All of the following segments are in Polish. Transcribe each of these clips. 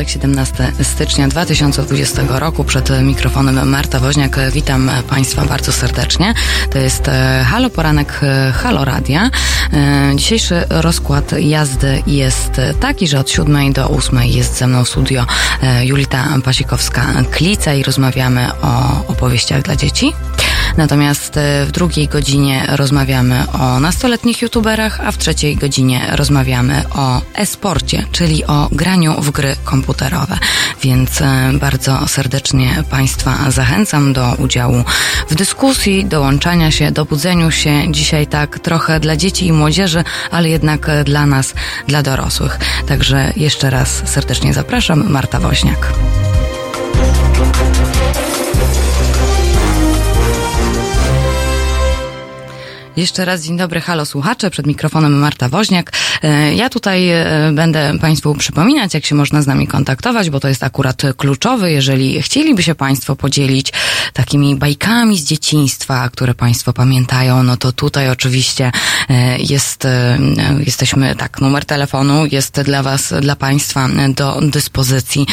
piątek 17 stycznia 2020 roku. Przed mikrofonem Marta Woźniak. Witam Państwa bardzo serdecznie. To jest e, Halo Poranek e, Halo Radia. E, dzisiejszy rozkład jazdy jest taki, że od 7 do 8 jest ze mną w studio Julita Pasikowska-Klica i rozmawiamy o opowieściach dla dzieci. Natomiast w drugiej godzinie rozmawiamy o nastoletnich youtuberach, a w trzeciej godzinie rozmawiamy o e-sporcie, czyli o graniu w gry komputerowe. Więc e, bardzo serdecznie Państwa zachęcam do udziału w dyskusji, dołączania się, dobudzeniu się dzisiaj tak trochę dla dzieci i młodzieży, ale jednak dla nas, dla dorosłych. Także jeszcze raz serdecznie zapraszam, Marta Woźniak. Jeszcze raz dzień dobry, halo słuchacze, przed mikrofonem Marta Woźniak. E, ja tutaj e, będę Państwu przypominać, jak się można z nami kontaktować, bo to jest akurat kluczowe. Jeżeli chcieliby się Państwo podzielić takimi bajkami z dzieciństwa, które Państwo pamiętają, no to tutaj oczywiście e, jest, jesteśmy, tak, numer telefonu jest dla Was, dla Państwa do dyspozycji,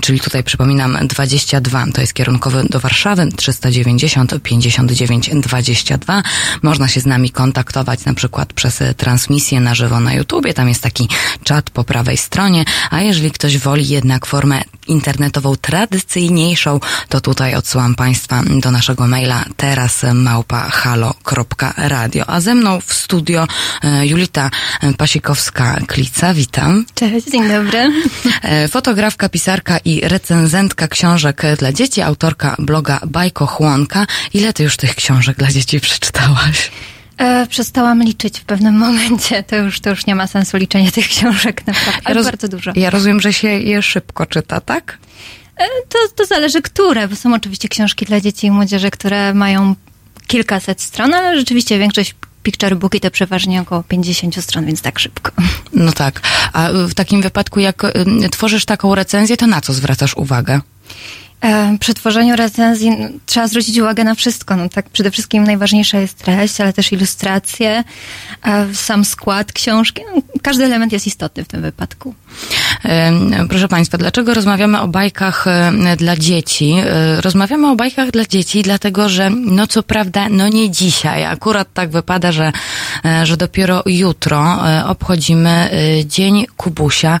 czyli tutaj przypominam 22, to jest kierunkowy do Warszawy, 390 59 22. Można się z nami kontaktować na przykład przez transmisję na żywo na YouTubie. Tam jest taki czat po prawej stronie, a jeżeli ktoś woli jednak formę internetową tradycyjniejszą, to tutaj odsyłam Państwa do naszego maila teraz małpa halo.radio. A ze mną w studio e, Julita Pasikowska-Klica. Witam. Cześć, dzień dobry. E, fotografka, pisarka i recenzentka książek dla dzieci, autorka bloga Bajko Chłonka. Ile ty już tych książek dla dzieci przeczytałaś? E, przestałam liczyć w pewnym momencie. To już, to już nie ma sensu liczenia tych książek, naprawdę. Roz... bardzo dużo. Ja rozumiem, że się je szybko czyta, tak? E, to, to zależy, które, bo są oczywiście książki dla dzieci i młodzieży, które mają kilkaset stron, ale rzeczywiście większość picture booki to przeważnie około 50 stron, więc tak szybko. No tak. A w takim wypadku, jak tworzysz taką recenzję, to na co zwracasz uwagę? E, przy tworzeniu recenzji trzeba zwrócić uwagę na wszystko. No, tak przede wszystkim najważniejsza jest treść, ale też ilustracje, e, sam skład książki. No, każdy element jest istotny w tym wypadku. Proszę Państwa, dlaczego rozmawiamy o bajkach e, dla dzieci? Rozmawiamy o bajkach dla dzieci, dlatego że, no co prawda, no nie dzisiaj. Akurat tak wypada, że, że dopiero jutro obchodzimy Dzień Kubusia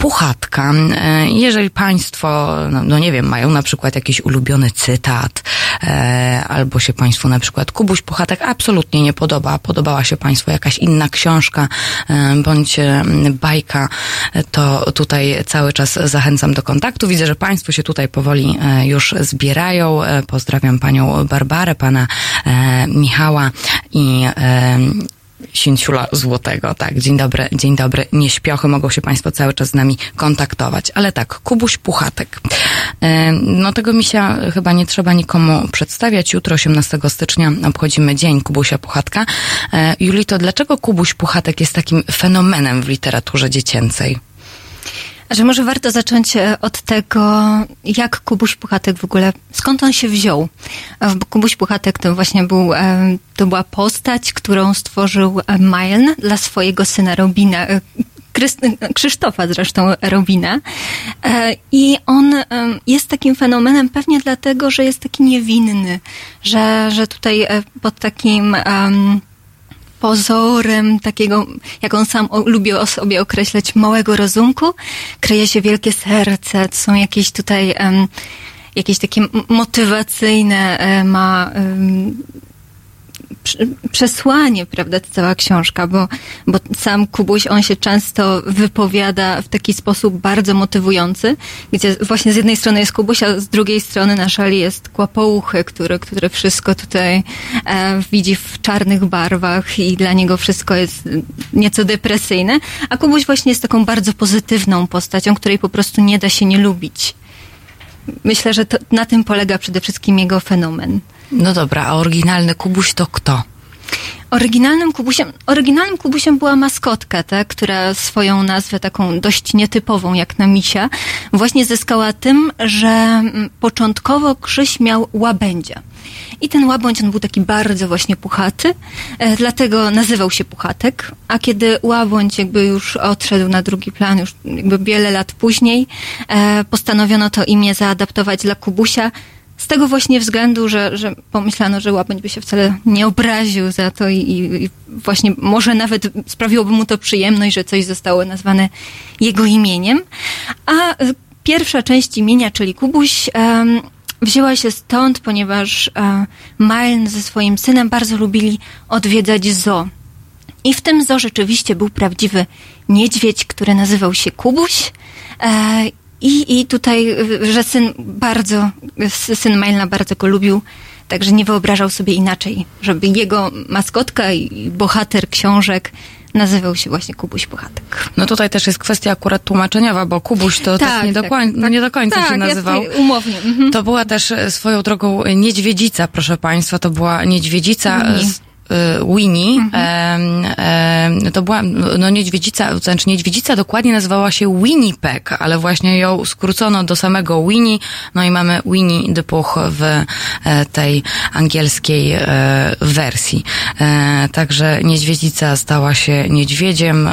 puchatka. E, jeżeli Państwo, no, no, nie wiem, mają na przykład jakiś ulubiony cytat, e, albo się Państwu na przykład Kubuś Puchatek absolutnie nie podoba, podobała się Państwu jakaś inna książka, e, bądź bajka, to tutaj cały czas zachęcam do kontaktu. Widzę, że Państwo się tutaj powoli już zbierają. Pozdrawiam Panią Barbarę, Pana Michała i Sięciula Złotego. Tak, dzień dobry, dzień dobry. Nieśpiochy mogą się Państwo cały czas z nami kontaktować. Ale tak, Kubuś Puchatek. E, no tego misia chyba nie trzeba nikomu przedstawiać. Jutro, 18 stycznia, obchodzimy Dzień Kubusia Puchatka. E, Julito, dlaczego Kubuś Puchatek jest takim fenomenem w literaturze dziecięcej? Że może warto zacząć e, od tego, jak Kubuś Puchatek w ogóle, skąd on się wziął. Kubuś Puchatek to właśnie był, e, to była postać, którą stworzył e, Milne dla swojego syna Robina, Krzysztofa zresztą Robina. I on jest takim fenomenem pewnie dlatego, że jest taki niewinny, że, że tutaj pod takim um, pozorem takiego, jak on sam lubi o sobie określać, małego rozumku, kryje się wielkie serce. To są jakieś tutaj um, jakieś takie motywacyjne e, ma um, przesłanie, prawda, ta cała książka, bo, bo sam Kubuś, on się często wypowiada w taki sposób bardzo motywujący, gdzie właśnie z jednej strony jest Kubuś, a z drugiej strony na szali jest Kłapouchy, który, który wszystko tutaj e, widzi w czarnych barwach i dla niego wszystko jest nieco depresyjne, a Kubuś właśnie jest taką bardzo pozytywną postacią, której po prostu nie da się nie lubić. Myślę, że to, na tym polega przede wszystkim jego fenomen. No dobra, a oryginalny Kubuś to kto? Oryginalnym kubusiem, oryginalnym kubusiem była maskotka, tak, która swoją nazwę taką dość nietypową jak na misia właśnie zyskała tym, że mm, początkowo Krzyś miał łabędzia. I ten łabędź, on był taki bardzo właśnie puchaty, e, dlatego nazywał się Puchatek, a kiedy łabędź jakby już odszedł na drugi plan, już jakby wiele lat później, e, postanowiono to imię zaadaptować dla Kubusia, z tego właśnie względu, że, że pomyślano, że łabędź by się wcale nie obraził za to i, i właśnie może nawet sprawiłoby mu to przyjemność, że coś zostało nazwane jego imieniem. A pierwsza część imienia, czyli Kubuś, um, wzięła się stąd, ponieważ Milne ze swoim synem bardzo lubili odwiedzać zoo. I w tym zoo rzeczywiście był prawdziwy niedźwiedź, który nazywał się Kubuś. E, i, I tutaj, że syn bardzo, syn Milna bardzo go lubił, także nie wyobrażał sobie inaczej, żeby jego maskotka i bohater książek nazywał się właśnie Kubuś Puchatek. No tutaj też jest kwestia akurat tłumaczeniowa, bo Kubuś to tak, tak, nie, do końca, tak, nie do końca tak, się nazywał. Ja umownie. Mhm. To była też e, swoją drogą niedźwiedzica, proszę Państwa, to była niedźwiedzica mhm. z Winnie. Mhm. to była no, niedźwiedzica, znaczy niedźwiedzica dokładnie nazywała się Winnipeg, ale właśnie ją skrócono do samego Winnie, no i mamy Winnie the Pooh w e, tej angielskiej e, wersji. E, także niedźwiedzica stała się niedźwiedziem,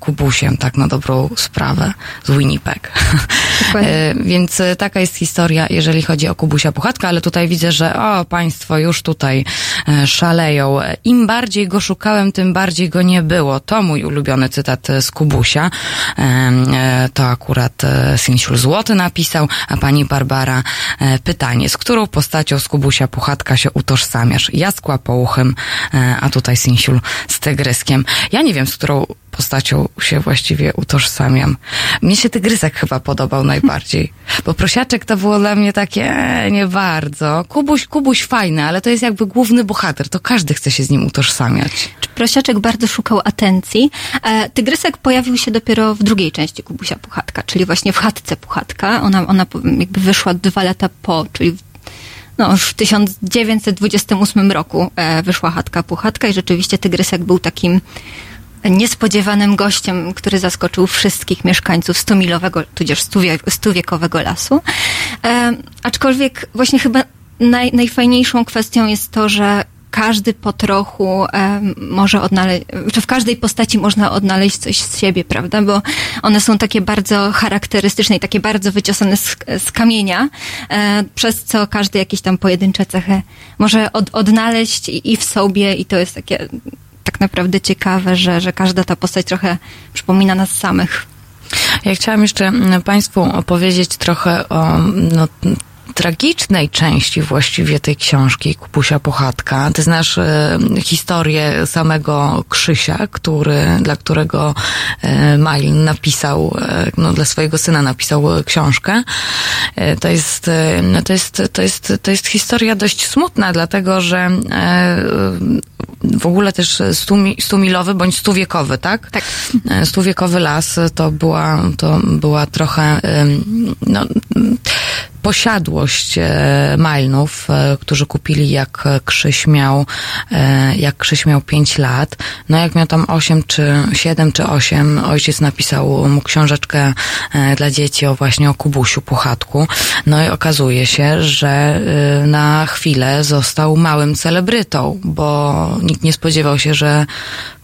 kubusiem, tak na dobrą sprawę, z Winnipeg. Więc taka jest historia, jeżeli chodzi o Kubusia Puchatka, ale tutaj widzę, że o, państwo już tutaj szaleją im bardziej go szukałem, tym bardziej go nie było. To mój ulubiony cytat z Kubusia. E, to akurat e, Sinsiul Złoty napisał, a pani Barbara e, pytanie, z którą postacią z Kubusia Puchatka się utożsamiasz? Ja z Kłapouchem, a tutaj Sinsiul z Tygryskiem. Ja nie wiem, z którą postacią się właściwie utożsamiam. Mnie się tygrysek chyba podobał najbardziej, bo prosiaczek to było dla mnie takie e, nie bardzo. Kubuś, Kubuś fajny, ale to jest jakby główny bohater, to każdy chce się z nim utożsamiać. Prosiaczek bardzo szukał atencji. E, tygrysek pojawił się dopiero w drugiej części Kubusia Puchatka, czyli właśnie w chatce Puchatka. Ona, ona jakby wyszła dwa lata po, czyli no, już w 1928 roku e, wyszła chatka Puchatka i rzeczywiście Tygrysek był takim niespodziewanym gościem, który zaskoczył wszystkich mieszkańców stumilowego, tudzież stuwiekowego lasu. E, aczkolwiek właśnie chyba naj, najfajniejszą kwestią jest to, że każdy po trochu e, może odnaleźć, czy w każdej postaci można odnaleźć coś z siebie, prawda? Bo one są takie bardzo charakterystyczne i takie bardzo wyciosane z, z kamienia, e, przez co każdy jakieś tam pojedyncze cechy może od, odnaleźć i, i w sobie i to jest takie tak naprawdę ciekawe, że, że każda ta postać trochę przypomina nas samych. Ja chciałam jeszcze Państwu opowiedzieć trochę o no, tragicznej części właściwie tej książki Kupusia Pochatka. Ty znasz e, historię samego Krzysia, który, dla którego e, Mail napisał, e, no, dla swojego syna napisał książkę. E, to jest, e, no, to jest, to jest, to jest historia dość smutna, dlatego, że w ogóle też stumi, stumilowy bądź stuwiekowy, tak? Tak. Stuwiekowy las to była, to była trochę, no, posiadłość e, Majlnów, e, którzy kupili jak Krzyś miał, e, jak Krzyś miał 5 lat. No jak miał tam 8 czy 7 czy 8, ojciec napisał mu książeczkę dla dzieci o właśnie o Kubusiu Puchatku. No i okazuje się, że na chwilę został małym celebrytą, bo nikt nie spodziewał się, że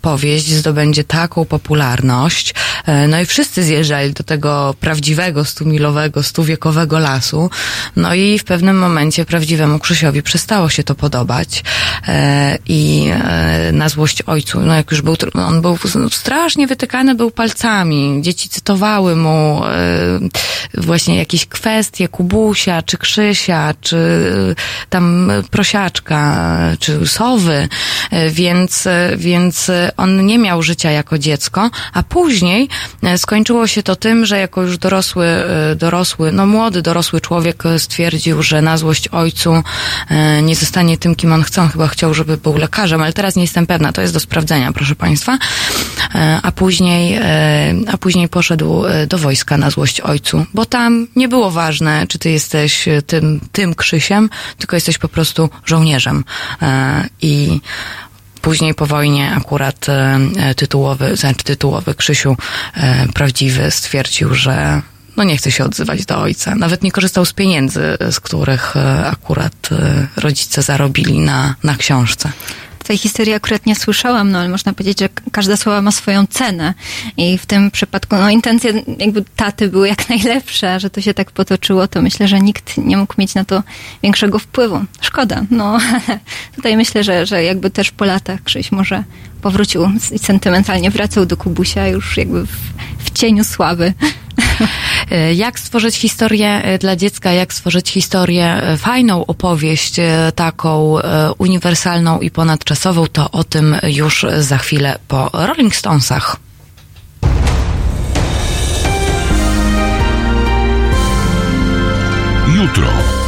powieść zdobędzie taką popularność. E, no i wszyscy zjeżdżali do tego prawdziwego, stumilowego, stuwiekowego lasu. No i w pewnym momencie prawdziwemu Krzysiowi przestało się to podobać. E, I e, na złość ojcu, no jak już był, on był strasznie wytykany był palcami. Dzieci cytowały mu właśnie jakieś kwestie Kubusia, czy Krzysia, czy tam prosiaczka, czy sowy. Więc, więc on nie miał życia jako dziecko, a później e, skończyło się to tym, że jako już dorosły, e, dorosły, no młody, dorosły człowiek stwierdził, że na złość ojcu e, nie zostanie tym, kim on chce. On chyba chciał, żeby był lekarzem, ale teraz nie jestem pewna, to jest do sprawdzenia, proszę Państwa. A później, a później poszedł do wojska na złość ojcu, bo tam nie było ważne, czy ty jesteś tym, tym Krzysiem, tylko jesteś po prostu żołnierzem. I później po wojnie akurat tytułowy, znaczy tytułowy Krzysiu prawdziwy stwierdził, że no nie chce się odzywać do ojca. Nawet nie korzystał z pieniędzy, z których akurat rodzice zarobili na, na książce tej historii akurat nie słyszałam, no ale można powiedzieć, że każda słowa ma swoją cenę. I w tym przypadku, no intencje jakby taty były jak najlepsze, że to się tak potoczyło, to myślę, że nikt nie mógł mieć na to większego wpływu. Szkoda, no ale tutaj myślę, że, że jakby też po latach Krzyś może powrócił i sentymentalnie wracał do Kubusia już jakby w, w cieniu sławy. E, jak stworzyć historię e, dla dziecka, jak stworzyć historię, e, fajną opowieść, taką uniwersalną i ponadczasową, to o tym już za chwilę po Rolling Stonesach. Jutro.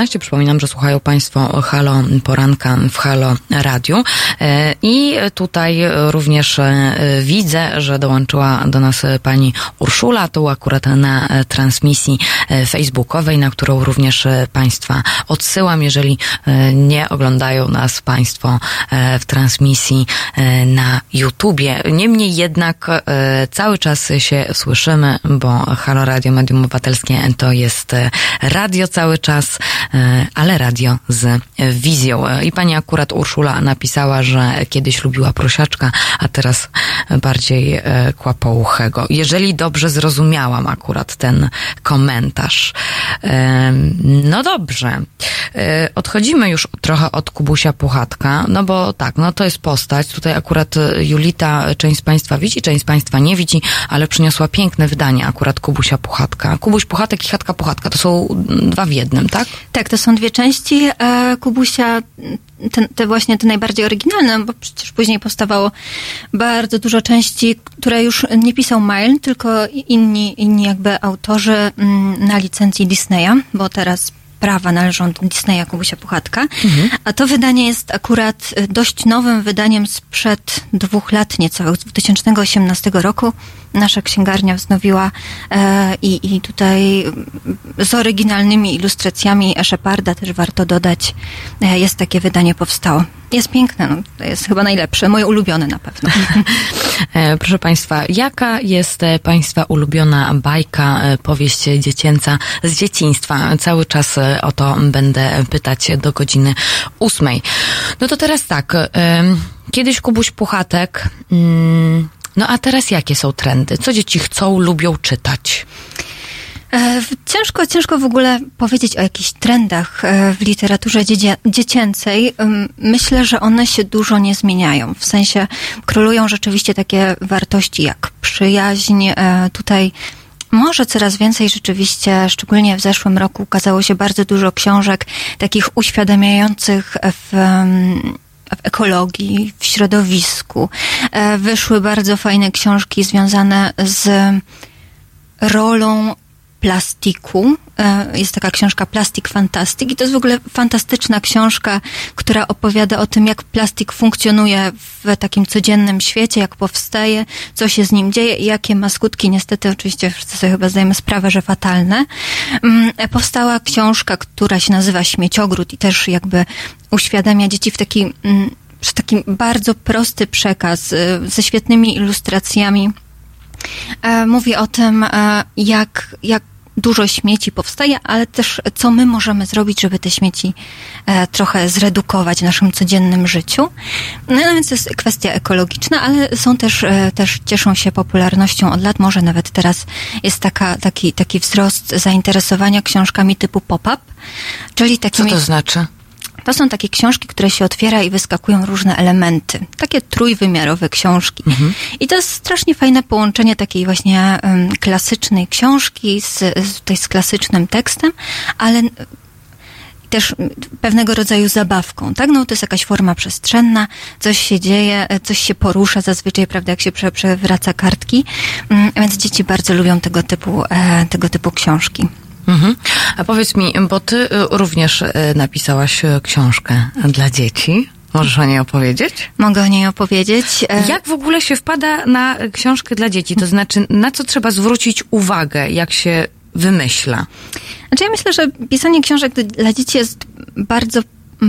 7.14 przypominam, że słuchają Państwo Halo Poranka w Halo Radiu. E, I tutaj również e, widzę, że dołączyła do nas pani Urszula, to akurat na transmisji e, facebookowej, na którą również Państwa odsyłam, jeżeli nie oglądają nas Państwo w transmisji na YouTubie. Niemniej jednak cały czas się słyszymy, bo Halo Radio Medium Obywatelskie to jest radio cały czas, e, ale radio z wizją. I pani akurat Urszula napisała, że kiedyś lubiła prosiaczka, a teraz bardziej e, kłapouchego. Jeżeli dobrze zrozumiałam akurat ten komentarz. E, no dobrze. Odchodzimy już trochę od Kubusia Puchatka, no bo tak, no to jest postać. Tutaj akurat Julita część z Państwa widzi, część z Państwa nie widzi, ale przyniosła piękne wydanie akurat Kubusia Puchatka. Kubuś Puchatek i Chatka Puchatka to są dwa w jednym, tak? Tak, to są dwie części e, Kubusia, te, te, właśnie te najbardziej oryginalne, bo przecież później powstawało bardzo dużo części, które już nie pisał Mile, tylko inni, inni jakby autorzy mm, na licencji Disneya, bo teraz prawa należą do Disneya Kubusia Puchatka. Mhm. A to wydanie jest akurat e, dość nowym wydaniem sprzed dwóch lat niecałych, z 2018 roku. Nasza księgarnia wznowiła e, i, i tutaj z oryginalnymi ilustracjami Sheparda też warto dodać, e, jest takie wydanie powstało. Jest piękne, no, to jest chyba najlepsze, moje ulubione na pewno. E, proszę Państwa, jaka jest e, Państwa ulubiona bajka, e, powieść dziecięca z dzieciństwa? Cały czas o to będę pytać do godziny ósmej. No to teraz tak, kiedyś Kubuś Puchatek, mm, no a teraz jakie są trendy? Co dzieci chcą, lubią czytać? E, ciężko, ciężko w ogóle powiedzieć o jakichś trendach e, w literaturze dziecięcej. Myślę, że one się dużo nie zmieniają. W sensie królują rzeczywiście takie wartości jak przyjaźń. E, tutaj może coraz więcej rzeczywiście, szczególnie w zeszłym roku, ukazało się bardzo dużo książek takich uświadamiających w w ekologii, w środowisku. Wyszły bardzo fajne książki związane z rolą plastiku. E, jest taka książka Plastik Fantastic i to jest w ogóle fantastyczna książka, która opowiada o tym, jak plastik funkcjonuje w takim codziennym świecie, jak powstaje, co się z nim dzieje i jakie ma skutki. Niestety, oczywiście wszyscy sobie chyba zdajemy sprawę, że fatalne. Mm, e, powstała książka, która się nazywa Śmieciogród i też jakby uświadamia dzieci w taki, mm, w taki bardzo prosty przekaz e, ze świetnymi ilustracjami. Mówi o tym, jak, jak dużo śmieci powstaje, ale też co my możemy zrobić, żeby te śmieci e, trochę zredukować w naszym codziennym życiu. No, no więc to jest kwestia ekologiczna, ale są też, e, też cieszą się popularnością od lat. Może nawet teraz jest taka, taki, taki wzrost zainteresowania książkami typu pop-up, czyli takimi... Co to znaczy? To są takie książki, które się otwiera i wyskakują różne elementy. Takie trójwymiarowe książki. Mhm. I to jest strasznie fajne połączenie takiej właśnie um, klasycznej książki z, z, tutaj z klasycznym tekstem, ale też pewnego rodzaju zabawką, tak? No to jest jakaś forma przestrzenna, coś się dzieje, coś się porusza zazwyczaj, prawda, jak się prze, przewraca kartki, um, więc dzieci bardzo lubią tego typu, e, tego typu książki. Mhm. A powiedz mi, bo ty y, również y, napisałaś y, książkę dla dzieci. Możesz o niej opowiedzieć? Mogę o niej opowiedzieć. E, jak w ogóle się wpada na książkę dla dzieci? To znaczy, na co trzeba zwrócić uwagę, jak się wymyśla? Znaczy, ja myślę, że pisanie książek dla dzieci jest bardzo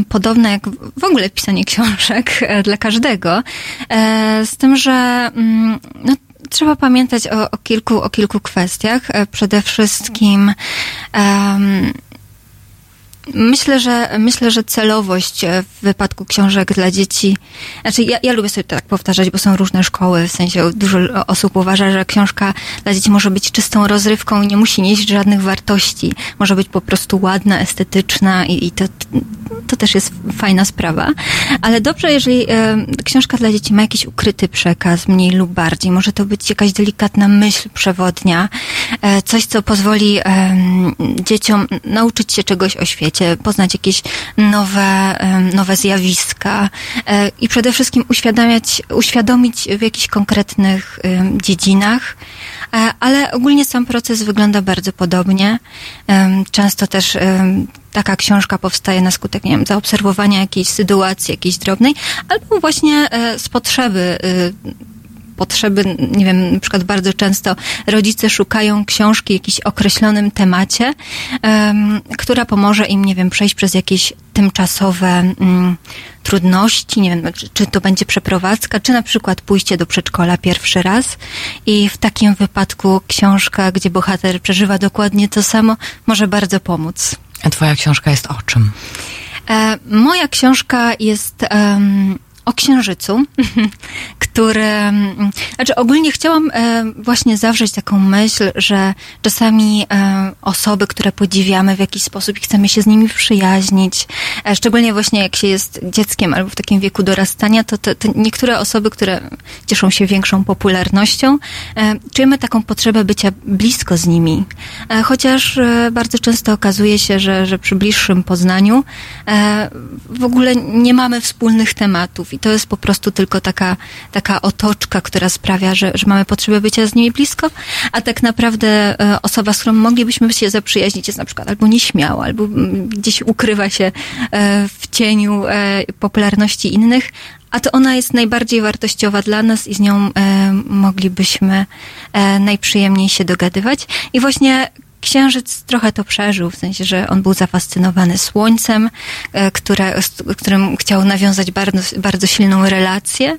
podobne jak w ogóle pisanie książek e, dla każdego. E, z tym, że mm, no, trzeba pamiętać o, o, kilku, o kilku kwestiach. E, przede wszystkim um, Myślę, że myślę, że celowość e, w wypadku książek dla dzieci, znaczy ja, ja lubię sobie tak powtarzać, bo są różne szkoły, w sensie dużo osób uważa, że książka dla dzieci może być czystą rozrywką i nie musi nieść żadnych wartości. Może być po prostu ładna, estetyczna i, i to, to też jest fajna sprawa. Ale dobrze, jeżeli e, książka dla dzieci ma jakiś ukryty przekaz, mniej lub bardziej. Może to być jakaś delikatna myśl przewodnia, coś, co pozwoli dzieciom nauczyć się czegoś o świecie, poznać jakieś nowe, nowe zjawiska e, i przede wszystkim uświadamiać, uświadomić w jakichś konkretnych dziedzinach. E, Ale ogólnie sam proces wygląda bardzo podobnie. Często też taka książka powstaje na skutek, nie wiem, zaobserwowania jakiejś sytuacji, jakiejś drobnej, albo właśnie e, z potrzeby y, potrzeby, nie wiem, na przykład bardzo często rodzice szukają książki o jakimś określonym temacie, em, która pomoże im, nie wiem, przejść przez jakieś tymczasowe mm, trudności, nie wiem, czy, czy to będzie przeprowadzka, czy na przykład pójście do przedszkola pierwszy raz i w takim wypadku książka, gdzie bohater przeżywa dokładnie to samo, może bardzo pomóc. A twoja książka jest o czym? E, moja książka jest em, o księżycu, który. mm, Znaczy, ogólnie chciałam e, właśnie zawrzeć taką myśl, że czasami e, osoby, które podziwiamy w jakiś sposób i chcemy się z nimi przyjaźnić, e, szczególnie właśnie jak się jest dzieckiem albo w takim wieku dorastania, to, niektóre osoby, które cieszą się większą popularnością, czujemy taką potrzebę bycia blisko z nimi. Chociaż bardzo często okazuje się, że, że przy bliższym poznaniu w ogóle nie mamy wspólnych tematów i to jest po prostu tylko taka, taka otoczka, która sprawia, że, że mamy potrzebę bycia z nimi blisko, a tak naprawdę e, osoba, z którą moglibyśmy się zaprzyjaźnić jest na przykład albo nieśmiała, albo mm, gdzieś ukrywa się e, w cieniu e, popularności innych, a to ona jest najbardziej wartościowa dla nas i z nią e, moglibyśmy e, najprzyjemniej się dogadywać. I właśnie Księżyc trochę to przeżył, w sensie, że on był zafascynowany słońcem, e, które, z którym chciał nawiązać bardzo, bardzo silną relację.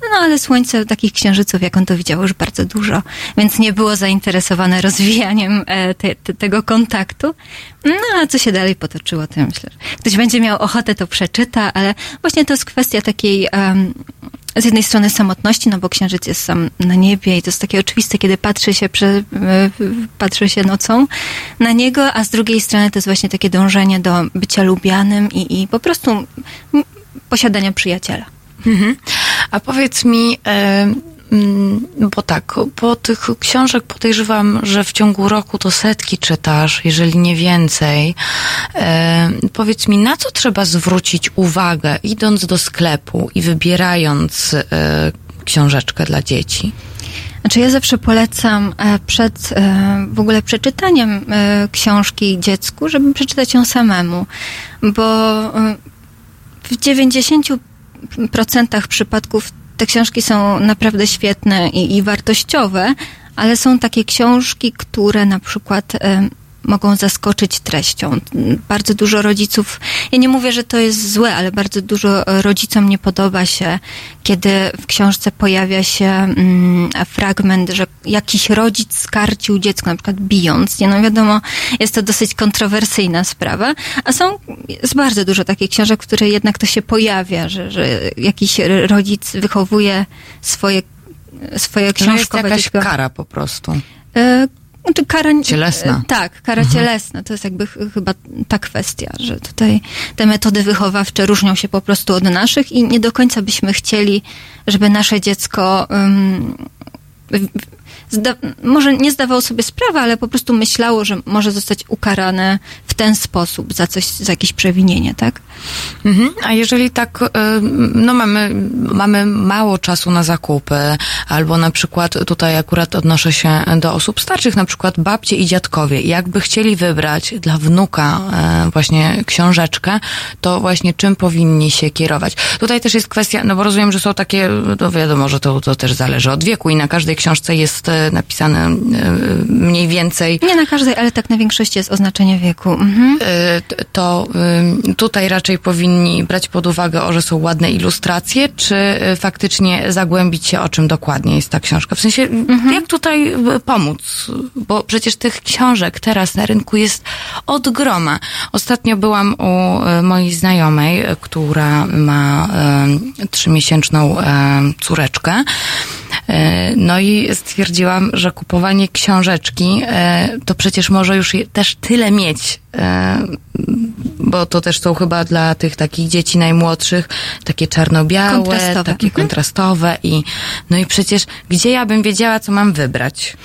No ale słońce takich księżyców, jak on to widział, już bardzo dużo, więc nie było zainteresowane rozwijaniem e, te, te, tego kontaktu. No a co się dalej potoczyło, to ja myślę, że ktoś będzie miał ochotę, to przeczyta, ale właśnie to jest kwestia takiej em, z jednej strony samotności, no bo księżyc jest sam na niebie i to jest takie oczywiste, kiedy patrzy się, prze, e, patrzy się nocą na niego, a z drugiej strony to jest właśnie takie dążenie do bycia lubianym i, i po prostu posiadania przyjaciela. Mhm. A powiedz mi, bo tak, po tych książek podejrzewam, że w ciągu roku to setki czytasz, jeżeli nie więcej. E, powiedz mi, na co trzeba zwrócić uwagę, idąc do sklepu i wybierając e, książeczkę dla dzieci? Znaczy ja zawsze polecam e, przed e, w ogóle przeczytaniem e, książki dziecku, żeby przeczytać ją samemu, bo w 90% przypadków te książki są naprawdę świetne i, i wartościowe, ale są takie książki, które na przykład mogą zaskoczyć treścią. Bardzo dużo rodziców, ja nie mówię, że to jest złe, ale bardzo dużo rodzicom nie podoba się, kiedy w książce pojawia się mm, fragment, że jakiś rodzic skarcił dziecko, na przykład bijąc. Nie no wiadomo, jest to dosyć kontrowersyjna sprawa, a są, jest bardzo dużo takich książek, w których jednak to się pojawia, że, że jakiś rodzic wychowuje swoje swoje Że jest książkowe jakaś dziecko. kara po prostu. Znaczy kara... Cielesna. e, Tak, kara cielesna. To jest jakby ch- chyba ta kwestia, że tutaj te metody wychowawcze różnią się po prostu od naszych i nie do końca byśmy chcieli, żeby nasze dziecko um, może nie zdawało sobie sprawy, ale po prostu myślało, że może zostać ukarane w ten sposób za coś, za jakieś przewinienie, tak? Mhm. A jeżeli tak, y, no mamy, mamy mało czasu na zakupy, albo na przykład tutaj akurat odnoszę się do osób starszych, na przykład babcie i dziadkowie, jakby chcieli wybrać dla wnuka e, właśnie książeczkę, to właśnie czym powinni się kierować. Tutaj też jest kwestia, no bo rozumiem, że są takie, no wiadomo, że to, to też zależy od wieku i na każdej książce jest e, napisane e, mniej więcej Nie na każdej, ale tak na większości jest oznaczenie wieku. Mhm. T- to y, tutaj raczej powinni brać pod uwagę, o, że są ładne ilustracje, czy faktycznie zagłębić się, o czym dokładnie jest ta książka? W sensie, jak tutaj pomóc? Bo przecież tych książek teraz na rynku jest od groma. Ostatnio byłam u mojej znajomej, która ma trzymiesięczną córeczkę. E, No i stwierdziłam, że kupowanie książeczki e, to przecież może już też tyle mieć, e, bo to też są chyba dla tych takich dzieci najmłodszych takie czarno-białe, Kontrastowe. takie Mhm. kontrastowe i no i przecież gdzie ja bym wiedziała, co mam wybrać?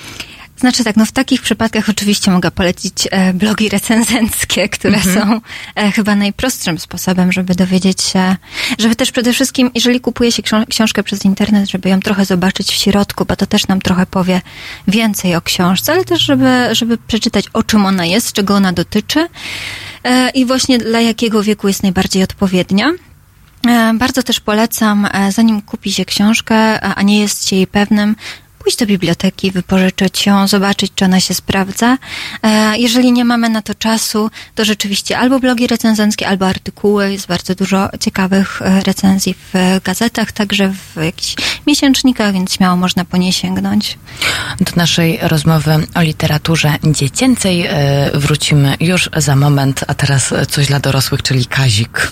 Znaczy tak, no w takich przypadkach oczywiście mogę polecić e, blogi recenzenckie, które Mhm. są e, chyba najprostszym sposobem, żeby dowiedzieć się, żeby też przede wszystkim, jeżeli kupuje się ksią- książkę przez internet, żeby ją trochę zobaczyć w środku, bo to też nam trochę powie więcej o książce, ale też żeby, żeby przeczytać o czym ona jest, czego ona dotyczy e, i właśnie dla jakiego wieku jest najbardziej odpowiednia. Bardzo też polecam, zanim kupi się książkę, a a nie jest się jej pewnym, pójść do biblioteki, wypożyczyć ją, zobaczyć, czy ona się sprawdza. E, Jeżeli nie mamy na to czasu, to rzeczywiście albo blogi recenzenckie, albo artykuły. Jest bardzo dużo ciekawych e, recenzji w gazetach, także w jakichś miesięcznikach, więc śmiało można po nie sięgnąć. Do naszej rozmowy o literaturze dziecięcej e, wrócimy już za moment, a teraz coś dla dorosłych, czyli Kazik.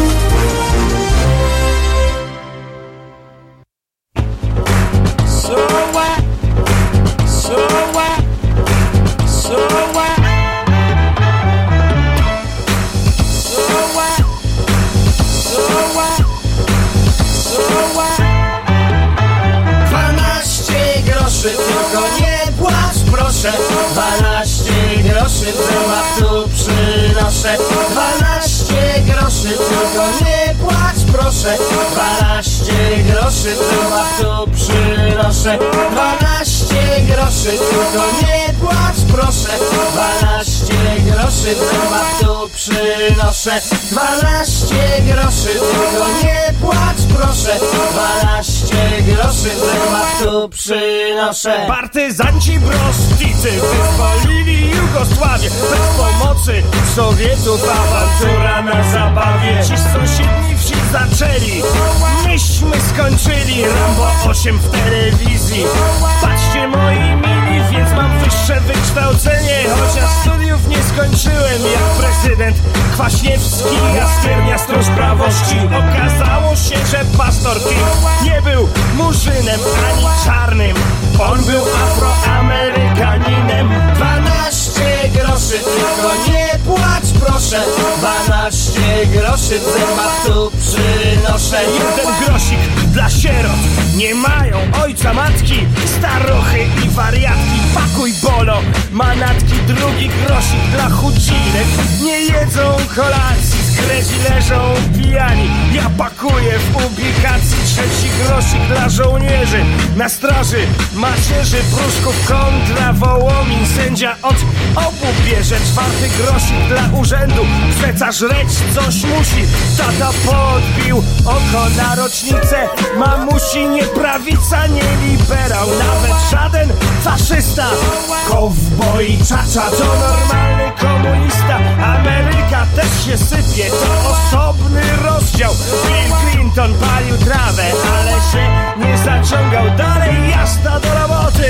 Proszę. Dwanaście groszy, temat tu przynoszę. Dwanaście groszy, tylko nie płacz, proszę. Dwanaście groszy, temat tu przynoszę. Dwanaście groszy, tylko nie płacz, proszę. Dwanaście groszy, temat tu przynoszę. Partyzanci broszczycy wyzwolili Jugosławię bez pomocy Sowietów awantura na zabawie. Ci wsi zaczęli, myśmy skończyli Rambo 8 w telewizji. Patrzcie moi mili, więc mam wyższe wykształcenie, chociaż studiów nie skończyłem jak prezydent Kwaśniewski, jaskiernia stróż prawości. Okazało się, że pastor King nie był murzynem ani czarnym. On był afroamerykaninem. 12 groszy, tylko nie płacz proszę. 12 groszy, temat tu przynoszę. Jeden grosik dla sierot. Nie mają ojca, matki, starochy i wariatki. Pakuj bolo, manatki, drugi grosik dla chudzinek. Nie jedzą kolacji, z grezi leżą pijani. Ja pakuję w ubikacji trzeci grosik dla żołnierzy. Na straży macierzy pruszków kontra wołomin. Sędzia od obu bierze czwarty grosik dla urzędu. Chce żreć coś musi. Tata podbił oko na rocznicę. Mamusi nie prawica, nie liberał. Nawet żaden faszysta. Kowboj czacza to normalny komunista. Ameryka też się sypie, to osobny rozdział. Bill Clinton palił trawę, ale się nie zaciągał. Dalej jazda do roboty.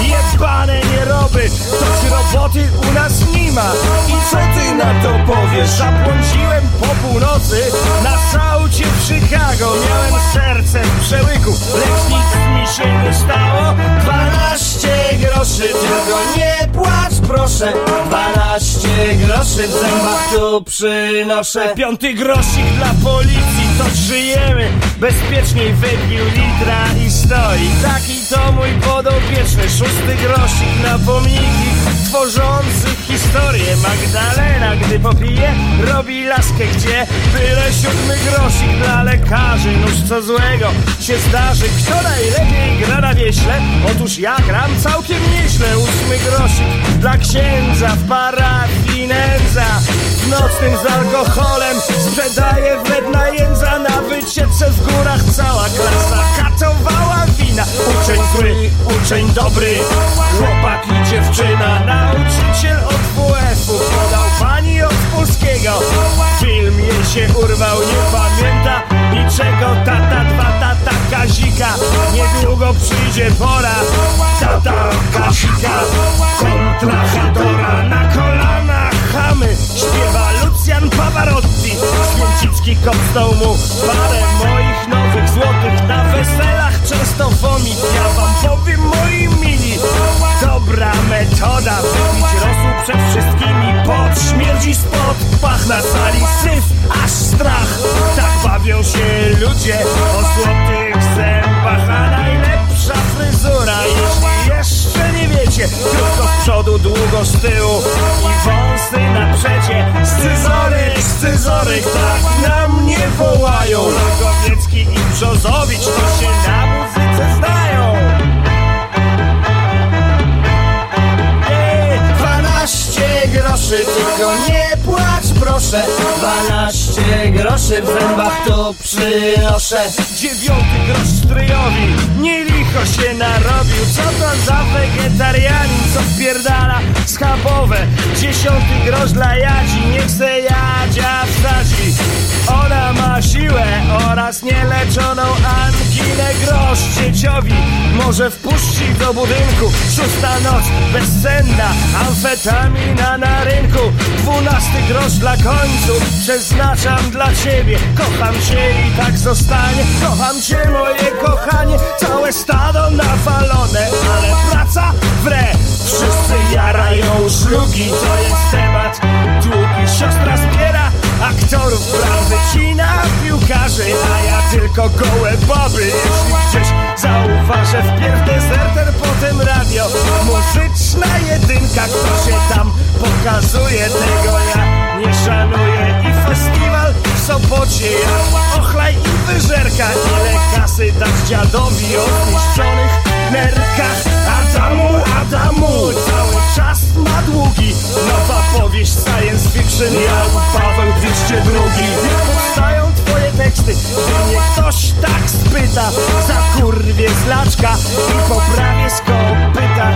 Jebane nieroby, toć roboty u nas nie ma. I co ty na to powiesz? Zabłądziłem po północy na saucie w Chicago. Miałem serce w przełyku, lecz nic mi się nie stało. 12 groszy, tylko nie płacz proszę. 12 groszy w zębach tu przynoszę. Piąty grosik dla policji, to żyjemy. Bezpieczniej wypił litra i stoi. Taki to mój podopieczny. Szósty grosik na pomniki tworzący historię. Magdalena, gdy popije, robi laskę gdzie byle siódmy grosik dla lekarzy. Nóż co złego się zdarzy. Kto najlepiej gra na wieśle? Otóż ja gram całkiem nieźle. Ósmy grosik dla księdza w parafii nędza. Nocnym z alkoholem sprzedaje wredna jędza. Na wycieczce w górach cała klasa katowała wina. Uczeń zły, uczeń dobry, chłopak i dziewczyna. Nauczyciel od WF-u podał pani od polskiego. Film jej się urwał, nie pamięta niczego. Tata, dwa tata Kazika. Niedługo przyjdzie pora. Tata Kazika kontra Hadora na kolanach chamy. Śpiewa Lucjan Pavarotti. Święcicki kopnął mu parę moich nowych często vomit Ja wam powiem moi mili Dobra metoda Wypić rosół przed wszystkimi Pot śmierdzi spod Pach na sali syf Aż strach Tak bawią się ludzie O złotych zębach A najlepsza fryzura Jeśli wiecie Krótko z przodu, długo z tyłu I wąsy na przecie Scyzoryk, scyzoryk Tak na mnie wołają. Logowiecki i Brzozowicz To się na muzyce znają. Ej, 12 groszy, tylko nie płacz proszę 12 groszy w zębach tu przynoszę. Dziewiąty grosz stryjowi, nie licho się narobił. Co to za wegetarianin, co wpierdala schabowe? Dziesiąty grosz dla Jadzi, niech se Jadzia wsadzi Ona ma siłę oraz nieleczoną anginę grosz dzieciowi. Może wpuści do budynku. Szósta noc, bezsenna Amfetamina na rynku. Dwunasty grosz dla końców Przeznaczam dla ciebie. Kocham cię i tak zostanie. Kocham cię moje kochanie. Całe stado nawalone Ale praca wre Wszyscy jarają szlugi To jest temat długi Siostra zbiera aktorów Brat wycina piłkarzy A ja tylko gołe baby. Jeśli gdzieś zauważę Wpierw deserter, potem radio. Muzyczna jedynka Kto się tam pokazuje. Tego ja nie szanuję. I festiwal Sopocie ochlaj i wyżerka Ile kasy dać dziadowi O zniszczonych nerkach. Adamu, Adamu Cały czas ma długi. Nowa powieść science fiction Jan Paweł 202 Niech powstają twoje teksty Gdy mnie ktoś tak spyta. Za kurwie zlaczka I poprawię z kopyta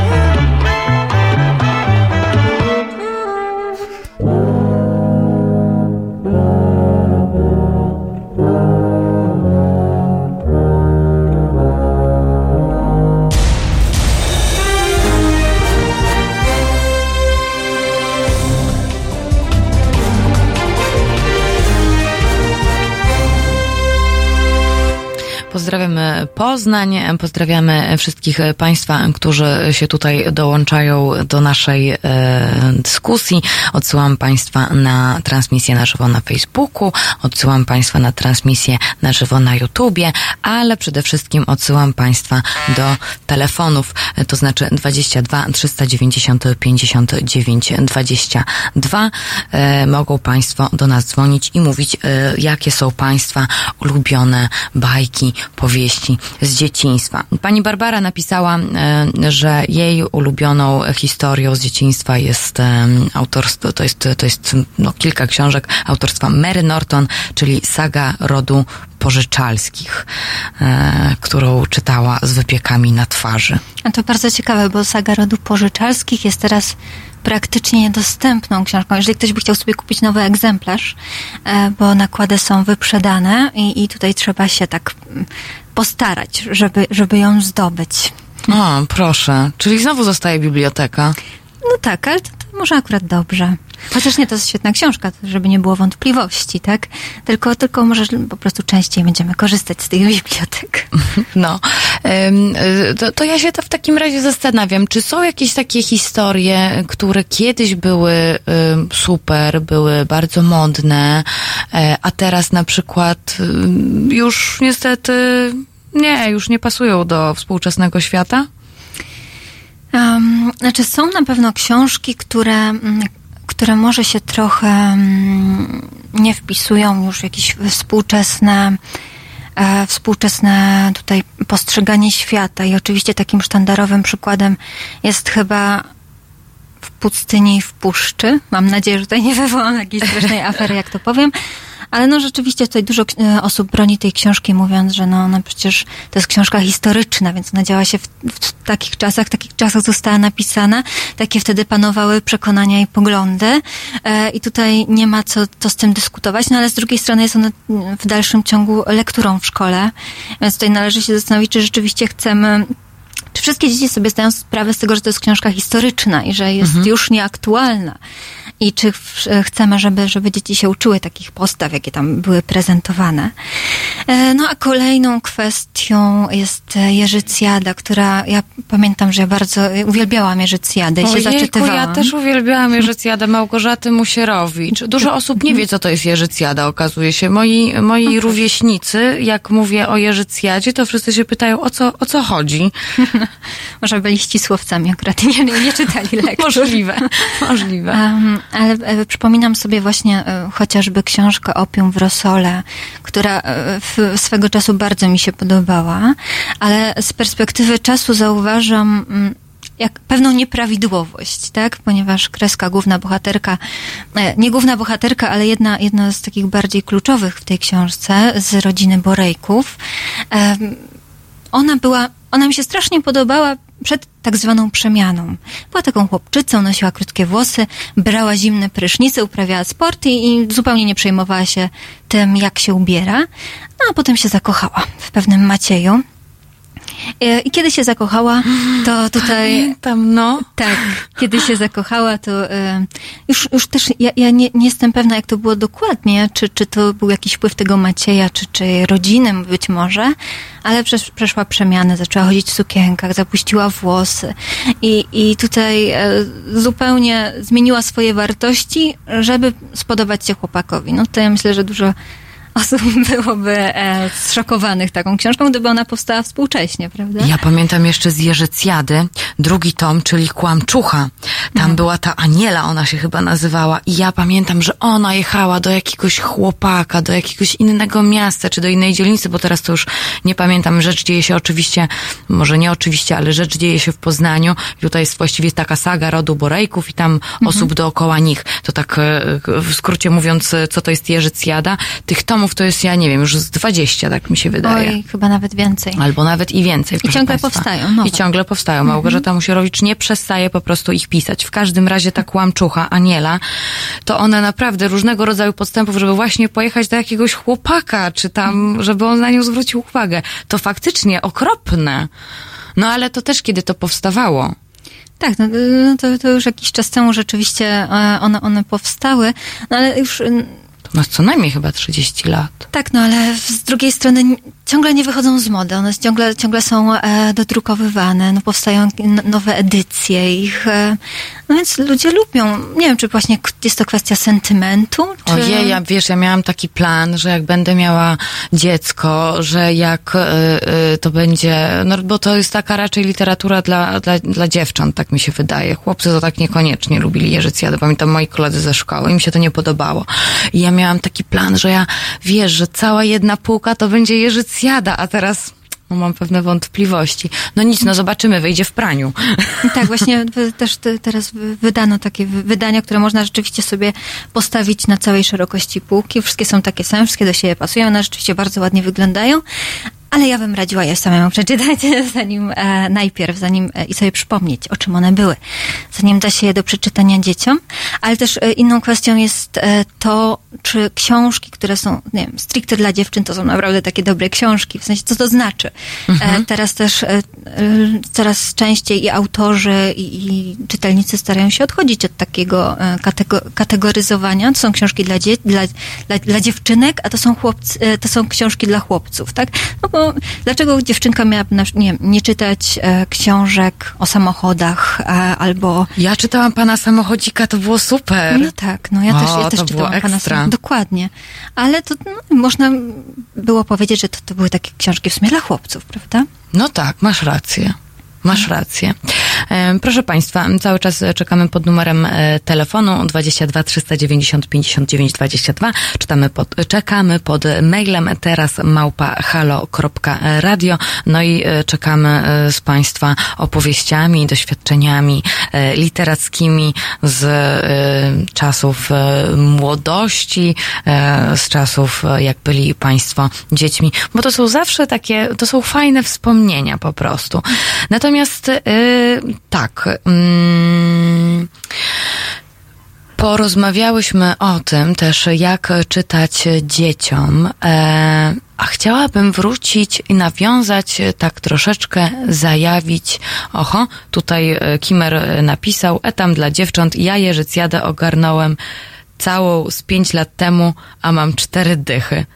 Pozdrawiamy Poznań, pozdrawiamy wszystkich Państwa, którzy się tutaj dołączają do naszej e, dyskusji. Odsyłam Państwa na transmisję na żywo na Facebooku, odsyłam Państwa na transmisję na żywo na YouTubie, ale przede wszystkim odsyłam Państwa do telefonów, to znaczy 22 390 59 22. E, mogą Państwo do nas dzwonić i mówić, e, jakie są Państwa ulubione bajki, powieści z dzieciństwa. Pani Barbara napisała, e, że jej ulubioną historią z dzieciństwa jest e, autorstwo, to jest, to jest no, kilka książek autorstwa Mary Norton, czyli saga rodu pożyczalskich, e, którą czytała z wypiekami na twarzy. A to bardzo ciekawe, bo saga rodu pożyczalskich jest teraz praktycznie niedostępną książką. Jeżeli ktoś by chciał sobie kupić nowy egzemplarz, e, bo nakłady są wyprzedane i, i tutaj trzeba się tak mm, postarać, żeby, żeby ją zdobyć. O, proszę. Czyli znowu zostaje biblioteka. No tak, ale to, to może akurat dobrze. Chociaż nie, to jest świetna książka, żeby nie było wątpliwości, tak? Tylko, tylko może po prostu częściej będziemy korzystać z tych bibliotek. No, to, to ja się to w takim razie zastanawiam, czy są jakieś takie historie, które kiedyś były super, były bardzo modne, e, a teraz na przykład już niestety nie, już nie pasują do współczesnego świata? Znaczy, są na pewno książki, które, mm, które może się trochę mm, nie wpisują już w jakieś współczesne, e, współczesne tutaj postrzeganie świata. I oczywiście takim sztandarowym przykładem jest chyba w pustyni i w puszczy. Mam nadzieję, że tutaj nie wywołam jakiejś strasznej afery, jak to powiem. Ale no rzeczywiście tutaj dużo e, osób broni tej książki, mówiąc, że no, no przecież to jest książka historyczna, więc ona działa się w, w takich czasach, w takich czasach została napisana, takie wtedy panowały przekonania i poglądy. E, i tutaj nie ma co, co z tym dyskutować, no ale z drugiej strony jest ona w dalszym ciągu lekturą w szkole, więc tutaj należy się zastanowić, czy rzeczywiście chcemy czy wszystkie dzieci sobie zdają sprawę z tego, że to jest książka historyczna i że jest już nieaktualna. I czy e, chcemy, żeby, żeby dzieci się uczyły takich postaw, jakie tam były prezentowane. E, No a kolejną kwestią jest e, Jerzycjada, która ja pamiętam, że ja bardzo uwielbiałam Jerzycjadę i się Ojejku, zaczytywałam. ja też uwielbiałam Jerzycjadę Małgorzaty Musierowicz. Dużo osób nie wie, co to jest Jerzycjada, okazuje się. Moi, moi rówieśnicy, jak mówię o Jerzycjadzie, to wszyscy się pytają, o co, o co chodzi. Może byli ścisłowcami akurat, nie, nie, czytali lektur. Możliwe, możliwe. Um, ale e, przypominam sobie właśnie e, chociażby książkę Opium w Rosole, która e, w, swego czasu bardzo mi się podobała, ale z perspektywy czasu zauważam mm, jak pewną nieprawidłowość, tak? Ponieważ kreska główna bohaterka, e, nie główna bohaterka, ale jedna, jedna z takich bardziej kluczowych w tej książce z rodziny Borejków, ona była, ona mi się strasznie podobała przed tak zwaną przemianą. Była taką chłopczycą, nosiła krótkie włosy, brała zimne prysznice, uprawiała sport i, i zupełnie nie przejmowała się tym, jak się ubiera. No a potem się zakochała w pewnym Macieju. E, I kiedy się zakochała, to tutaj... Pamiętam, no. Tak, kiedy się zakochała, to e, już, już też ja, ja nie, nie jestem pewna, jak to było dokładnie, czy, czy to był jakiś wpływ tego Macieja, czy, czy rodziny być może, ale przesz, przeszła przemianę, zaczęła chodzić w sukienkach, zapuściła włosy i, i tutaj e, zupełnie zmieniła swoje wartości, żeby spodobać się chłopakowi. No to ja myślę, że dużo osób byłoby e, zszokowanych taką książką, gdyby ona powstała współcześnie, prawda? Ja pamiętam jeszcze z Jerzycjady, drugi tom, czyli Kłamczucha. Tam była ta Aniela, ona się chyba nazywała. I ja pamiętam, że ona jechała do jakiegoś chłopaka, do jakiegoś innego miasta, czy do innej dzielnicy, bo teraz to już nie pamiętam. Rzecz dzieje się oczywiście, może nie oczywiście, ale rzecz dzieje się w Poznaniu. Tutaj jest właściwie taka saga rodu Borejków i tam osób dookoła nich. To tak e, w skrócie mówiąc, e, co to jest Jerzycjada. Tych tomów to jest, ja nie wiem, już z 20, tak mi się wydaje. Oj, chyba nawet więcej. Albo nawet i więcej. proszę ciągle państwa. powstają nowe. I ciągle powstają. Małgorzata Musierowicz nie przestaje po prostu ich pisać. W każdym razie ta kłamczucha, Aniela, to ona naprawdę różnego rodzaju podstępów, żeby właśnie pojechać do jakiegoś chłopaka, czy tam, żeby on na nią zwrócił uwagę. To faktycznie okropne. No ale to też kiedy to powstawało. Tak, no, no to, to już jakiś czas temu rzeczywiście e, one, one powstały, no ale już ma co najmniej chyba 30 lat. tak, no ale z drugiej strony ciągle nie wychodzą z mody, one ciągle, ciągle są e, dodrukowywane, no powstają nowe edycje ich, e, no więc ludzie lubią, nie wiem, czy właśnie jest to kwestia sentymentu, czy... Ojej, ja wiesz, ja miałam taki plan, że jak będę miała dziecko, że jak y, y, to będzie, no bo to jest taka raczej literatura dla, dla, dla dziewcząt, tak mi się wydaje. Chłopcy to tak niekoniecznie lubili Jerzycjadę. Pamiętam moi koledzy ze szkoły, im się to nie podobało. I ja miałam taki plan, że ja, wiesz, że cała jedna półka to będzie Jerzycjada, a teraz no, mam pewne wątpliwości. No nic, no zobaczymy, wyjdzie w praniu. Tak, właśnie też te, teraz wy- wydano takie wy- wydania, które można rzeczywiście sobie postawić na całej szerokości półki. Wszystkie są takie same, wszystkie do siebie pasują, one rzeczywiście bardzo ładnie wyglądają. Ale ja bym radziła je samemu przeczytać, zanim e, najpierw, zanim e, i sobie przypomnieć, o czym one były, zanim da się je do przeczytania dzieciom. Ale też e, inną kwestią jest e, to, czy książki, które są, nie wiem, stricte dla dziewczyn, to są naprawdę takie dobre książki. W sensie, co to znaczy? E, teraz też e, coraz częściej i autorzy, i, i czytelnicy starają się odchodzić od takiego e, katego, kategoryzowania. To są książki dla, dzie- dla, dla, dla dziewczynek, a to są, chłopcy, e, to są książki dla chłopców, tak? No bo dlaczego dziewczynka miałaby na, nie, nie czytać e, książek o samochodach albo... Ja czytałam pana samochodzika, to było super. No tak, no ja też, O, ja też to było czytałam pana ekstra. Sam- Dokładnie. Ale to no, można było powiedzieć, że to, to były takie książki w sumie dla chłopców, prawda? No tak, masz rację. Masz rację. Proszę Państwa, cały czas czekamy pod numerem e, telefonu 22 390 59 22. Czytamy pod, czekamy pod mailem teraz małpa halo.radio. No i e, czekamy e, z Państwa opowieściami, doświadczeniami literackimi z czasów młodości, z czasów, jak byli Państwo dziećmi, bo to są zawsze takie, to są fajne wspomnienia po prostu. Natomiast tak, mm, porozmawiałyśmy o tym też, jak czytać dzieciom. E, A chciałabym wrócić i nawiązać, tak troszeczkę zajawić. Oho, tutaj e, Kimer e, napisał, etam dla dziewcząt, ja Jerzycjadę ogarnąłem całą z pięć lat temu, a mam cztery dychy.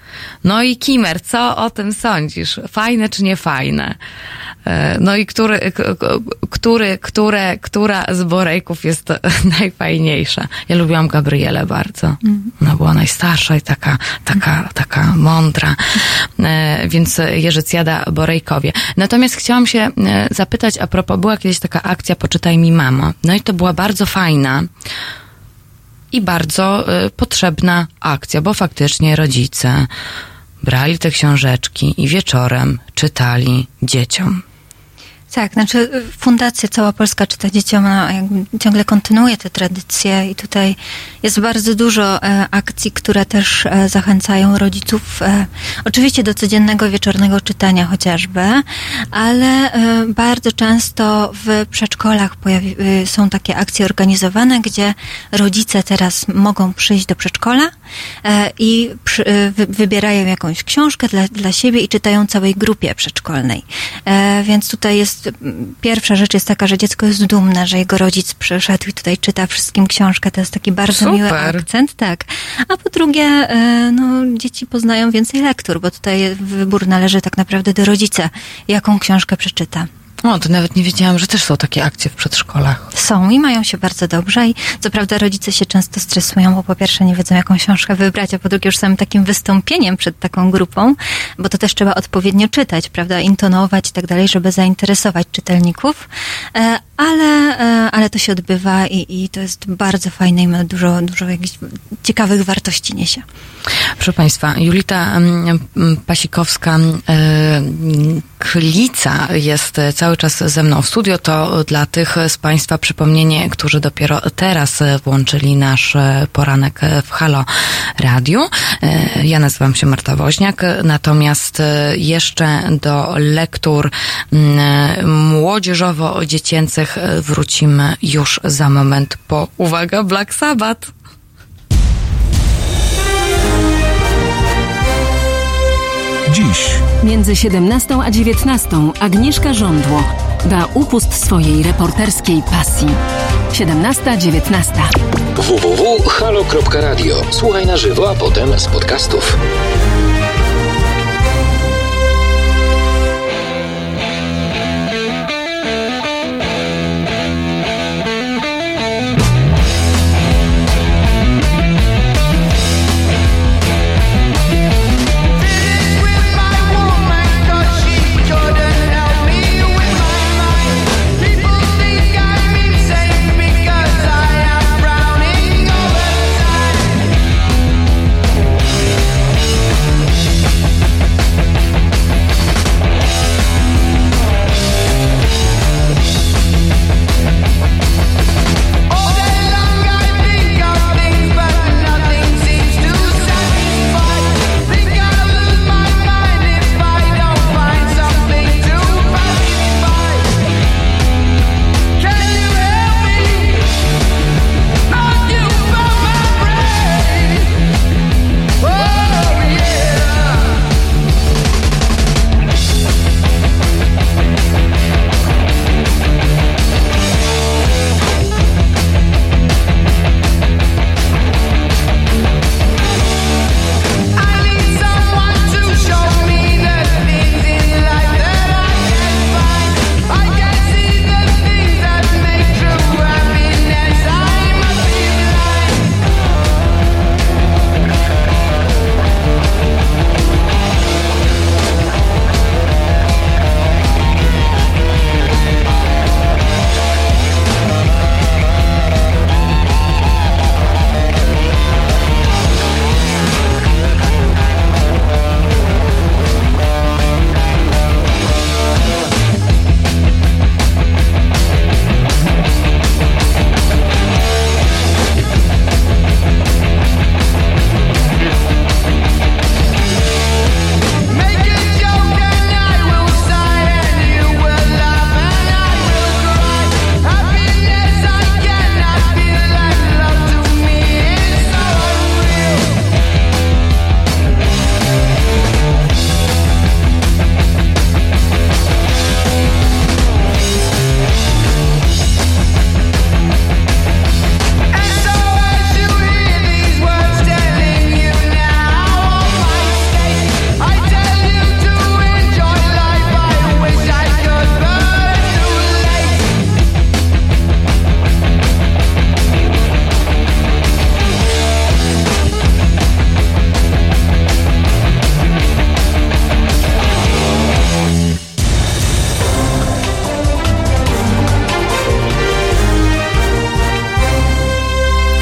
No i Kimer, co o tym sądzisz? Fajne czy nie fajne? E, No i który, który, które, która z Borejków jest najfajniejsza? Ja lubiłam Gabrielę bardzo. Ona była najstarsza i taka, taka, taka mądra. E, Więc Jerzycjada Borejkowie. Natomiast chciałam się e, zapytać, a propos, była kiedyś taka akcja Poczytaj mi mamo. No i to była bardzo fajna i bardzo y, potrzebna akcja, bo faktycznie rodzice brali te książeczki i wieczorem czytali dzieciom. Tak, znaczy y, Fundacja Cała Polska Czyta Dzieciom no, ciągle kontynuuje te tradycje i tutaj jest bardzo dużo e, akcji, które też e, zachęcają rodziców e, oczywiście do codziennego wieczornego czytania chociażby, ale e, bardzo często w przedszkolach pojawi, y, są takie akcje organizowane, gdzie rodzice teraz mogą przyjść do przedszkola e, i przy, e, wy, wybierają jakąś książkę dla, dla siebie i czytają całej grupie przedszkolnej. E, więc tutaj jest m, pierwsza rzecz jest taka, że dziecko jest dumne, że jego rodzic przyszedł i tutaj czyta wszystkim książkę. To jest taki bardzo miły Super. akcent, tak. A po drugie, e, no, dzieci poznają więcej lektur, bo tutaj wybór należy tak naprawdę do rodzica, jaką książkę przeczyta. O, to nawet nie wiedziałam, że też są takie akcje w przedszkolach. Są i mają się bardzo dobrze i co prawda rodzice się często stresują, bo po pierwsze nie wiedzą jaką książkę wybrać, a po drugie już samym takim wystąpieniem przed taką grupą, bo to też trzeba odpowiednio czytać, prawda, intonować i tak dalej, żeby zainteresować czytelników, E, ale, e, ale to się odbywa i, i to jest bardzo fajne i ma dużo, dużo jakichś ciekawych wartości niesie. Proszę Państwa, Julita mm, mm, Pasikowska-Klica jest e, cały czas ze mną w studio. To dla tych z Państwa przypomnienie, którzy dopiero teraz włączyli nasz poranek w Halo Radiu. E, Ja nazywam się Marta Woźniak, natomiast jeszcze do lektur mm, młodzieżowo-dziecięcych e, wrócimy już za moment po, uwaga, Black Sabbath. Dziś Między 17 a 19 Agnieszka Żądło da upust swojej reporterskiej pasji. 17-19. www.halo.radio. Słuchaj na żywo, a potem z podcastów.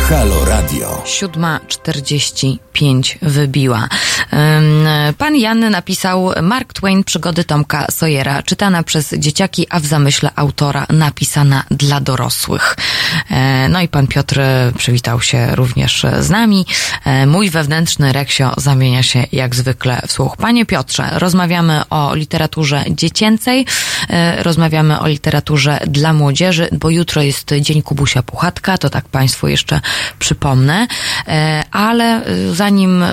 Halo Radio. 7.45 wybiła. Pan Jan napisał Mark Twain Przygody Tomka Sawyera, czytana przez dzieciaki, a w zamyśle autora napisana dla dorosłych. E, No i pan Piotr przywitał się również z nami. E, Mój wewnętrzny reksio zamienia się jak zwykle w słuch. Panie Piotrze, rozmawiamy o literaturze dziecięcej, e, rozmawiamy o literaturze dla młodzieży, bo jutro jest Dzień Kubusia Puchatka, to tak Państwu jeszcze przypomnę, ale zanim e,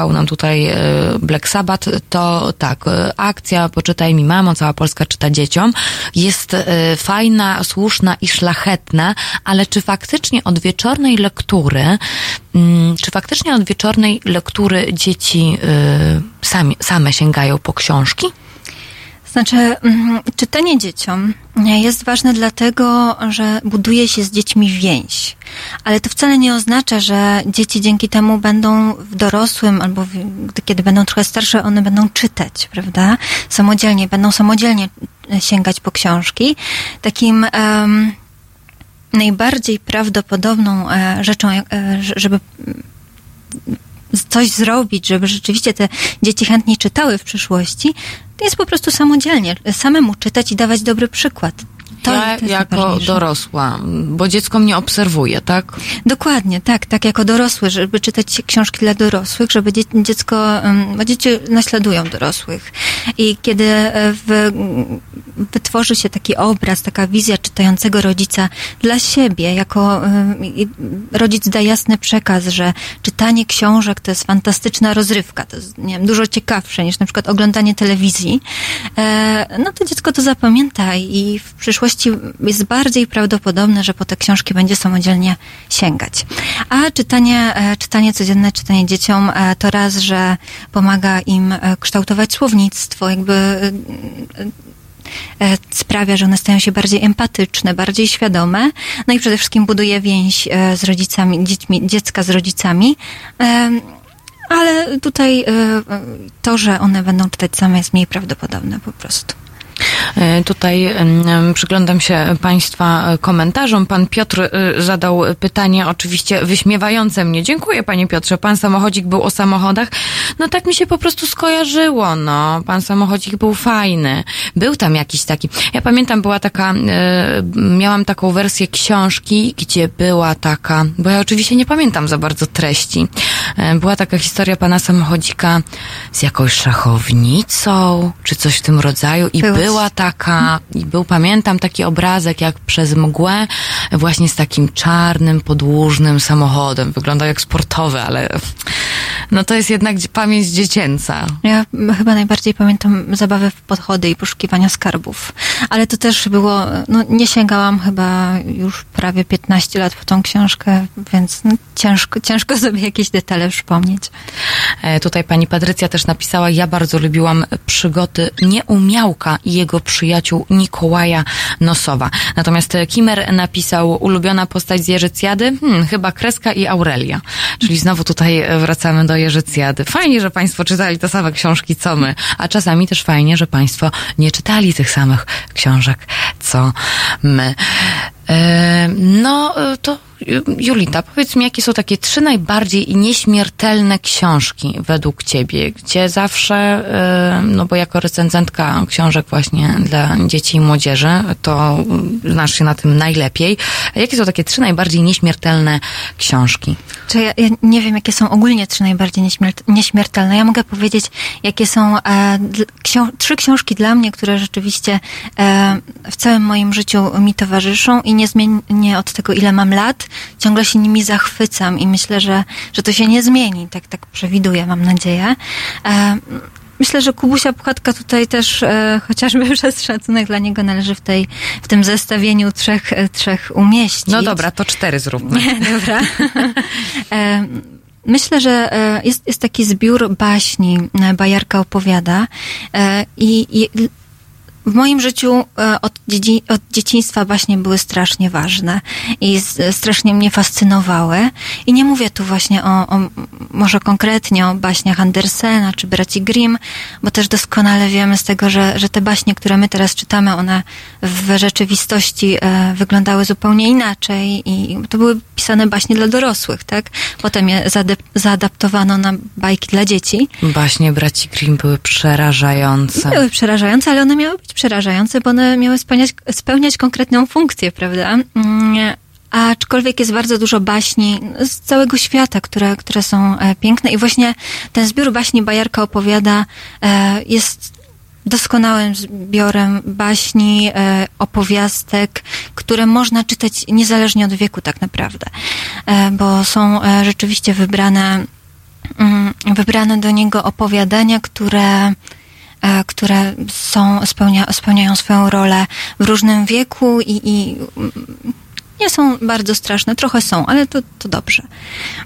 wjechał nam tutaj e, Black Sabbath, to tak, e, akcja Poczytaj mi mamo, cała Polska czyta dzieciom, jest e, fajna, słuszna i szlachetna, ale czy faktycznie od wieczornej lektury, mm, czy faktycznie od wieczornej lektury dzieci same sięgają po książki? Znaczy, mm, czytanie dzieciom jest ważne dlatego, że buduje się z dziećmi więź. Ale to wcale nie oznacza, że dzieci dzięki temu będą w dorosłym albo w, kiedy będą trochę starsze, one będą czytać, prawda? Samodzielnie, będą samodzielnie sięgać po książki. Takim em, najbardziej prawdopodobną e, rzeczą, e, żeby coś zrobić, żeby rzeczywiście te dzieci chętnie czytały w przyszłości, jest po prostu samodzielnie, samemu czytać i dawać dobry przykład. To, ja to jako dorosła, bo dziecko mnie obserwuje, tak? Dokładnie, tak, tak jako dorosły, żeby czytać książki dla dorosłych, żeby dzie- dziecko, bo dzieci naśladują dorosłych. I kiedy e, w, wytworzy się taki obraz, taka wizja czytającego rodzica dla siebie, jako rodzic da jasny przekaz, że czytanie książek to jest fantastyczna rozrywka, to jest, nie wiem, dużo ciekawsze niż na przykład oglądanie telewizji, e, no to dziecko to zapamięta i w przyszłości jest bardziej prawdopodobne, że po te książki będzie samodzielnie sięgać. A czytanie, e, czytanie codzienne, czytanie dzieciom e, to raz, że pomaga im e, kształtować słownictwo, jakby sprawia, że one stają się bardziej empatyczne, bardziej świadome, no i przede wszystkim buduje więź z rodzicami, dziećmi, dziecka z rodzicami. Ale tutaj to, że one będą czytać same jest mniej prawdopodobne po prostu. E, Tutaj przyglądam się Państwa komentarzom. Pan Piotr e, zadał pytanie oczywiście wyśmiewające mnie. Dziękuję Panie Piotrze. Pan samochodzik był o samochodach. No tak mi się po prostu skojarzyło, no. Pan samochodzik był fajny. Był tam jakiś taki. Ja pamiętam, była taka, e, miałam taką wersję książki, gdzie była taka, bo ja oczywiście nie pamiętam za bardzo treści. E, Była taka historia pana samochodzika z jakąś szachownicą, czy coś w tym rodzaju i Była. Była taka, i był, pamiętam taki obrazek jak przez mgłę, właśnie z takim czarnym, podłużnym samochodem. Wyglądał jak sportowy, ale no to jest jednak pamięć dziecięca. Ja chyba najbardziej pamiętam zabawę w podchody i poszukiwania skarbów. Ale to też było, no nie sięgałam chyba już prawie 15 lat po tą książkę, więc no, ciężko, ciężko sobie jakieś detale przypomnieć. E, Tutaj pani Patrycja też napisała, ja bardzo lubiłam przygody Nieumiałka i jego przyjaciół Nikołaja Nosowa. Natomiast e, Kimer napisał, ulubiona postać z Jerzycjady? Hmm, chyba Kreska i Aurelia. Czyli znowu tutaj e, wracamy do Jerzycjady. Fajnie, że państwo czytali te same książki, co my. A czasami też fajnie, że państwo nie czytali tych samych książek, co my. E, No, e, to Julita, powiedz mi, jakie są takie trzy najbardziej nieśmiertelne książki według ciebie, gdzie zawsze, e, no bo jako recenzentka książek właśnie dla dzieci i młodzieży, to znasz się na tym najlepiej. Jakie są takie trzy najbardziej nieśmiertelne książki? Czy ja, ja nie wiem, jakie są ogólnie trzy najbardziej nieśmiert- nieśmiertelne. Ja mogę powiedzieć, jakie są e, trzy książki dla mnie, które rzeczywiście e, w całym moim życiu mi towarzyszą i niezmiennie od tego, ile mam lat, ciągle się nimi zachwycam i myślę, że, że to się nie zmieni. Tak, tak przewiduję, mam nadzieję. E, Myślę, że Kubusia Puchatka tutaj też e, chociażby przez szacunek dla niego należy w, tej, w tym zestawieniu trzech, e, trzech umieścić. No dobra, to cztery zróbmy. Nie, dobra. E, Myślę, że e, jest, jest taki zbiór baśni, Bajarka opowiada i, i w moim życiu e, od, dzieci, od dzieciństwa baśnie były strasznie ważne i s- strasznie mnie fascynowały. I nie mówię tu właśnie o, o może konkretnie o baśniach Andersena czy braci Grimm, bo też doskonale wiemy z tego, że, że te baśnie, które my teraz czytamy, one w rzeczywistości e, wyglądały zupełnie inaczej i to były pisane baśnie dla dorosłych, tak? Potem je zaadaptowano na bajki dla dzieci. Baśnie braci Grimm były przerażające. Były przerażające, ale one miały być przerażające, bo one miały spełniać, spełniać konkretną funkcję, prawda? Mm, Aczkolwiek jest bardzo dużo baśni z całego świata, które, które są e, piękne i właśnie ten zbiór baśni Bajarka opowiada e, jest doskonałym zbiorem baśni, e, opowiastek, które można czytać niezależnie od wieku tak naprawdę, bo są rzeczywiście wybrane, mm, wybrane do niego opowiadania, które które są, spełnia, spełniają swoją rolę w różnym wieku i, i nie są bardzo straszne, trochę są, ale to, to dobrze.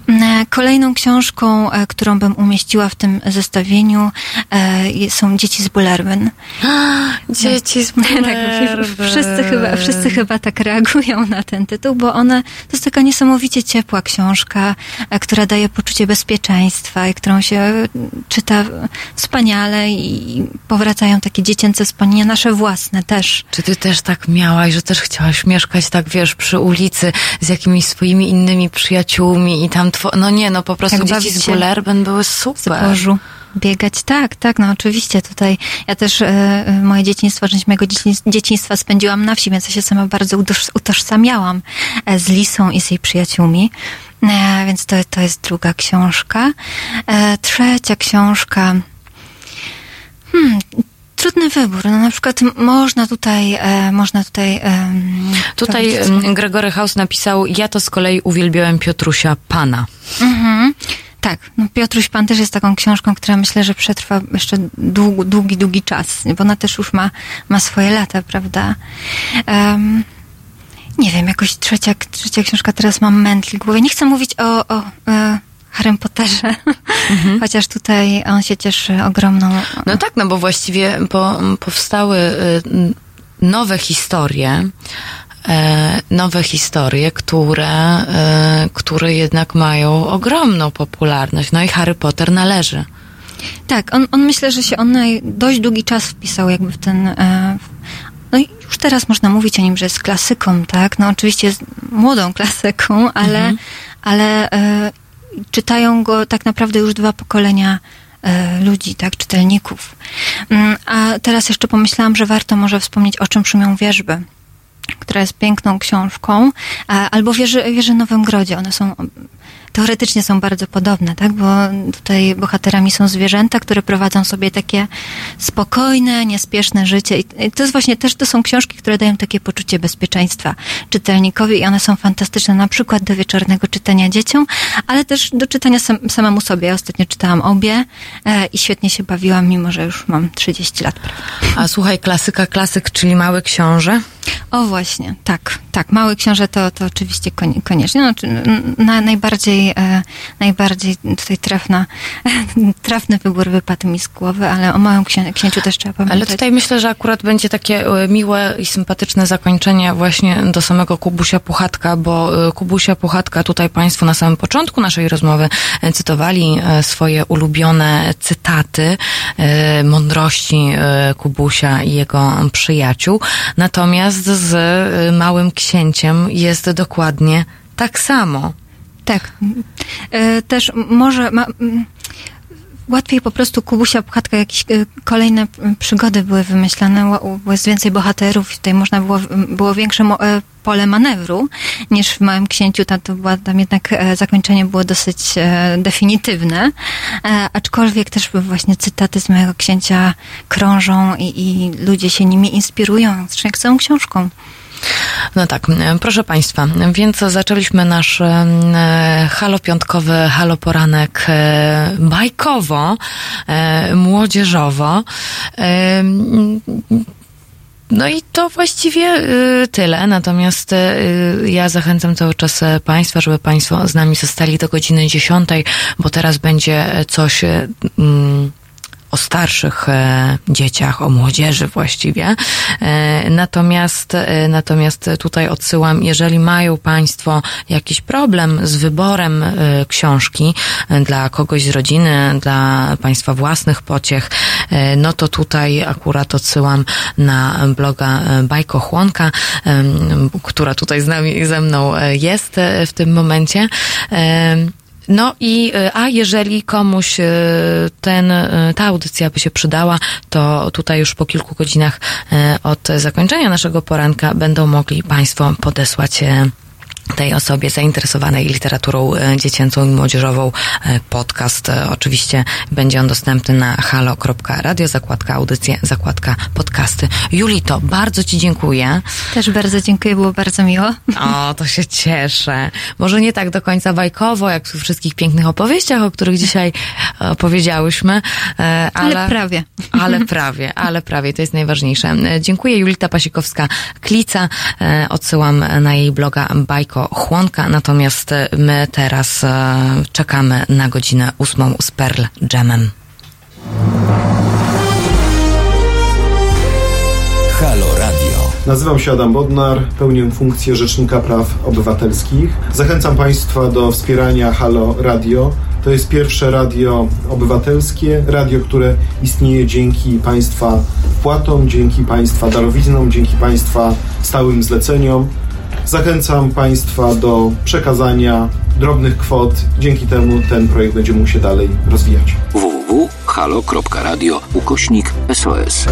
E, Kolejną książką, e, którą bym umieściła w tym zestawieniu, e, są Dzieci z Bullerbyn. Dzieci z Tak, wszyscy chyba, wszyscy chyba tak reagują na ten tytuł, bo one, to jest taka niesamowicie ciepła książka, która daje poczucie bezpieczeństwa i którą się czyta wspaniale i powracają takie dziecięce wspomnienia, nasze własne też. Czy ty też tak miałaś, że też chciałaś mieszkać tak, wiesz, przy ulicy z jakimiś swoimi innymi przyjaciółmi i tam two... No nie, no po prostu Tak, dzieci z się Bullerben były super. zbożu. Biegać, tak, tak, no oczywiście tutaj, ja też e, moje dzieciństwo, część mojego dzieci, dzieciństwa spędziłam na wsi, więc ja się sama bardzo utoż, utożsamiałam e, z Lisą i z jej przyjaciółmi, e, więc to, to jest druga książka. E, trzecia książka, hmm, trudny wybór, no na przykład można tutaj, e, można tutaj... em, Tutaj powiedzieć- Gregory House napisał, ja to z kolei uwielbiałem Piotrusia Pana. Mhm. Tak, no Piotruś Pan też jest taką książką, która myślę, że przetrwa jeszcze długi, długi, długi czas, bo ona też już ma, ma swoje lata, prawda? Um, nie wiem, jakoś trzecia, trzecia książka, teraz mam mętli w głowie. Nie chcę mówić o, o e, Harrym Potterze, chociaż tutaj on się cieszy ogromną... No tak, no bo właściwie po, powstały y, nowe historie, e, nowe historie, które, e, które jednak mają ogromną popularność. No i Harry Potter należy. Tak, on, on myślę, że się on na dość długi czas wpisał jakby w ten... E, no i już teraz można mówić o nim, że jest klasyką, tak? No oczywiście jest młodą klasyką, ale, ale e, czytają go tak naprawdę już dwa pokolenia e, ludzi, tak, czytelników. Mm, A teraz jeszcze pomyślałam, że warto może wspomnieć o czym szumią wierzby która jest piękną książką, albo wieży, wieży Nowym Grodzie. One są, teoretycznie są bardzo podobne, tak? Bo tutaj bohaterami są zwierzęta, które prowadzą sobie takie spokojne, niespieszne życie. I to jest właśnie też, to są książki, które dają takie poczucie bezpieczeństwa czytelnikowi i one są fantastyczne na przykład do wieczornego czytania dzieciom, ale też do czytania sam, samemu sobie. Ja ostatnio czytałam obie e, i świetnie się bawiłam, mimo że już mam 30 lat. Prawda? A słuchaj, klasyka, klasyk, czyli Mały Książę. O właśnie, tak, tak. Mały książę to, to oczywiście konie- koniecznie. No, na, najbardziej, e, najbardziej tutaj trafna, trafny wybór wypadł mi z głowy, ale o małym księ, księciu też trzeba pamiętać. Ale tutaj myślę, że akurat będzie takie e, miłe i sympatyczne zakończenie właśnie do samego Kubusia Puchatka, bo e, Kubusia Puchatka tutaj Państwu na samym początku naszej rozmowy e, cytowali swoje ulubione cytaty mądrości Kubusia i jego przyjaciół. Natomiast z Małym Księciem jest dokładnie tak samo. Tak. E, Też może ma, łatwiej po prostu Kubusia Puchatka, jakieś e, kolejne przygody były wymyślane, jest więcej bohaterów tutaj można było, było większe e, pole manewru niż w Małym Księciu. Tam, to była, tam jednak zakończenie było dosyć definitywne, aczkolwiek też właśnie cytaty z Małego Księcia krążą i, i ludzie się nimi inspirują, jak całą książką. No tak, proszę Państwa, więc zaczęliśmy nasz e, halopiątkowy haloporanek e, bajkowo, e, młodzieżowo. No i to właściwie tyle. Natomiast ja zachęcam cały czas Państwa, żeby Państwo z nami zostali do godziny 10, bo teraz będzie coś mm, o starszych e, dzieciach, o młodzieży właściwie. E, natomiast, e, natomiast tutaj odsyłam, jeżeli mają Państwo jakiś problem z wyborem książki dla kogoś z rodziny, dla Państwa własnych pociech, no to tutaj akurat odsyłam na bloga Bajko Chłonka, em, która tutaj z nami, ze mną jest w tym momencie. No i, e, a jeżeli komuś e, ten, e, ta audycja by się przydała, to tutaj już po kilku godzinach od zakończenia naszego poranka będą mogli Państwo podesłać tej osobie zainteresowanej literaturą e, dziecięcą i młodzieżową e, podcast. E, Oczywiście będzie on dostępny na halo.radio, zakładka audycje, zakładka podcasty. Julito, bardzo Ci dziękuję. Też bardzo dziękuję, było bardzo miło. O, to się cieszę. Może nie tak do końca bajkowo, jak w wszystkich pięknych opowieściach, o których dzisiaj opowiedziałyśmy, ale, Ale prawie. Ale prawie, ale prawie, to jest najważniejsze. Dziękuję, Julita Pasikowska-Klica. Odsyłam na jej bloga Bajko Chłonka, natomiast my teraz e, czekamy na godzinę ósmą z Pearl Jamem. Halo Radio. Nazywam się Adam Bodnar, pełnię funkcję Rzecznika Praw Obywatelskich. Zachęcam Państwa do wspierania Halo Radio. To jest pierwsze radio obywatelskie, radio, które istnieje dzięki Państwa wpłatom, dzięki Państwa darowiznom, dzięki Państwa stałym zleceniom. Zachęcam Państwa do przekazania drobnych kwot. Dzięki temu ten projekt będzie mógł się dalej rozwijać. www.halo.radio ukośnik SOS.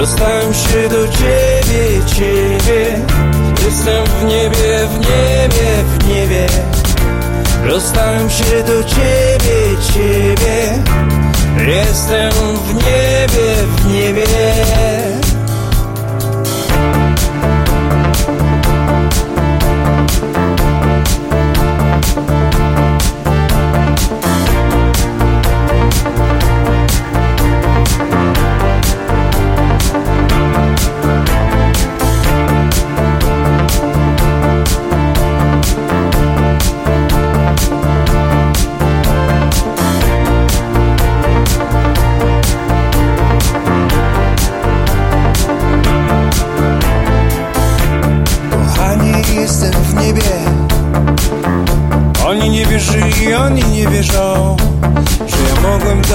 Dostałem się do ciebie, ciebie. Jestem w niebie, w niebie, w niebie. Dostałem się do ciebie, ciebie. Jestem w niebie, w niebie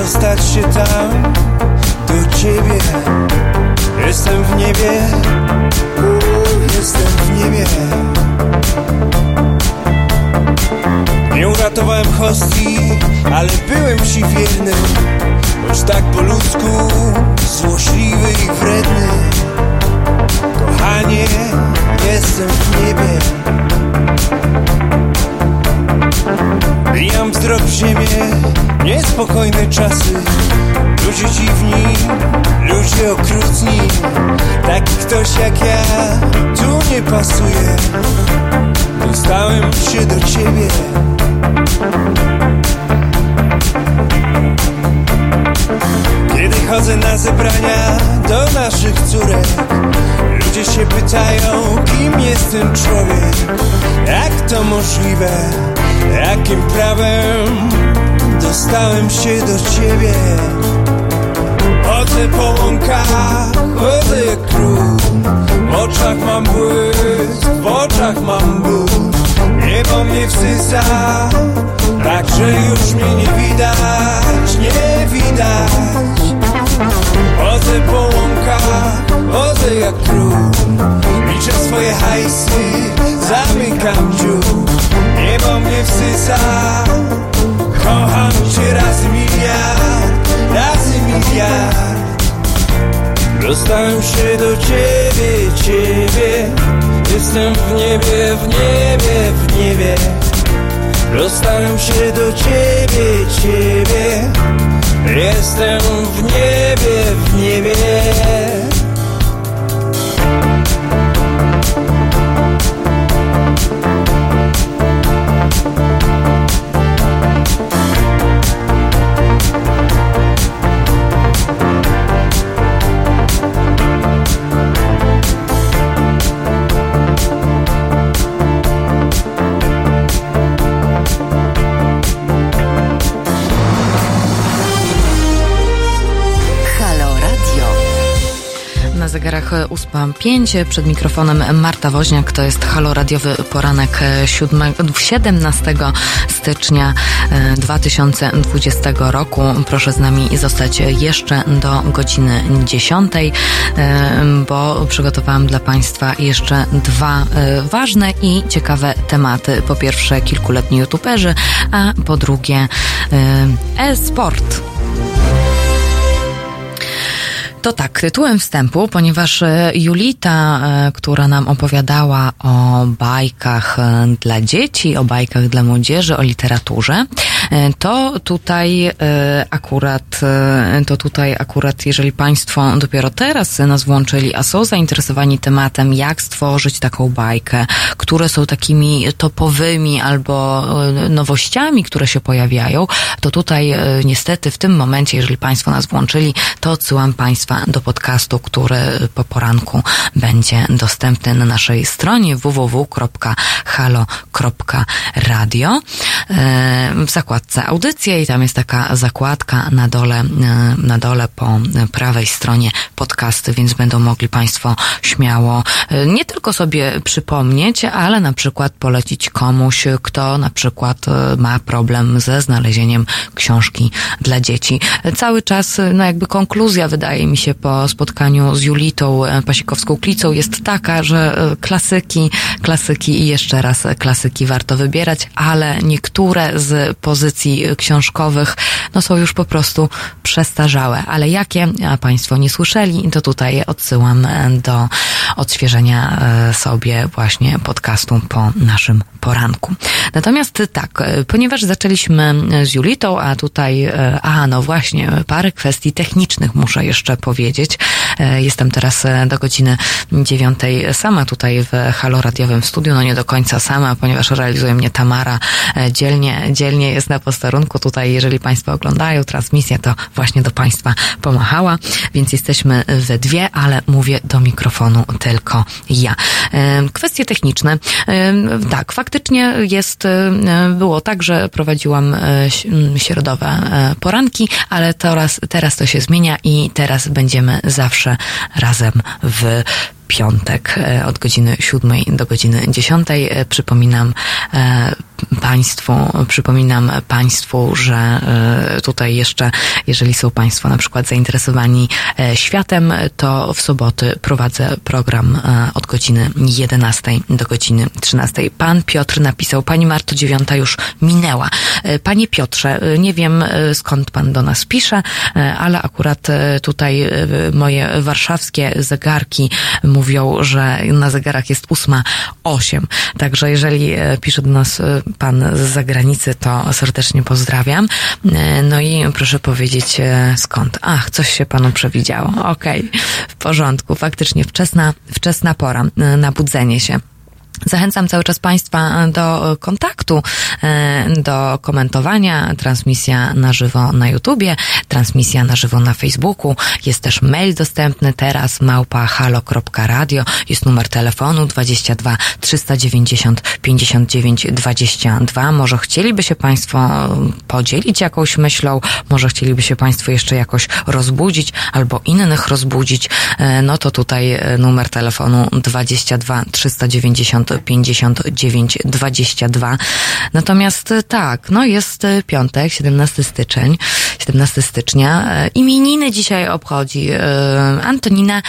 dostać się tam Do ciebie. Jestem w niebie. Uuu, Jestem w niebie. Nie uratowałem hostii Ale byłem ci wierny. Choć tak po ludzku Złośliwy i wredny. Kochanie, jestem w niebie. Bijam wzrok w ziemię Niespokojne czasy pasuje. Dostałem się do ciebie. Kiedy chodzę na zebrania do naszych córek Ludzie się pytają, kim jest ten człowiek? Jak to możliwe, jakim prawem Dostałem się do ciebie Łąkach, chodzę jak król. W oczach mam błysk, w oczach mam ból Niebo mnie wsysa, tak że już mnie nie widać, nie widać. Po łąkach, chodzę jak król. Liczę swoje hajsy, zamykam dziób. Niebo mnie wsysa, kocham cię razy miliard, razy miliard Dostałem się do ciebie, ciebie. Jestem w niebie, w niebie, w niebie. Dostałem się do ciebie, ciebie. Jestem w niebie, w niebie 8.05. Przed mikrofonem Marta Woźniak. To jest Halo Radiowy Poranek 7, 17 stycznia 2020 roku. Proszę z nami zostać jeszcze do godziny 10, bo przygotowałam dla Państwa jeszcze dwa ważne i ciekawe tematy. Po pierwsze kilkuletni youtuberzy, a po drugie e-sport. To tak, tytułem wstępu, ponieważ e, Julita, e, która nam opowiadała o bajkach e, dla dzieci, o bajkach dla młodzieży, o literaturze, to tutaj akurat, to tutaj akurat, jeżeli Państwo dopiero teraz nas włączyli, a są zainteresowani tematem, jak stworzyć taką bajkę, które są takimi topowymi albo nowościami, które się pojawiają, to tutaj niestety w tym momencie, jeżeli Państwo nas włączyli, to odsyłam Państwa do podcastu, który po poranku będzie dostępny na naszej stronie www.halo.radio w zakładce audycje i tam jest taka zakładka na dole, na dole po prawej stronie podcasty, więc będą mogli Państwo śmiało nie tylko sobie przypomnieć, ale na przykład polecić komuś, kto na przykład ma problem ze znalezieniem książki dla dzieci. Cały czas, no jakby konkluzja wydaje mi się po spotkaniu z Julitą Pasikowską-Klicą jest taka, że klasyki, klasyki i jeszcze raz klasyki warto wybierać, ale niektóre z pozycji książkowych no są już po prostu przestarzałe. Ale jakie, Państwo nie słyszeli, to tutaj odsyłam do odświeżenia sobie właśnie podcastu po naszym poranku. Natomiast tak, ponieważ zaczęliśmy z Julitą, a tutaj, a no właśnie, parę kwestii technicznych muszę jeszcze powiedzieć. Jestem teraz do godziny dziewiątej sama tutaj w Halo Radiowym Studiu, no nie do końca sama, ponieważ realizuje mnie Tamara dzielnie, dzielnie jest na posterunku tutaj, jeżeli Państwo oglądają transmisję, to właśnie do Państwa pomachała, więc jesteśmy we dwie, ale mówię do mikrofonu tylko ja. Kwestie techniczne. Tak, faktycznie jest, było tak, że prowadziłam środowe poranki, ale teraz, teraz to się zmienia i teraz będziemy zawsze razem w piątek od godziny siódmej do godziny dziesiątej. Przypominam Państwu, przypominam Państwu, że tutaj jeszcze, jeżeli są Państwo na przykład zainteresowani światem, to w soboty prowadzę program od godziny 11 do godziny 13. Pan Piotr napisał, Pani Marto, dziewiąta już minęła. Panie Piotrze, nie wiem skąd Pan do nas pisze, ale akurat tutaj moje warszawskie zegarki mówią, że na zegarach jest ósma osiem. Także jeżeli pisze do nas pan z zagranicy, to serdecznie pozdrawiam. No i proszę powiedzieć skąd. Ach, coś się panu przewidziało. Okej, okay. w porządku. Faktycznie wczesna, wczesna pora na budzenie się. Zachęcam cały czas Państwa do kontaktu, do komentowania. Transmisja na żywo na YouTubie, transmisja na żywo na Facebooku. Jest też mail dostępny teraz małpa halo.radio. Jest numer telefonu 22 390 59 22. Może chcieliby się Państwo podzielić jakąś myślą, może chcieliby się Państwo jeszcze jakoś rozbudzić albo innych rozbudzić. No to tutaj numer telefonu 22 390 59 22. Natomiast tak, no jest piątek, 17 styczeń, 17 stycznia. Imieniny dzisiaj obchodzi Antonina,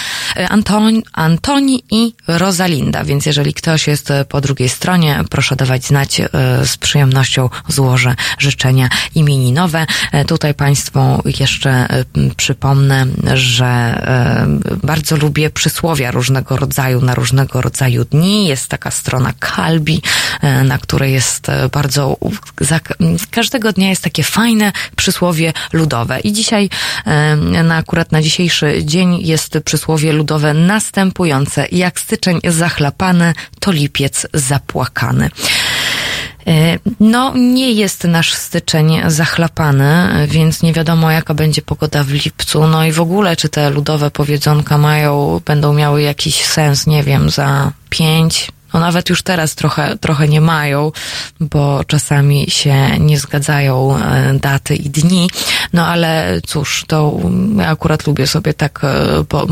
Anton, Antoni i Rosalinda, więc jeżeli ktoś jest po drugiej stronie, proszę dawać znać, z przyjemnością złożę życzenia imieninowe. Tutaj Państwu jeszcze przypomnę, że bardzo lubię przysłowia różnego rodzaju na różnego rodzaju dni. Jest taka strona Kalbi, na której jest bardzo, każdego dnia jest takie fajne przysłowie ludowe. I dzisiaj, na akurat na dzisiejszy dzień jest przysłowie ludowe następujące. Jak styczeń zachlapany, to lipiec zapłakany. No, nie jest nasz styczeń zachlapany, więc nie wiadomo, jaka będzie pogoda w lipcu. No i w ogóle, czy te ludowe powiedzonka mają, będą miały jakiś sens, nie wiem, za pięć, no nawet już teraz trochę, trochę nie mają, bo czasami się nie zgadzają e, daty i dni, no ale cóż, to ja akurat lubię sobie tak e, po,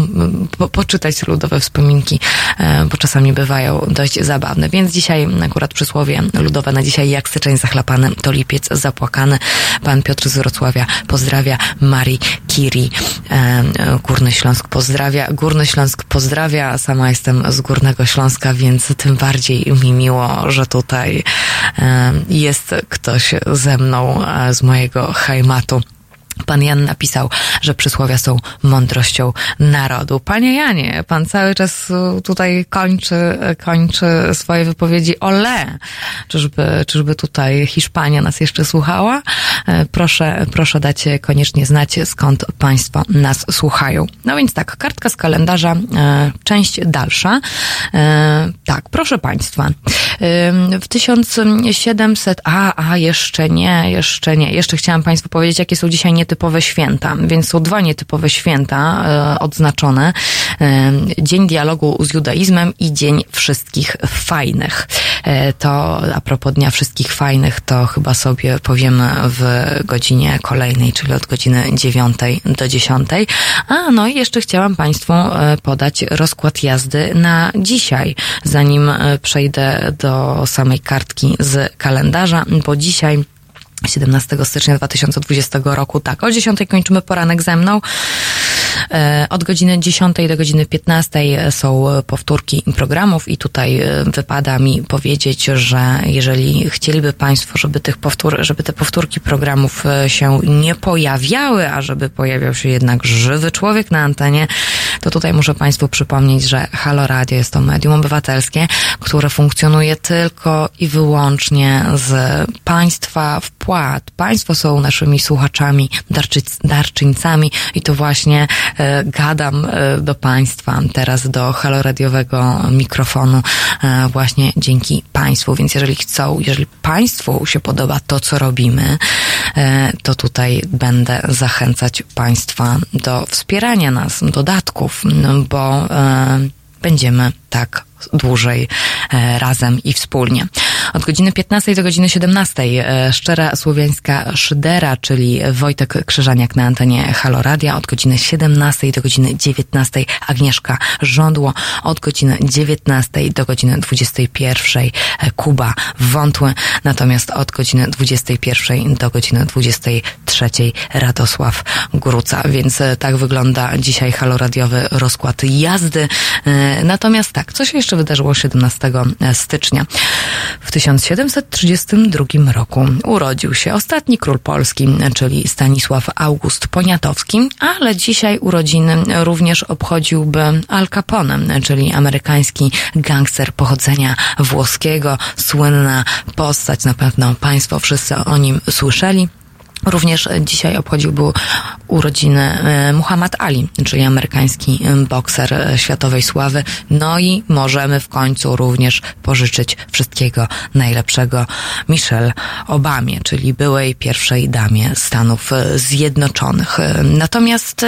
po, poczytać ludowe wspominki, e, bo czasami bywają dość zabawne, więc dzisiaj akurat przysłowie ludowe na dzisiaj, jak styczeń zachlapany, to lipiec zapłakany. Pan Piotr z Wrocławia pozdrawia, Marii Kiri, Górny Śląsk pozdrawia, Górny Śląsk pozdrawia, sama jestem z Górnego Śląska, więc tym bardziej mi miło, że tutaj jest ktoś ze mną e, z mojego hajmatu. Pan Jan napisał, że przysłowia są mądrością narodu. Panie Janie, pan cały czas e, tutaj kończy, kończy swoje wypowiedzi ole. Czyżby, czyżby tutaj Hiszpania nas jeszcze słuchała? E, Proszę, proszę dać koniecznie znać, skąd państwo nas słuchają. No więc tak, kartka z kalendarza, część dalsza. Tak, proszę państwa. W 1700, a, a, jeszcze nie, jeszcze nie. Jeszcze chciałam państwu powiedzieć, jakie są dzisiaj nietypowe święta. Więc są dwa nietypowe święta e, odznaczone. E, Dzień dialogu z judaizmem i Dzień wszystkich fajnych. E, To a propos Dnia Wszystkich Fajnych, to chyba sobie powiemy w godzinie kolejnej, czyli od godziny 9 do 10. A no i jeszcze chciałam Państwu podać rozkład jazdy na dzisiaj, zanim przejdę do samej kartki z kalendarza, bo dzisiaj 17 stycznia 2020 roku. Tak, o 10 kończymy poranek ze mną. E, Od godziny 10 do godziny 15 są powtórki programów i tutaj e, wypada mi powiedzieć, że jeżeli chcieliby Państwo, żeby tych powtór, żeby te powtórki programów e, się nie pojawiały, a żeby pojawiał się jednak żywy człowiek na antenie, to tutaj muszę Państwu przypomnieć, że Halo Radio jest to medium obywatelskie, które funkcjonuje tylko i wyłącznie z Państwa wpłat. Państwo są naszymi słuchaczami, darczy, darczyńcami i to właśnie e, gadam e, do Państwa teraz do haloradiowego mikrofonu e, właśnie dzięki Państwu. Więc jeżeli chcą, jeżeli Państwu się podoba to, co robimy, e, to tutaj będę zachęcać Państwa do wspierania nas, dodatków, bo e, będziemy tak dłużej e, razem i wspólnie. Od godziny 15 do godziny 17 e, szczera słowiańska szydera, czyli Wojtek Krzyżaniak na antenie Halo Radia. Od godziny 17 do godziny 19 Agnieszka Żądło. Od godziny 19 do godziny 21 e, Kuba Wątły. Natomiast od godziny 21 do godziny 23 Radosław Gruca. Więc tak wygląda dzisiaj haloradiowy rozkład jazdy. Natomiast tak, co się jeszcze wydarzyło 17 stycznia? W 1732 roku urodził się ostatni król Polski, czyli Stanisław August Poniatowski, ale dzisiaj urodziny również obchodziłby Al Capone, czyli amerykański gangster pochodzenia włoskiego, słynna postać, na pewno Państwo wszyscy o nim słyszeli. Również dzisiaj obchodziłby urodziny e, Muhammad Ali, czyli amerykański e, bokser e, światowej sławy. No i możemy w końcu również pożyczyć wszystkiego najlepszego Michelle Obamie, czyli byłej pierwszej damie Stanów Zjednoczonych. Natomiast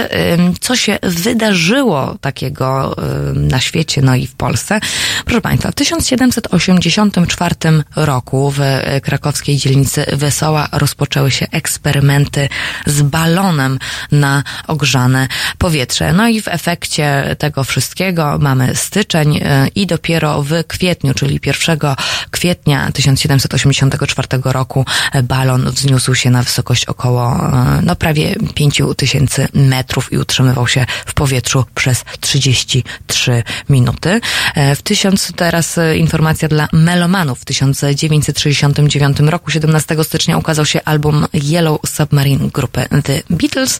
co się wydarzyło takiego na świecie, no i w Polsce? Proszę Państwa, w 1784 roku w krakowskiej dzielnicy Wesoła rozpoczęły się eksperymenty z balonem na ogrzane powietrze. No i w efekcie tego wszystkiego mamy styczeń e, i dopiero w kwietniu, czyli 1 kwietnia 1784 roku e, balon wzniósł się na wysokość około e, no prawie 5000 metrów i utrzymywał się w powietrzu przez 33 minuty. W 1000 teraz informacja dla melomanów. W 1969 roku, 17 stycznia ukazał się album Yellow Submarine grupy The Beatles.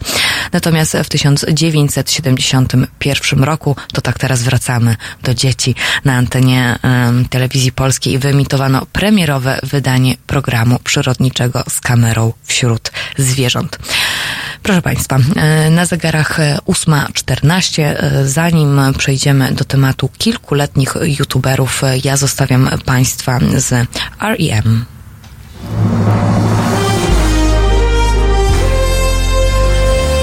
Natomiast w 1971 roku, to tak teraz wracamy do dzieci, na antenie em, telewizji polskiej wyemitowano premierowe wydanie programu przyrodniczego z kamerą wśród zwierząt. Proszę Państwa, e, na zegarach e, 8.14. E, Zanim przejdziemy do tematu kilkuletnich youtuberów, e, ja zostawiam Państwa z R.E.M.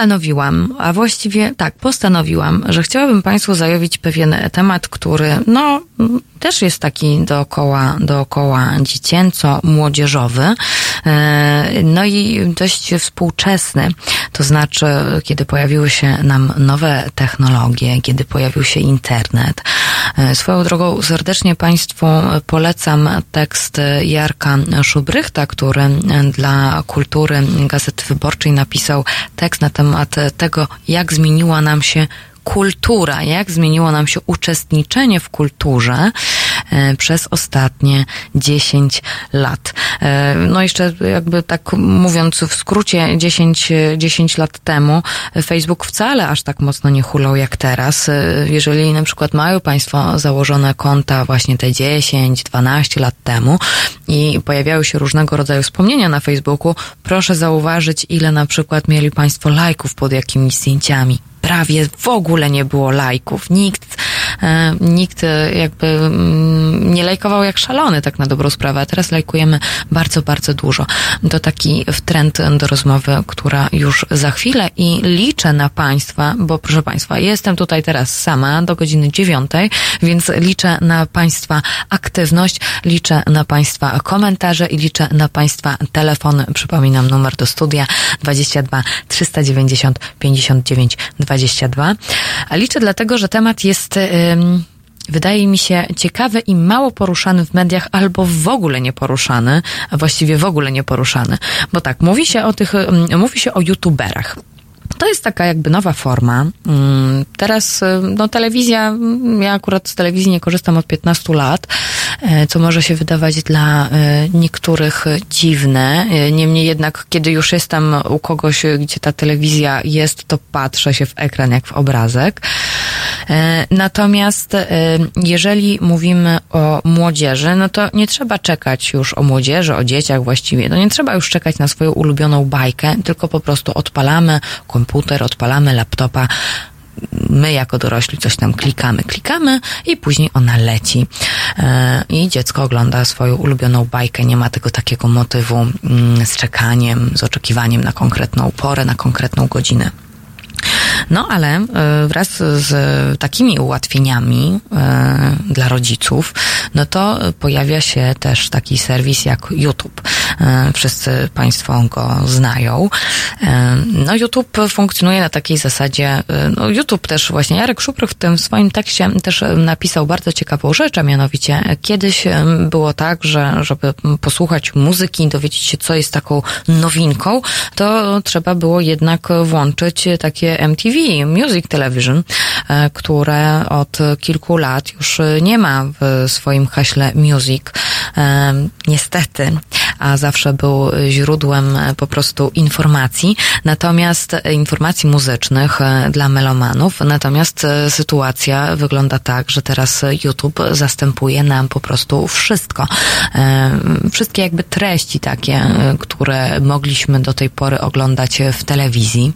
Postanowiłam, a właściwie tak, postanowiłam, że chciałabym Państwu zajawić pewien temat, który, no, też jest taki dookoła, dookoła dziecięco-młodzieżowy, e, no i dość współczesny. To znaczy, kiedy pojawiły się nam nowe technologie, kiedy pojawił się internet. E, Swoją drogą serdecznie Państwu polecam tekst Jarka Szubrychta, który dla kultury Gazety Wyborczej napisał tekst na temat tego, jak zmieniła nam się kultura, jak zmieniło nam się uczestniczenie w kulturze przez ostatnie 10 lat. E, No jeszcze jakby tak mówiąc w skrócie 10, e, 10 lat temu Facebook wcale aż tak mocno nie hulał jak teraz. E, Jeżeli na przykład mają Państwo założone konta właśnie te 10, 12 lat temu i pojawiały się różnego rodzaju wspomnienia na Facebooku, proszę zauważyć ile na przykład mieli Państwo lajków pod jakimiś zdjęciami prawie w ogóle nie było lajków. Nikt, e, nikt e, jakby mm, nie lajkował jak szalony, tak na dobrą sprawę. A teraz lajkujemy bardzo, bardzo dużo. To taki trend do rozmowy, która już za chwilę i liczę na Państwa, bo proszę Państwa, jestem tutaj teraz sama do godziny dziewiątej, więc liczę na Państwa aktywność, liczę na Państwa komentarze i liczę na Państwa telefony. Przypominam numer do studia 22 390 59 22. A liczę dlatego, że temat jest ym, wydaje mi się ciekawy i mało poruszany w mediach, albo w ogóle nie poruszany, a właściwie w ogóle nie poruszany. Bo tak, mówi się o tych, mówi się o youtuberach. To jest taka jakby nowa forma. Mm, Teraz, no telewizja, mm, ja akurat z telewizji nie korzystam od 15 lat, e, co może się wydawać dla e, niektórych dziwne. E, Niemniej jednak, kiedy już jestem u kogoś, gdzie ta telewizja jest, to patrzę się w ekran jak w obrazek. E, Natomiast e, jeżeli mówimy o młodzieży, no to nie trzeba czekać już o młodzieży, o dzieciach właściwie. No nie trzeba już czekać na swoją ulubioną bajkę, tylko po prostu odpalamy komputer, odpalamy laptopa, my jako dorośli coś tam klikamy, klikamy i później ona leci. E, I dziecko ogląda swoją ulubioną bajkę, nie ma tego takiego motywu mm, z czekaniem, z oczekiwaniem na konkretną porę, na konkretną godzinę. No ale e, wraz z takimi ułatwieniami e, dla rodziców, no to pojawia się też taki serwis jak YouTube. E, Wszyscy Państwo go znają. No YouTube funkcjonuje na takiej zasadzie, no YouTube też właśnie, Jarek Szuprych w tym swoim tekście też napisał bardzo ciekawą rzecz, a mianowicie kiedyś było tak, że żeby posłuchać muzyki, dowiedzieć się co jest taką nowinką, to trzeba było jednak włączyć takie MTV, Music Television, e, które od kilku lat już nie ma w swoim haśle music. E, Niestety, a zawsze był źródłem e, po prostu informacji, natomiast e, informacji muzycznych e, dla melomanów. Natomiast e, sytuacja wygląda tak, że teraz YouTube zastępuje nam po prostu wszystko. E, Wszystkie jakby treści takie, e, które mogliśmy do tej pory oglądać w telewizji,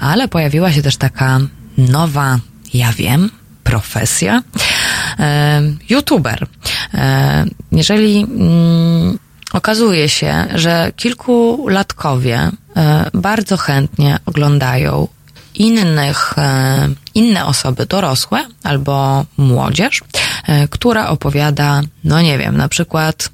ale pojawiła się też taka nowa, ja wiem, profesja. E, YouTuber. E, Jeżeli mm, okazuje się, że kilkulatkowie e, bardzo chętnie oglądają innych, inne osoby dorosłe albo młodzież, która opowiada, no nie wiem, na przykład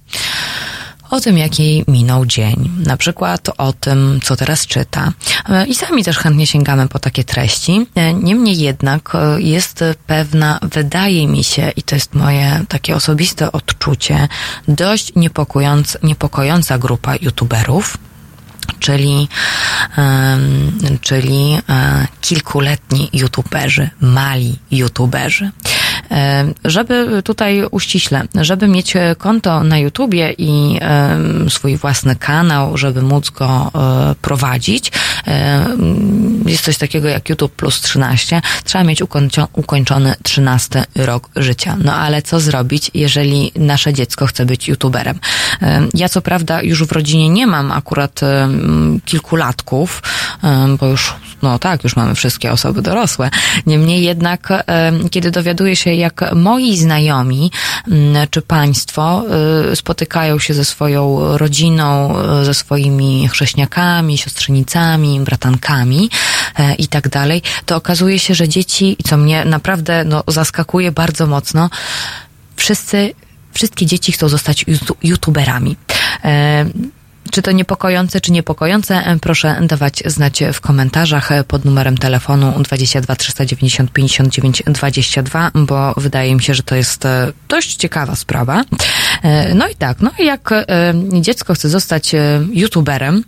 o tym, jak jej minął dzień, na przykład o tym, co teraz czyta. E, I sami też chętnie sięgamy po takie treści. E, Niemniej jednak e, jest pewna, wydaje mi się, i to jest moje takie osobiste odczucie, dość niepokojąca, niepokojąca grupa youtuberów, czyli, czyli kilkuletni youtuberzy, mali youtuberzy. Em, Żeby tutaj uściśle, żeby mieć konto na YouTubie i swój własny kanał, żeby móc go e, prowadzić, jest coś takiego jak YouTube plus 13, trzeba mieć ukończony 13 rok życia. No ale co zrobić, jeżeli nasze dziecko chce być YouTuberem? Em, Ja co prawda już w rodzinie nie mam akurat kilkulatków, bo już no tak, już mamy wszystkie osoby dorosłe. Niemniej jednak, e, kiedy dowiaduję się, jak moi znajomi m, czy państwo e, spotykają się ze swoją rodziną, e, ze swoimi chrześniakami, siostrzenicami, bratankami e, i tak dalej, to okazuje się, że dzieci, co mnie naprawdę no, zaskakuje bardzo mocno, wszyscy, wszystkie dzieci chcą zostać youtuberami. Czy to niepokojące, czy niepokojące, e, proszę dawać znać w komentarzach e, pod numerem telefonu 22 390 59 22, bo wydaje mi się, że to jest e, dość ciekawa sprawa. No i tak, no jak dziecko chce zostać youtuberem,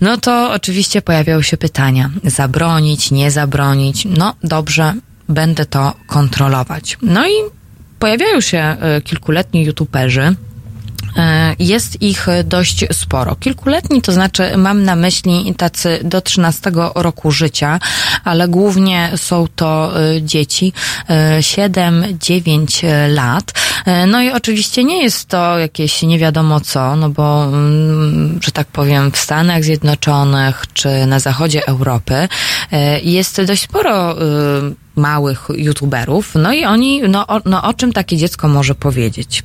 no to oczywiście pojawiają się pytania. Zabronić, nie zabronić. No dobrze, będę to kontrolować. No i pojawiają się kilkuletni youtuberzy, Jest ich dość sporo. Kilkuletni, to znaczy mam na myśli tacy do 13 roku życia, ale głównie są to e, dzieci 7-9 lat. E, No i oczywiście nie jest to jakieś nie wiadomo co, no bo, mm, że tak powiem, w Stanach Zjednoczonych czy na zachodzie Europy e, jest dość sporo e, małych youtuberów, no i oni, no, o, no o czym takie dziecko może powiedzieć?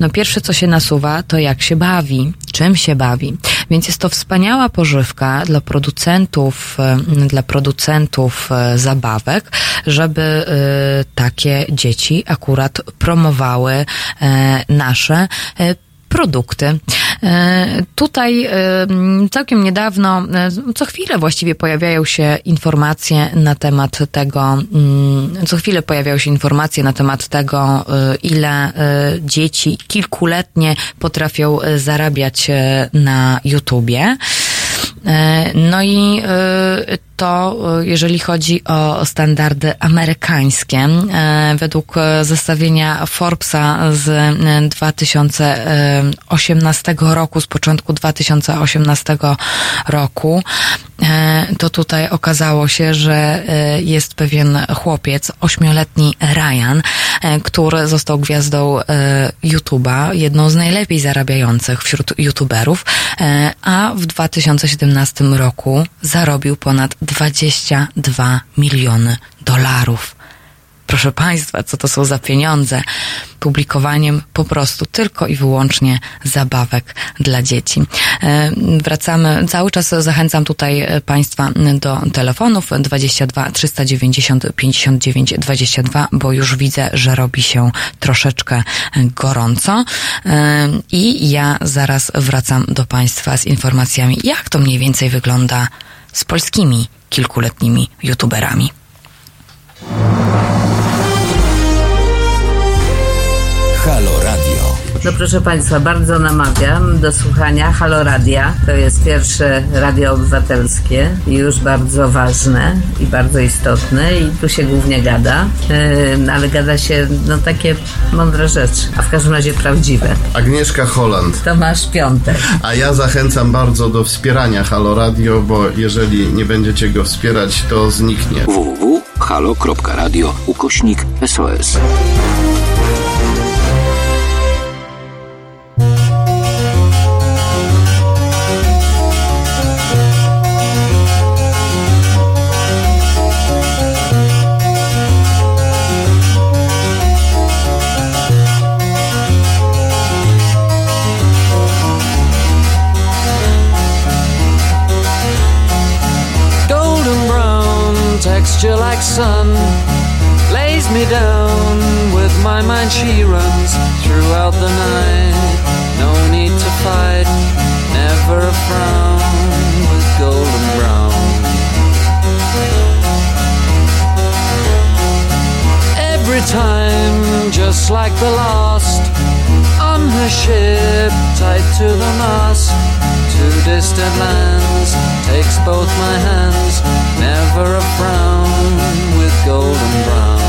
No pierwsze, co się nasuwa, to jak się bawi, czym się bawi. Więc jest to wspaniała pożywka dla producentów, e, dla producentów e, zabawek, żeby e, takie dzieci akurat promowały nasze produkty. E, Tutaj e, całkiem niedawno, e, co chwilę właściwie pojawiają się informacje na temat tego, mm, co chwilę pojawiają się informacje na temat tego, ile dzieci kilkuletnie potrafią zarabiać na YouTubie. No i to, e, jeżeli chodzi o standardy amerykańskie, e, według e, zestawienia Forbesa z e, 2018 roku, z początku 2018 roku, e, to tutaj okazało się, że e, jest pewien chłopiec, ośmioletni Ryan, e, który został gwiazdą e, YouTube'a, jedną z najlepiej zarabiających wśród YouTuberów, e, a w 2017 roku zarobił ponad 22 miliony dolarów. Proszę Państwa, co to są za pieniądze? Publikowaniem po prostu tylko i wyłącznie zabawek dla dzieci. E, Wracamy, cały czas zachęcam tutaj e, Państwa do telefonów 22 390 59 22, bo już widzę, że robi się troszeczkę gorąco. E, I ja zaraz wracam do Państwa z informacjami, jak to mniej więcej wygląda z polskimi kilkuletnimi youtuberami. Halo Radio. No proszę Państwa, bardzo namawiam do słuchania Halo Radia. To jest pierwsze radio obywatelskie i już bardzo ważne i bardzo istotne i tu się głównie gada, yy, ale gada się no takie mądre rzeczy, a w każdym razie prawdziwe. Agnieszka Holland. Tomasz Piątek. A ja zachęcam bardzo do wspierania Halo Radio, bo jeżeli nie będziecie go wspierać, to zniknie. www.halo.radio ukośnik SOS. Like sun lays me down with my mind. She runs throughout the night. No need to fight never a frown with golden brown. Every time just like the last on her ship tied to the mast to distant lands takes both my hands never a frown with golden brown.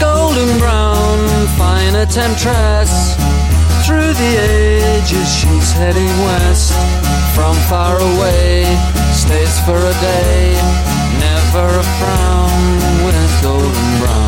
Golden brown, fine temptress through the ages she's heading west from far away. Stays for a day, never a frown with golden brown.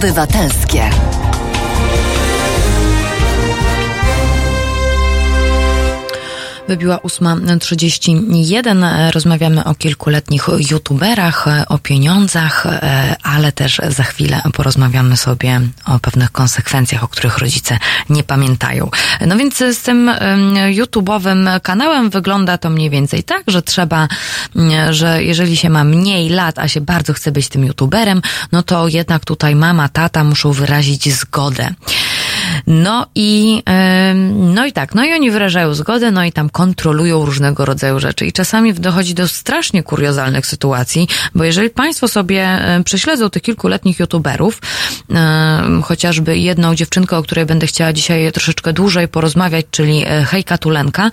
Medium Wybiła 8.31. Rozmawiamy o kilkuletnich youtuberach, o pieniądzach, ale też za chwilę porozmawiamy sobie o pewnych konsekwencjach, o których rodzice nie pamiętają. No więc z tym YouTube'owym kanałem wygląda to mniej więcej tak, że trzeba, że jeżeli się ma mniej lat, a się bardzo chce być tym YouTuberem, no to jednak tutaj mama, tata muszą wyrazić zgodę. No i, no i tak, no i oni wyrażają zgodę, no i tam kontrolują różnego rodzaju rzeczy. I czasami dochodzi do strasznie kuriozalnych sytuacji, bo jeżeli Państwo sobie prześledzą tych kilkuletnich youtuberów, chociażby jedną dziewczynkę, o której będę chciała dzisiaj troszeczkę dłużej porozmawiać, czyli Hejka Tulenka,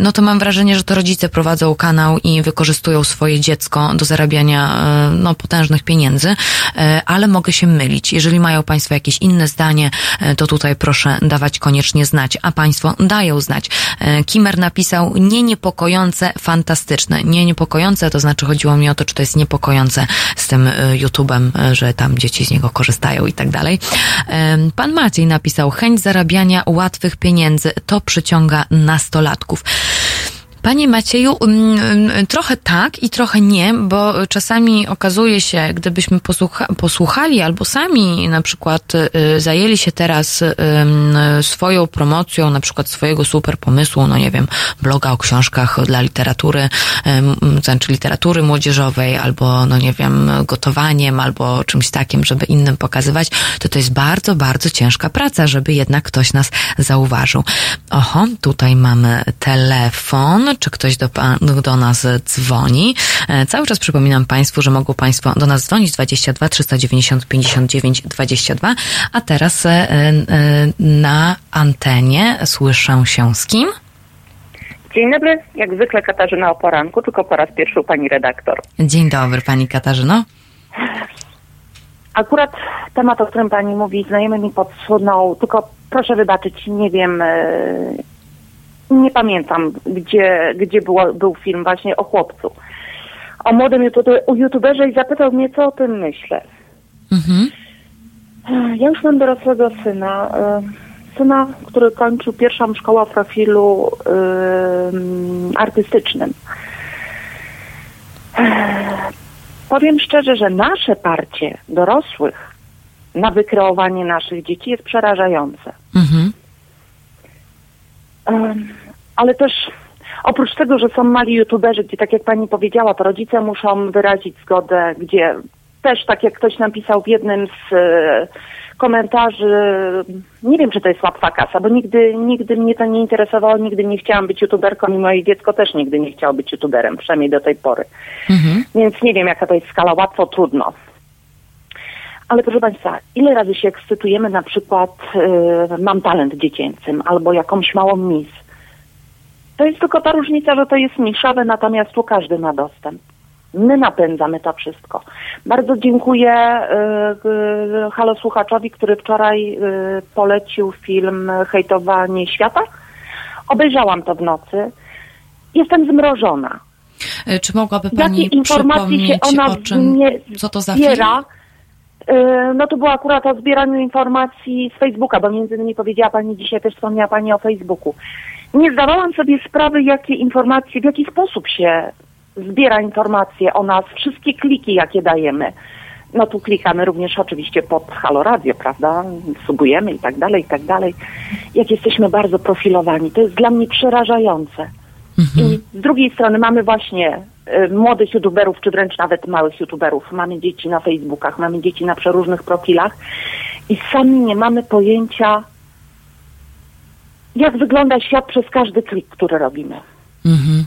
no to mam wrażenie, że to rodzice prowadzą kanał i wykorzystują swoje dziecko do zarabiania no, potężnych pieniędzy, ale mogę się mylić. Jeżeli mają Państwo jakieś inne zdanie, to tutaj proszę dawać koniecznie znać, a Państwo dają znać. Kimer napisał nie niepokojące, fantastyczne. Nie niepokojące, to znaczy chodziło mi o to, czy to jest niepokojące z tym YouTube'em, że tam dzieci z niego korzystają i tak dalej. Pan Maciej napisał chęć zarabiania łatwych pieniędzy, to przyciąga nastolatków. Panie Macieju, trochę tak i trochę nie, bo czasami okazuje się, gdybyśmy posłucha posłuchali albo sami na przykład zajęli się teraz swoją promocją, na przykład swojego super pomysłu, no nie wiem, bloga o książkach dla literatury, znaczy literatury młodzieżowej, albo no nie wiem, gotowaniem, albo czymś takim, żeby innym pokazywać, to to jest bardzo, bardzo ciężka praca, żeby jednak ktoś nas zauważył. Oho, tutaj mamy telefon czy ktoś do, do nas dzwoni. Cały czas przypominam Państwu, że mogą Państwo do nas dzwonić 22 390 59 22, a teraz na antenie słyszę się z kim? Dzień dobry, jak zwykle Katarzyna o poranku, tylko po raz pierwszy u pani redaktor. Dzień dobry pani Katarzyno. Akurat temat, o którym pani mówi, znajomy mi podsunął, tylko proszę wybaczyć, nie wiem, nie pamiętam, gdzie, gdzie było, był film właśnie o chłopcu. O młodym youtuberze i zapytał mnie, co o tym myślę. Mhm. Ja już mam dorosłego syna. Syna, który kończył pierwszą szkołę o profilu yy, artystycznym. Powiem szczerze, że nasze parcie dorosłych na wykreowanie naszych dzieci jest przerażające. Mhm. Ale też oprócz tego, że są mali youtuberzy, gdzie tak jak pani powiedziała, to rodzice muszą wyrazić zgodę, gdzie też tak jak ktoś napisał w jednym z e, komentarzy, nie wiem czy to jest łatwa kasa, bo nigdy, nigdy mnie to nie interesowało, nigdy nie chciałam być youtuberką i moje dziecko też nigdy nie chciało być youtuberem, przynajmniej do tej pory. Mhm. Więc nie wiem jaka to jest skala, łatwo, trudno. Ale proszę Państwa, ile razy się ekscytujemy na przykład y, mam talent dziecięcym albo jakąś małą mis. To jest tylko ta różnica, że to jest niszowe, natomiast tu każdy ma dostęp. My napędzamy to wszystko. Bardzo dziękuję y, y, halo słuchaczowi, który wczoraj y, polecił film Hejtowanie świata. Obejrzałam to w nocy. Jestem zmrożona. E, Czy mogłaby Pani Jakie informacje się ona o czym, nie co to za film? zbiera? Y, No to było akurat o zbieraniu informacji z Facebooka, bo między innymi powiedziała Pani dzisiaj, też wspomniała Pani o Facebooku. Nie zdawałam sobie sprawy, jakie informacje, w jaki sposób się zbiera informacje o nas, wszystkie kliki, jakie dajemy. No tu klikamy również oczywiście pod Halo Radio, prawda? Subujemy i tak dalej, i tak dalej. Jak jesteśmy bardzo profilowani. To jest dla mnie przerażające. I z drugiej strony mamy właśnie młodych youtuberów, czy wręcz nawet małych youtuberów. Mamy dzieci na Facebookach, mamy dzieci na przeróżnych profilach i sami nie mamy pojęcia, jak wygląda świat przez każdy klik, który robimy. Mhm.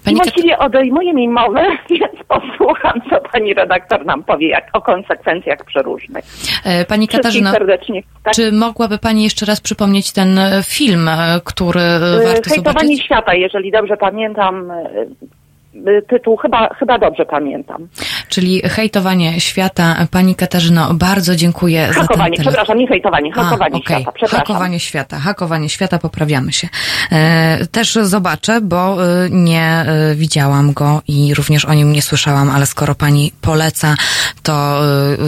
I Pani właściwie odejmuje mi mowę, więc posłucham, co pani redaktor nam powie jak, o konsekwencjach przeróżnych. E, Pani serdecznie. Tak, czy mogłaby Pani jeszcze raz przypomnieć ten e, film, e, który y, warto hejtowanie zobaczyć? świata, jeżeli dobrze pamiętam, y, y, tytuł chyba, chyba dobrze pamiętam. Czyli hejtowanie świata. Pani Katarzyno, bardzo dziękuję za ten Hakowanie, telefon. przepraszam, nie hejtowanie, hakowanie A, okej. świata, przepraszam. Hakowanie świata, hakowanie świata, poprawiamy się. E, też zobaczę, bo e, nie e, widziałam go i również o nim nie słyszałam, ale skoro pani poleca, to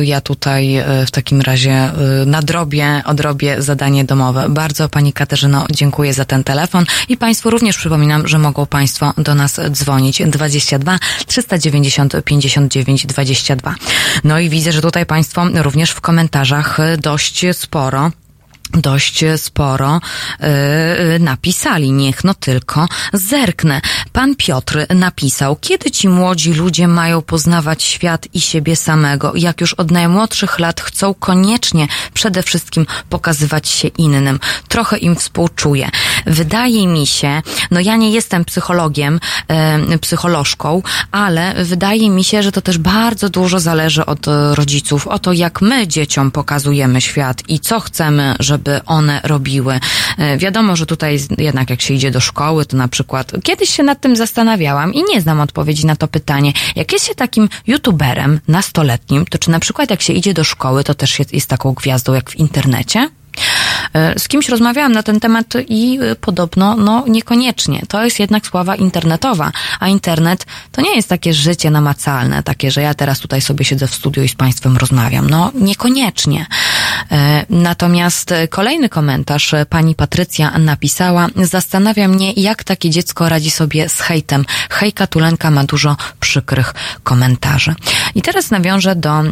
ja tutaj w takim razie nadrobię, odrobię zadanie domowe. Bardzo pani Katarzyno dziękuję za ten telefon i państwu również przypominam, że mogą państwo do nas dzwonić 22 390 59 22. No i widzę, że tutaj państwo również w komentarzach dość sporo dość sporo yy, napisali. Niech no tylko zerknę. Pan Piotr napisał, kiedy ci młodzi ludzie mają poznawać świat i siebie samego, jak już od najmłodszych lat chcą koniecznie przede wszystkim pokazywać się innym. Trochę im współczuję. Wydaje mi się, no ja nie jestem psychologiem, yy, psycholożką, ale wydaje mi się, że to też bardzo dużo zależy od e, rodziców, o to jak my dzieciom pokazujemy świat i co chcemy, żeby one robiły. E, Wiadomo, że tutaj jednak jak się idzie do szkoły, to na przykład kiedyś się nad tym zastanawiałam i nie znam odpowiedzi na to pytanie. Jak jest się takim youtuberem nastoletnim, to czy na przykład jak się idzie do szkoły, to też jest, jest taką gwiazdą jak w internecie? E, Z kimś rozmawiałam na ten temat i e, podobno, no niekoniecznie. To jest jednak sława internetowa, a internet to nie jest takie życie namacalne, takie, że ja teraz tutaj sobie siedzę w studiu i z Państwem rozmawiam. No niekoniecznie. E, Natomiast kolejny komentarz pani Patrycja napisała, zastanawia mnie, jak takie dziecko radzi sobie z hejtem. Hejka Tulenka ma dużo przykrych komentarzy. I teraz nawiążę do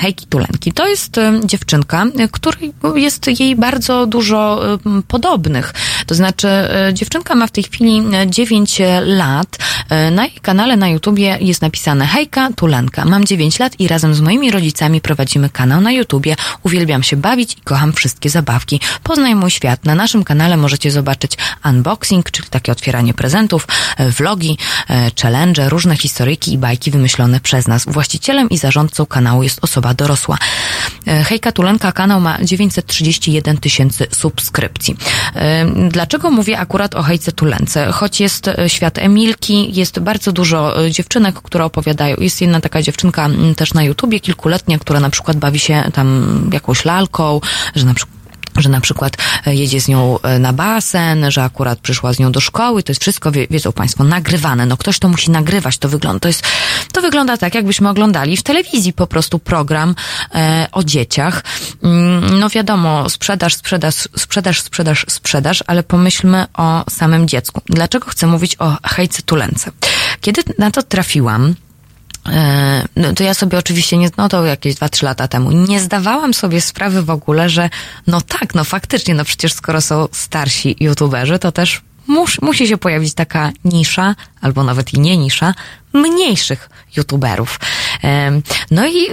Hejki Tulenki. To jest dziewczynka, której jest jej bardzo dużo e, m, podobnych. To znaczy, e, dziewczynka ma w tej chwili e, 9 lat. E, Na jej kanale na YouTubie jest napisane Hejka Tulenka. Mam 9 lat i razem z moimi rodzicami prowadzimy kanał na YouTubie. Uwielbiam się bawić i kocham wszystkie zabawki. Poznaj mój świat. Na naszym kanale możecie zobaczyć unboxing, czyli takie otwieranie prezentów, vlogi, challenge, różne historyjki i bajki wymyślone przez nas. Właścicielem i zarządcą kanału jest osoba dorosła. Hejka Tulenka kanał ma 931 tysięcy subskrypcji. E, Dlaczego mówię akurat o Hejce Tulence? Choć jest e, świat Emilki, jest bardzo dużo e, dziewczynek, które opowiadają. Jest jedna taka dziewczynka też na YouTubie, kilkuletnia, która na przykład bawi się tam jakąś lalką, że na przykład że na przykład e, jedzie z nią e, na basen, że akurat przyszła z nią do szkoły, to jest wszystko, wie, wiedzą Państwo, nagrywane. No ktoś to musi nagrywać, to wygląda, to jest, to wygląda tak, jakbyśmy oglądali w telewizji po prostu program e, o dzieciach. Mm, No wiadomo, sprzedaż, sprzedaż, sprzedaż, sprzedaż, sprzedaż, ale pomyślmy o samym dziecku. Dlaczego chcę mówić o hejce tulence? Kiedy na to trafiłam, No to ja sobie oczywiście nie, no to jakieś 2-3 lata temu, nie zdawałam sobie sprawy w ogóle, że no tak, no faktycznie, no przecież skoro są starsi youtuberzy, to też mus, musi się pojawić taka nisza, albo nawet i nie nisza, mniejszych youtuberów. Em, No i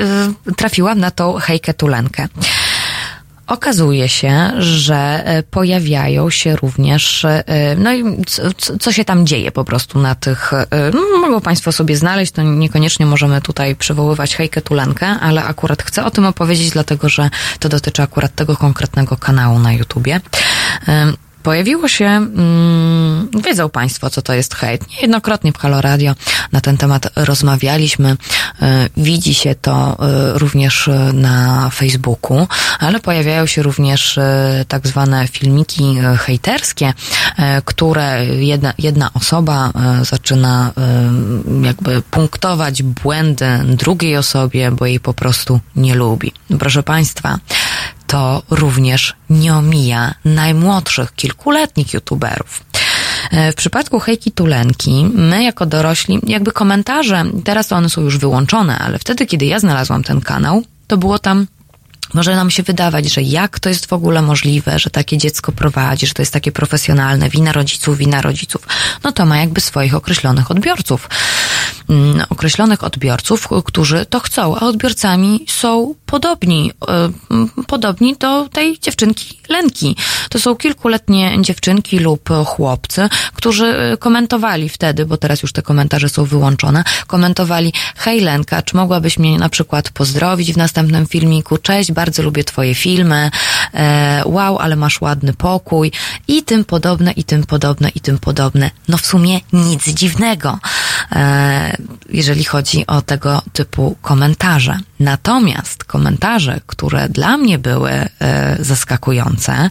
y, trafiłam na tą Hejkę Tulenkę. Okazuje się, że e, pojawiają się również, e, no i co, co- się tam dzieje po prostu na tych, e, no, mogą Państwo sobie znaleźć, to niekoniecznie możemy tutaj przywoływać Hejkę Tulenkę, ale akurat chcę o tym opowiedzieć, dlatego że to dotyczy akurat tego konkretnego kanału na YouTubie. Pojawiło się, mm, wiedzą Państwo, co to jest hejt. Niejednokrotnie w Halo Radio na ten temat rozmawialiśmy. E, Widzi się to e, również e, na Facebooku, ale pojawiają się również tak zwane filmiki hejterskie, które jedna, jedna osoba zaczyna jakby punktować błędy drugiej osobie, bo jej po prostu nie lubi. Proszę Państwa, to również nie omija najmłodszych, kilkuletnich youtuberów. E, W przypadku Hejki Tulenki, my jako dorośli, jakby komentarze, teraz to one są już wyłączone, ale wtedy, kiedy ja znalazłam ten kanał, to było tam może nam się wydawać, że jak to jest w ogóle możliwe, że takie dziecko prowadzi, że to jest takie profesjonalne, wina rodziców, wina rodziców. No to ma jakby swoich określonych odbiorców. Mm, Określonych odbiorców, którzy to chcą, a odbiorcami są podobni, e, podobni do tej dziewczynki Lenki. To są kilkuletnie dziewczynki lub chłopcy, którzy e, komentowali wtedy, bo teraz już te komentarze są wyłączone, komentowali, hej Lenka, czy mogłabyś mnie na przykład pozdrowić w następnym filmiku, cześć, bardzo lubię twoje filmy, e, wow, ale masz ładny pokój i tym podobne, i tym podobne, i tym podobne. No w sumie nic dziwnego, jeżeli chodzi o tego typu komentarze. Natomiast komentarze, które dla mnie były e, zaskakujące,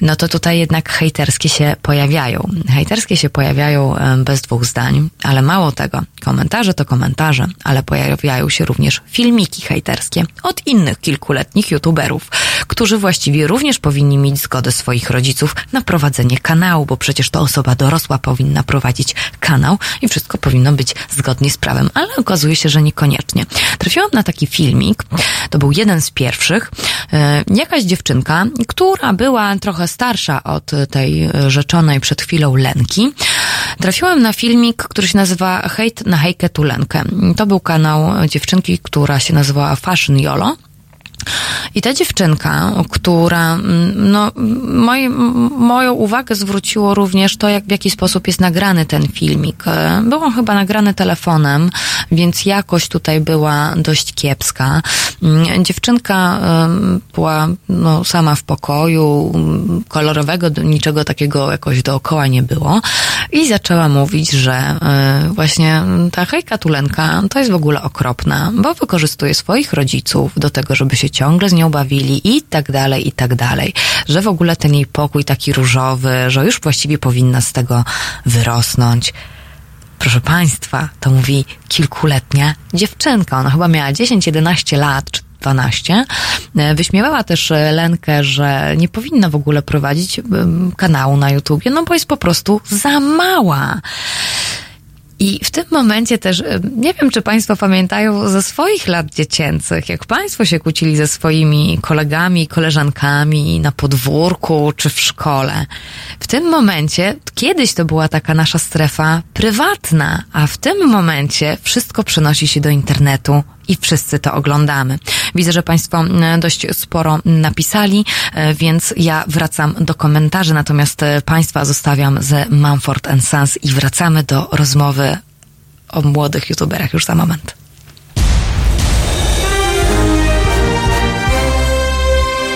no to tutaj jednak hejterskie się pojawiają. Hejterskie się pojawiają e, bez dwóch zdań, ale mało tego. Komentarze to komentarze, ale pojawiają się również filmiki hejterskie od innych kilkuletnich youtuberów, którzy właściwie również powinni mieć zgodę swoich rodziców na prowadzenie kanału, bo przecież to osoba dorosła powinna prowadzić kanał i wszystko powinno być zgodnie z prawem, ale okazuje się, że niekoniecznie. Trafiłam na taki filmik, to był jeden z pierwszych, e, jakaś dziewczynka, która była trochę starsza od tej rzeczonej przed chwilą Lenki. Trafiłam na filmik, który się nazywa Hejt na Hejkę Tulenkę. To był kanał dziewczynki, która się nazywała Fashion Yolo. I ta dziewczynka, która, mm, no, moją uwagę zwróciło również to, jak, w jaki sposób jest nagrany ten filmik. E, Był on chyba nagrany telefonem, więc jakość tutaj była dość kiepska. Mm, Dziewczynka była no, sama w pokoju, mm, kolorowego, niczego takiego jakoś dookoła nie było. I zaczęła mówić, że e, właśnie ta hejka tulenka to jest w ogóle okropna, bo wykorzystuje swoich rodziców do tego, żeby się ciągle z nią bawili i tak dalej, i tak dalej. Że w ogóle ten jej pokój taki różowy, że już właściwie powinna z tego wyrosnąć. Proszę Państwa, to mówi kilkuletnia dziewczynka. Ona chyba miała 10-11 lat, czy 12. E, Wyśmiewała też e, Lenkę, że nie powinna w ogóle prowadzić kanału na YouTubie, no bo jest po prostu za mała. I w tym momencie też, nie wiem, czy Państwo pamiętają ze swoich lat dziecięcych, jak Państwo się kłócili ze swoimi kolegami, koleżankami na podwórku czy w szkole. W tym momencie, kiedyś to była taka nasza strefa prywatna, a w tym momencie wszystko przenosi się do internetu i wszyscy to oglądamy. Widzę, że Państwo e, dość sporo napisali, e, więc ja wracam do komentarzy, natomiast e, Państwa zostawiam ze Mumford Sons i wracamy do rozmowy o młodych youtuberach już za moment.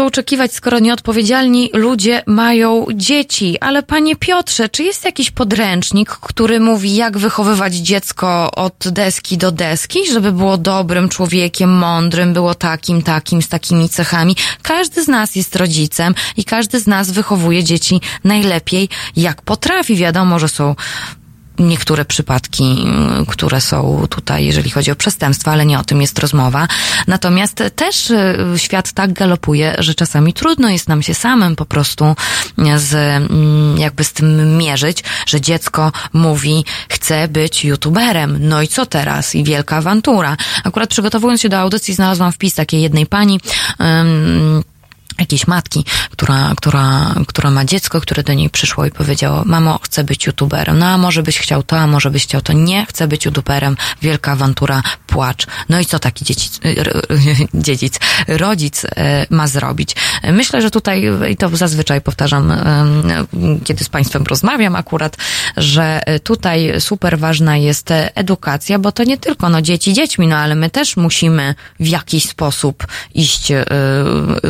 To oczekiwać, skoro nieodpowiedzialni ludzie mają dzieci? Ale panie Piotrze, czy jest jakiś podręcznik, który mówi, jak wychowywać dziecko od deski do deski, żeby było dobrym człowiekiem, mądrym, było takim, takim, z takimi cechami? Każdy z nas jest rodzicem i każdy z nas wychowuje dzieci najlepiej, jak potrafi. Wiadomo, że są niektóre przypadki, y, które są tutaj, jeżeli chodzi o przestępstwa, ale nie o tym jest rozmowa. Natomiast też y, świat tak galopuje, że czasami trudno jest nam się samym po prostu z, mm, jakby z tym mierzyć, że dziecko mówi, chcę być youtuberem. No i co teraz? I wielka awantura. Akurat przygotowując się do audycji znalazłam wpis takiej jednej pani, ym, jakiejś matki, która, która, która ma dziecko, które do niej przyszło i powiedziało, mamo, chcę być youtuberem. No a może byś chciał to, a może byś chciał to. Nie, chcę być youtuberem. Wielka awantura, płacz. No i co taki dziedzic, dziedzic, rodzic e, ma zrobić? Myślę, że tutaj, i to zazwyczaj powtarzam, e, kiedy z Państwem rozmawiam akurat, że tutaj super ważna jest edukacja, bo to nie tylko no, dzieci dziećmi, no ale my też musimy w jakiś sposób iść e,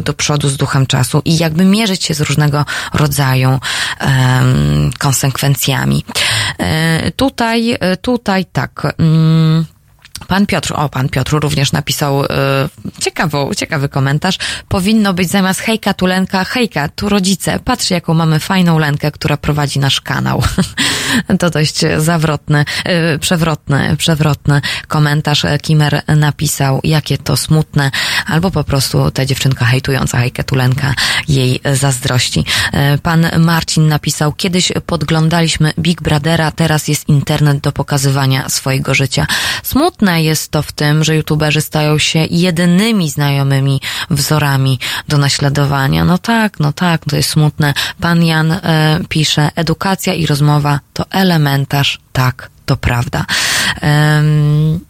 do przodu z duchem czasu i jakby mierzyć się z różnego rodzaju konsekwencjami. E, tutaj, tutaj tak. Pan Piotr, o, pan Piotr również napisał e, ciekawą, ciekawy komentarz. Powinno być zamiast hejka tu Lenka, hejka tu rodzice. Patrz, jaką mamy fajną Lenkę, która prowadzi nasz kanał. to dość zawrotny, e, przewrotny, przewrotny komentarz. Kimer napisał, jakie to smutne, albo po prostu ta dziewczynka hejtująca hejkę Tulenka jej zazdrości. E, pan Marcin napisał, kiedyś podglądaliśmy Big Brothera, teraz jest internet do pokazywania swojego życia. Smutne jest to w tym, że youtuberzy stają się jedynymi znajomymi wzorami do naśladowania. No tak, no tak, to jest smutne. Pan Jan e, pisze, edukacja i rozmowa to elementarz, tak, to prawda. Um,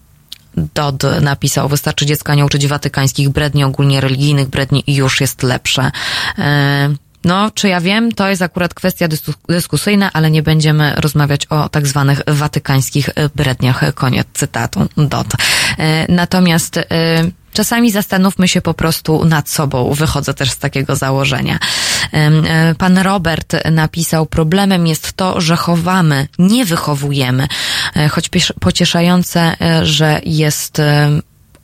Dodd napisał, wystarczy dziecka nie uczyć watykańskich bredni, ogólnie religijnych bredni i już jest lepsze. E, no, czy ja wiem, to jest akurat kwestia dyskusyjna, ale nie będziemy rozmawiać o tak zwanych watykańskich bredniach. Koniec cytatu. Dot. E, natomiast e, Czasami zastanówmy się po prostu nad sobą. Wychodzę też z takiego założenia. E, pan Robert napisał, problemem jest to, że chowamy, nie wychowujemy. Choć pocieszające, że jest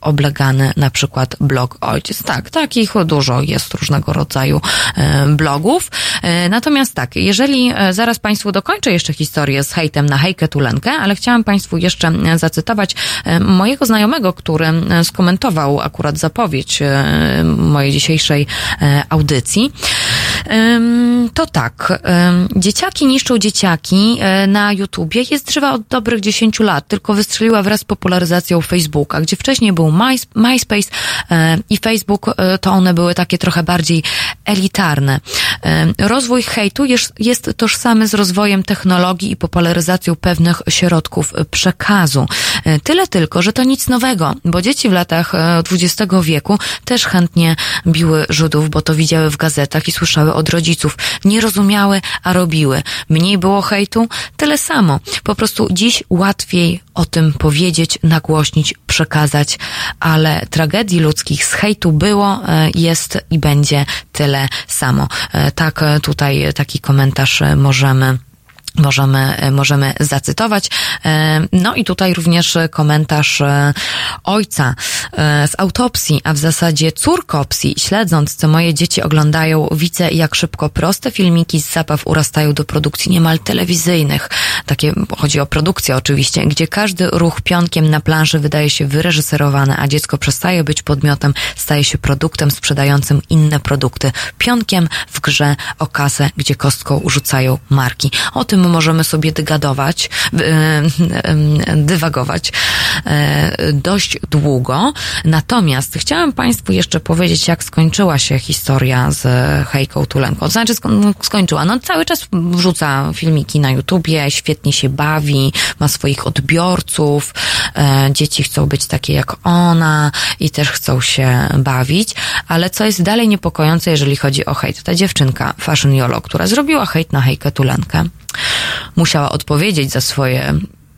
oblegany na przykład blog Ojciec. Tak, takich dużo jest różnego rodzaju e, blogów. E, natomiast tak, jeżeli e, zaraz Państwu dokończę jeszcze historię z hejtem na Hejkę Tulenkę, ale chciałam Państwu jeszcze zacytować mojego znajomego, który skomentował akurat zapowiedź mojej dzisiejszej audycji. To tak, dzieciaki niszczą dzieciaki na YouTubie jest żywa od dobrych 10 lat, tylko wystrzeliła wraz z popularyzacją Facebooka, gdzie wcześniej był MySpace e, i Facebook, e, to one były takie trochę bardziej elitarne. E, rozwój hejtu jest, jest tożsamy z rozwojem technologii i popularyzacją pewnych środków przekazu. Tyle tylko, że to nic nowego, bo dzieci w latach XX wieku też chętnie biły Żydów, bo to widziały w gazetach i słyszały od rodziców. Nie rozumiały, a robiły. Mniej było hejtu, tyle samo. Po prostu dziś łatwiej o tym powiedzieć, nagłośnić, przekazać, ale tragedii ludzkich z hejtu było, e, jest i będzie tyle samo. E, tak tutaj taki komentarz możemy możemy, możemy zacytować. E, no i tutaj również komentarz e, ojca e, z autopsji, a w zasadzie córkopsji. Śledząc, co moje dzieci oglądają, widzę, jak szybko proste filmiki z zabaw urastają do produkcji niemal telewizyjnych. Takie, chodzi o produkcję oczywiście, gdzie każdy ruch pionkiem na planszy wydaje się wyreżyserowany, a dziecko przestaje być podmiotem, staje się produktem sprzedającym inne produkty. Pionkiem w grze o kasę, gdzie kostką rzucają marki. O tym możemy sobie dygadować, dywagować e, dość długo. Natomiast chciałam Państwu jeszcze powiedzieć, jak skończyła się historia z Hejką Tulenką. To znaczy skończyła. No cały czas wrzuca filmiki na YouTubie, świetnie się bawi, ma swoich odbiorców, e, dzieci chcą być takie jak ona i też chcą się bawić, ale co jest dalej niepokojące, jeżeli chodzi o hejt, ta dziewczynka Fashion Yolo, która zrobiła hejt na Hejkę Tulenkę, musiała odpowiedzieć za swoje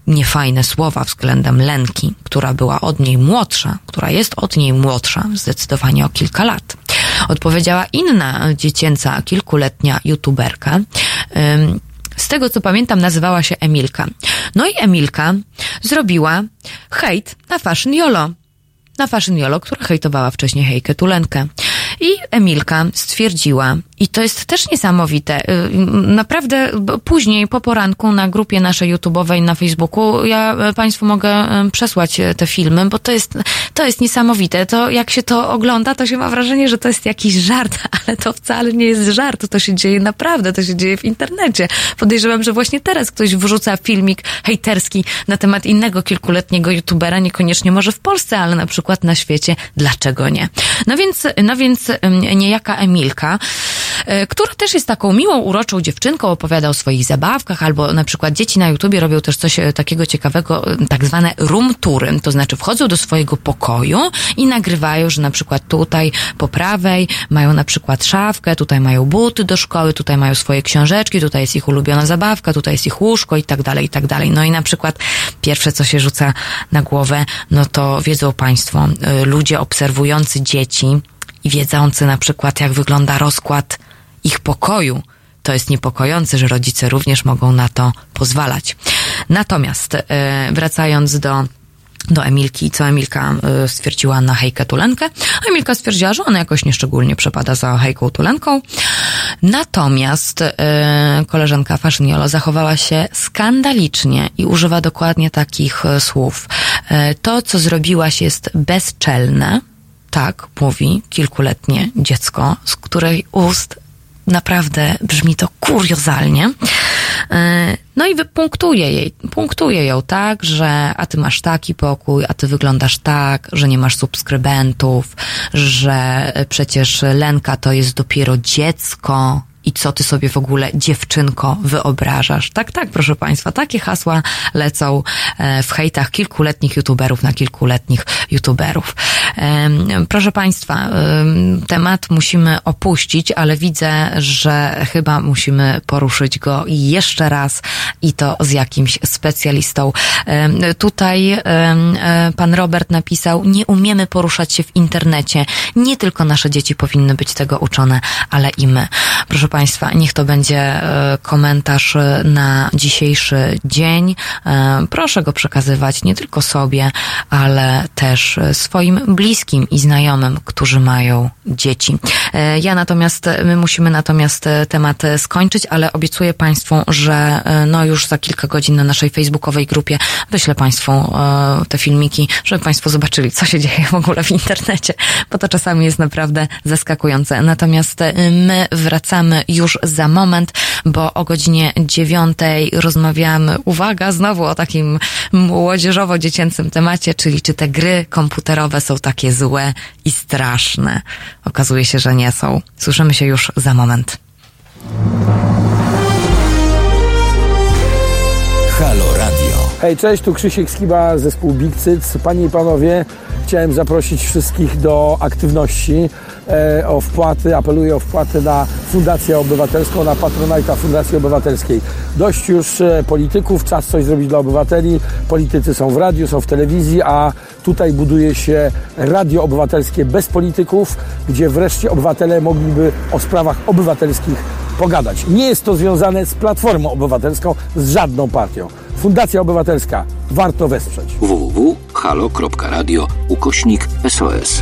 niefajne słowa względem Lenki, która była od niej młodsza, która jest od niej młodsza, zdecydowanie o kilka lat. Odpowiedziała inna dziecięca, kilkuletnia youtuberka. Z tego co pamiętam, nazywała się Emilka. No i Emilka zrobiła hejt na Fashion Yolo. Na Fashion Yolo, która hejtowała wcześniej Hejkę Tulenkę. I Emilka stwierdziła, i to jest też niesamowite. Y, naprawdę później, po poranku na grupie naszej YouTube'owej na Facebooku, ja e, Państwu mogę y, przesłać e, te filmy, bo to jest, to jest niesamowite. To jak się to ogląda, to się ma wrażenie, że to jest jakiś żart, ale to wcale nie jest żart. To się dzieje naprawdę, to się dzieje w internecie. Podejrzewam, że właśnie teraz ktoś wrzuca filmik hejterski na temat innego kilkuletniego YouTubera, niekoniecznie może w Polsce, ale na przykład na świecie. Dlaczego nie? No więc, no więc niejaka Emilka, E, która też jest taką miłą, uroczą dziewczynką, opowiada o swoich zabawkach, albo na przykład dzieci na YouTubie robią też coś e, takiego ciekawego, e, tak zwane room toury, to znaczy wchodzą do swojego pokoju i nagrywają, że na przykład tutaj po prawej mają na przykład szafkę, tutaj mają buty do szkoły, tutaj mają swoje książeczki, tutaj jest ich ulubiona zabawka, tutaj jest ich łóżko i tak dalej, i tak dalej. No i na przykład pierwsze, co się rzuca na głowę, no to wiedzą Państwo, ludzie obserwujący dzieci i wiedzący na przykład, jak wygląda rozkład ich pokoju, to jest niepokojące, że rodzice również mogą na to pozwalać. Natomiast e, wracając do do Emilki, co Emilka y, stwierdziła na Hejkę Tulenkę. A Emilka stwierdziła, że ona jakoś nieszczególnie przepada za Hejką Tulenką. Natomiast y, koleżanka Faszyniolo zachowała się skandalicznie i używa dokładnie takich słów. Y, to, co zrobiłaś jest bezczelne. Tak, mówi kilkuletnie dziecko, z której ust naprawdę brzmi to kuriozalnie. E, No i wypunktuje jej, punktuje ją tak, że a ty masz taki pokój, a ty wyglądasz tak, że nie masz subskrybentów, że przecież Lenka to jest dopiero dziecko, i co ty sobie w ogóle, dziewczynko, wyobrażasz? Tak, tak, proszę Państwa, takie hasła lecą e, w hejtach kilkuletnich youtuberów na kilkuletnich youtuberów. Proszę Państwa, em, temat musimy opuścić, ale widzę, że chyba musimy poruszyć go jeszcze raz i to z jakimś specjalistą. Tutaj e, pan Robert napisał, nie umiemy poruszać się w internecie. Nie tylko nasze dzieci powinny być tego uczone, ale i my. Proszę Państwa, niech to będzie e, komentarz e, na dzisiejszy dzień. E, Proszę go przekazywać nie tylko sobie, ale też swoim bliskim i znajomym, którzy mają dzieci. Ja natomiast, my musimy natomiast temat skończyć, ale obiecuję Państwu, że no już za kilka godzin na naszej facebookowej grupie wyślę Państwu te filmiki, żeby Państwo zobaczyli, co się dzieje w ogóle w internecie, bo to czasami jest naprawdę zaskakujące. Natomiast my wracamy już za moment, bo o godzinie dziewiątej rozmawiamy, uwaga, znowu o takim młodzieżowo-dziecięcym temacie, czyli czy te gry komputerowe są takie złe i straszne. Okazuje się, że nie są. Słyszymy się już za moment. Halo Radio. Hej, cześć, tu Krzysiek Skiba, zespół Big Cyc. Panie i panowie, chciałem zaprosić wszystkich do aktywności, e, o wpłaty, apeluję o wpłaty na Fundację Obywatelską, na Patronajta Fundacji Obywatelskiej. Dość już e, polityków, czas coś zrobić dla obywateli. Politycy są w radiu, są w telewizji, a tutaj buduje się radio obywatelskie bez polityków, gdzie wreszcie obywatele mogliby o sprawach obywatelskich pogadać. Nie jest to związane z Platformą Obywatelską, z żadną partią. Fundacja Obywatelska. Warto wesprzeć. www.halo.radio ukośnik SOS.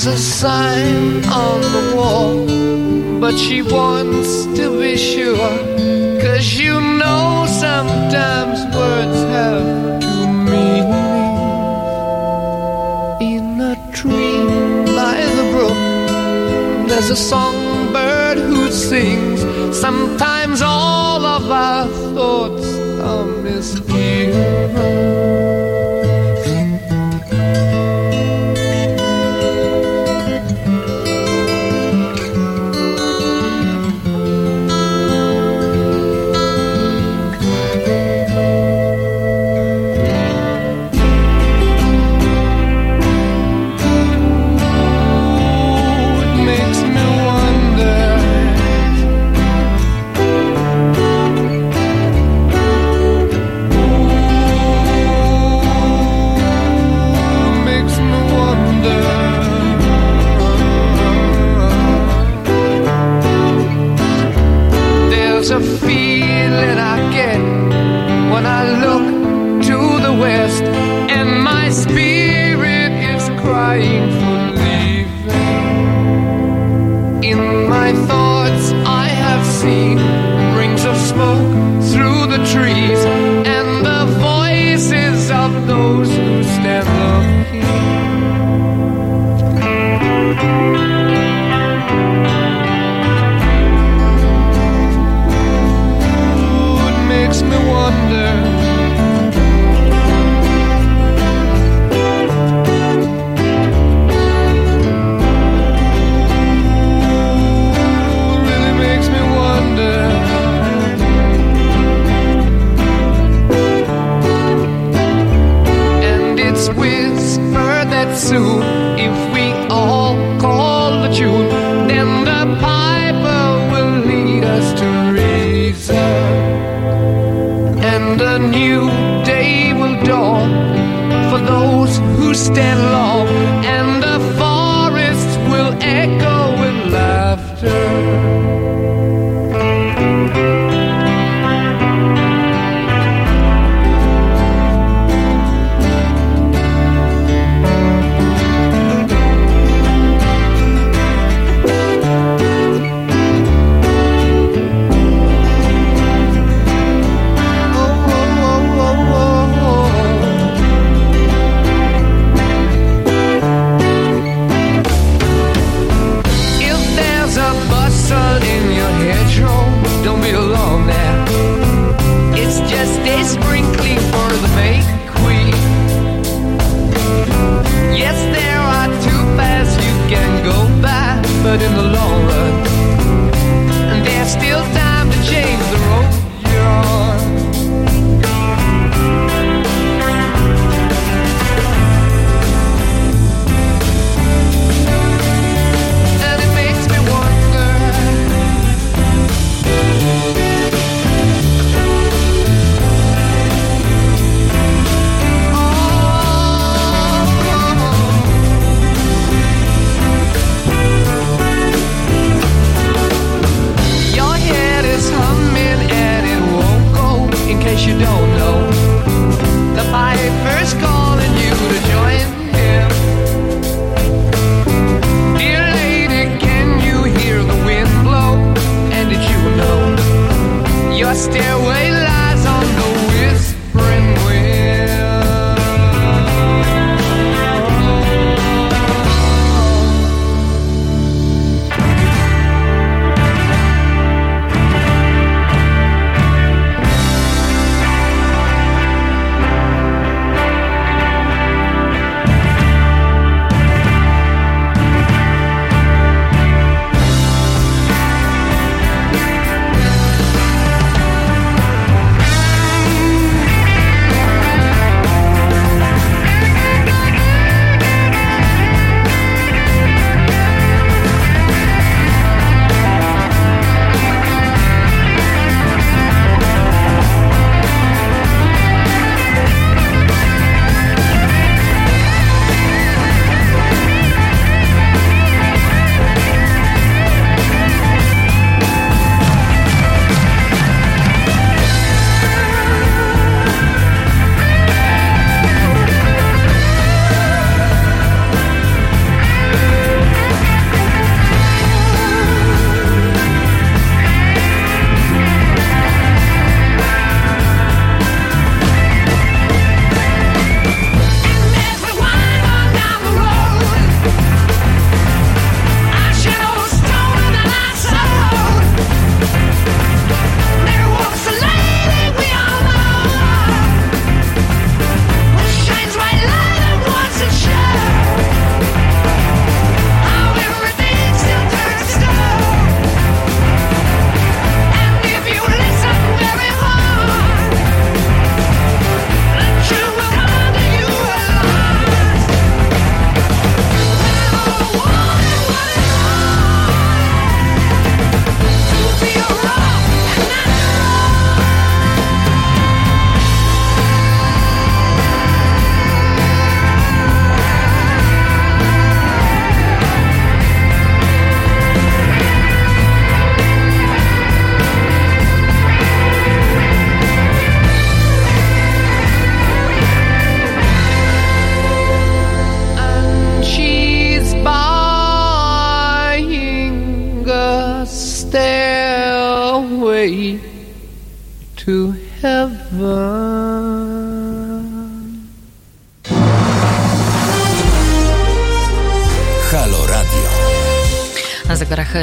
There's a sign on the wall, but she wants to be sure. Cause you know sometimes words have two meanings. In a tree by the brook, there's a songbird who sings. Sometimes all of our thoughts are misgiven.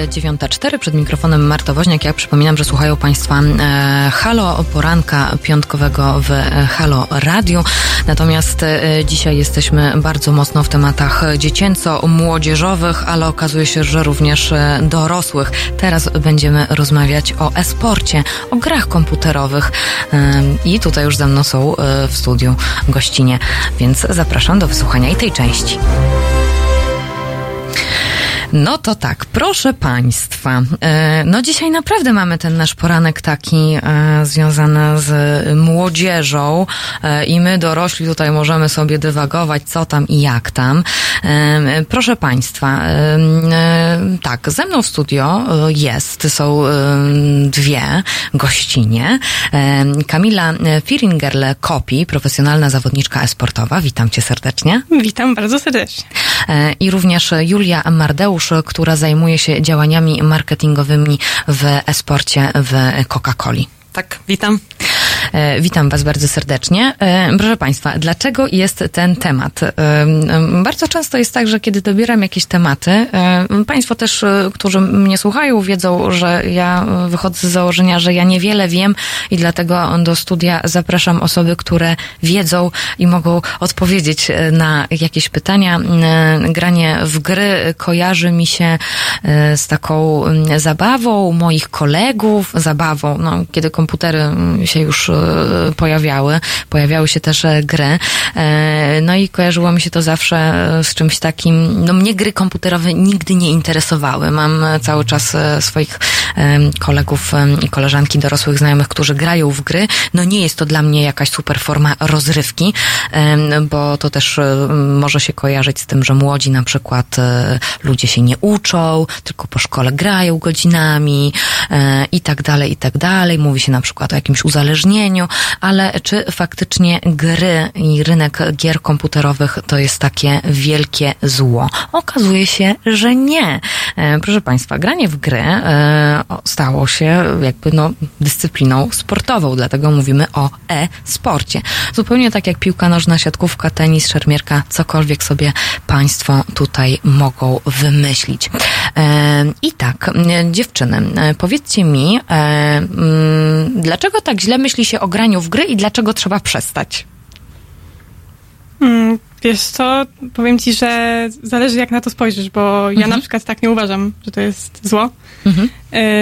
9.4 przed mikrofonem Marta Woźniak. Ja przypominam, że słuchają Państwa e, Halo poranka piątkowego w e, Halo Radio. Natomiast e, dzisiaj jesteśmy bardzo mocno w tematach dziecięco-młodzieżowych, ale okazuje się, że również dorosłych. Teraz będziemy rozmawiać o e-sporcie, o grach komputerowych. I tutaj już ze mną są w studiu gościnie, więc zapraszam do wysłuchania i tej części. No to tak, proszę Państwa. e, No dzisiaj naprawdę mamy ten nasz poranek taki e, związany z młodzieżą e, i my dorośli tutaj możemy sobie dywagować co tam i jak tam. Proszę Państwa, tak, ze mną w studio jest, są dwie gościnie. Kamila Firingerle-Kopi, profesjonalna zawodniczka esportowa. Witam Cię serdecznie. Witam bardzo serdecznie. I również Julia Mardeusz, która zajmuje się działaniami marketingowymi w esporcie w Coca-Coli. Tak, witam. E, Witam Was bardzo serdecznie. E, Proszę Państwa, dlaczego jest ten temat? E, Bardzo często jest tak, że kiedy dobieram jakieś tematy, Państwo też, którzy mnie słuchają, wiedzą, że ja wychodzę z założenia, że ja niewiele wiem i dlatego do studia zapraszam osoby, które wiedzą i mogą odpowiedzieć na jakieś pytania. Granie w gry kojarzy mi się z taką zabawą moich kolegów, zabawą, no, kiedy komputery się już pojawiały, pojawiały się też e, gry. E, No i kojarzyło mi się to zawsze e, z czymś takim, no mnie gry komputerowe nigdy nie interesowały. Mam e, cały czas e, swoich kolegów i koleżanki, dorosłych znajomych, którzy grają w gry. No nie jest to dla mnie jakaś super forma rozrywki, bo to też e, może się kojarzyć z tym, że młodzi na przykład e, ludzie się nie uczą, tylko po szkole grają godzinami e, i tak dalej, i tak dalej. Mówi się na przykład o jakimś uzależnieniu, ale czy faktycznie gry i rynek gier komputerowych to jest takie wielkie zło? Okazuje się, że nie. E, Proszę Państwa, granie w gry e, stało się jakby no, dyscypliną sportową, dlatego mówimy o e-sporcie. Zupełnie tak jak piłka nożna, siatkówka, tenis, szermierka, cokolwiek sobie Państwo tutaj mogą wymyślić. E, I tak, dziewczyny, powiedzcie mi, mm, dlaczego tak źle myśli się o graniu w gry i dlaczego trzeba przestać? Mm, Wiesz co, powiem ci, że zależy jak na to spojrzysz, bo ja Mhm. na przykład tak nie uważam, że to jest zło. Mhm.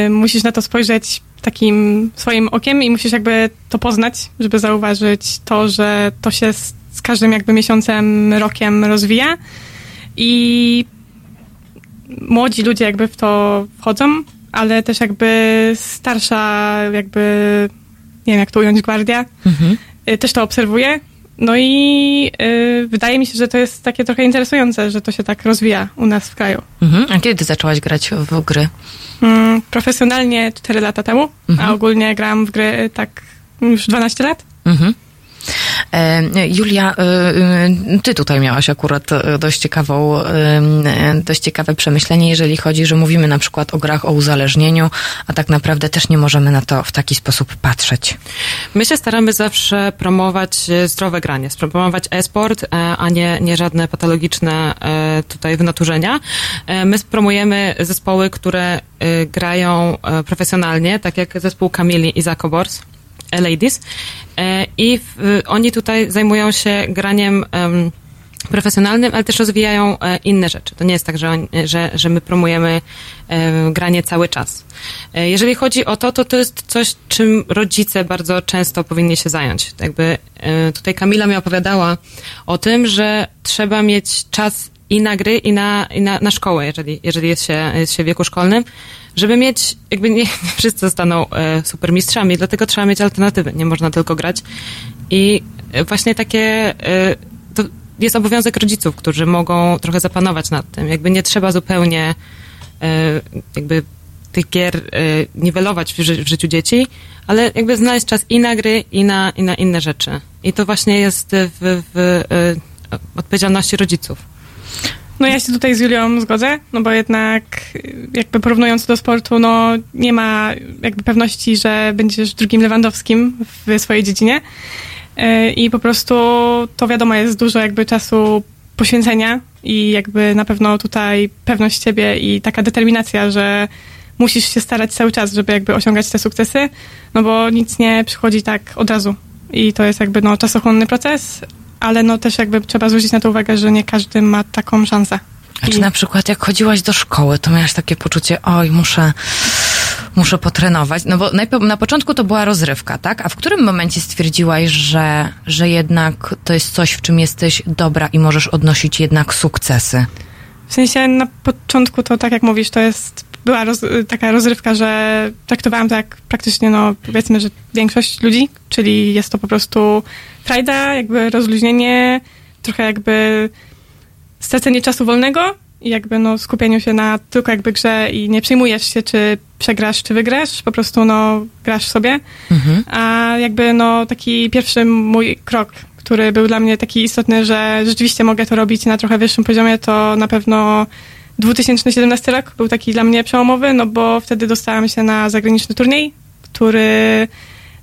Y, musisz na to spojrzeć takim swoim okiem i musisz jakby to poznać, żeby zauważyć to, że to się z, z każdym jakby miesiącem, rokiem rozwija i młodzi ludzie jakby w to wchodzą, ale też jakby starsza jakby, nie wiem jak to ująć, gwardia, Mhm. y, też to obserwuje. No i y, wydaje mi się, że to jest takie trochę interesujące, że to się tak rozwija u nas w kraju. Mhm. A kiedy ty zaczęłaś grać w gry? Mm, profesjonalnie 4 lata temu, Mhm. a ogólnie grałam w gry tak już 12 lat. Mhm. E, Julia, e, e, ty tutaj miałaś akurat dość ciekawą, dość ciekawe przemyślenie, jeżeli chodzi, że mówimy na przykład o grach o uzależnieniu, a tak naprawdę też nie możemy na to w taki sposób patrzeć. My się staramy zawsze promować zdrowe granie, promować e-sport, a nie, nie żadne patologiczne tutaj wynaturzenia. My promujemy zespoły, które grają profesjonalnie, tak jak zespół Kamili i Zakobors. E, Ladies. E, I w, oni tutaj zajmują się graniem em, profesjonalnym, ale też rozwijają e, inne rzeczy. To nie jest tak, że, on, że, że my promujemy e, granie cały czas. E, jeżeli chodzi o to, to to jest coś, czym rodzice bardzo często powinni się zająć. Jakby e, tutaj Kamila mi opowiadała o tym, że trzeba mieć czas i na gry, i na, i na, na szkołę, jeżeli, jeżeli jest, się, jest się w wieku szkolnym, żeby mieć, jakby nie, nie wszyscy zostaną e, supermistrzami, dlatego trzeba mieć alternatywy. Nie można tylko grać. I e, właśnie takie, e, to jest obowiązek rodziców, którzy mogą trochę zapanować nad tym. Jakby nie trzeba zupełnie e, jakby tych gier e, niwelować w, ży- w życiu dzieci, ale jakby znaleźć czas i na gry, i na, i na inne rzeczy. I to właśnie jest w, w e, odpowiedzialności rodziców. No ja się tutaj z Julią zgodzę, no bo jednak y, jakby porównując do sportu, no nie ma jakby pewności, że będziesz drugim Lewandowskim w swojej dziedzinie. Y, i po prostu to wiadomo jest dużo jakby czasu poświęcenia i jakby na pewno tutaj pewność siebie i taka determinacja, że musisz się starać cały czas, żeby jakby osiągać te sukcesy, no bo nic nie przychodzi tak od razu. I to jest jakby no czasochłonny proces, ale no też jakby trzeba zwrócić na to uwagę, że nie każdy ma taką szansę. A czy na przykład jak chodziłaś do szkoły, to miałaś takie poczucie, oj, muszę, muszę potrenować? No bo najpierw, na początku to była rozrywka, tak? A w którym momencie stwierdziłaś, że, że jednak to jest coś, w czym jesteś dobra i możesz odnosić jednak sukcesy? W sensie na początku to tak jak mówisz, to jest była roz, taka rozrywka, że traktowałam to jak praktycznie, no powiedzmy, że większość ludzi, czyli jest to po prostu frajda, jakby rozluźnienie, trochę jakby stracenie czasu wolnego i jakby no skupieniu się na tylko jakby grze i nie przejmujesz się, czy przegrasz, czy wygrasz, po prostu no grasz sobie. Mhm. A jakby no taki pierwszy mój krok, który był dla mnie taki istotny, że rzeczywiście mogę to robić na trochę wyższym poziomie, to na pewno 2017 rok był taki dla mnie przełomowy, no bo wtedy dostałam się na zagraniczny turniej, który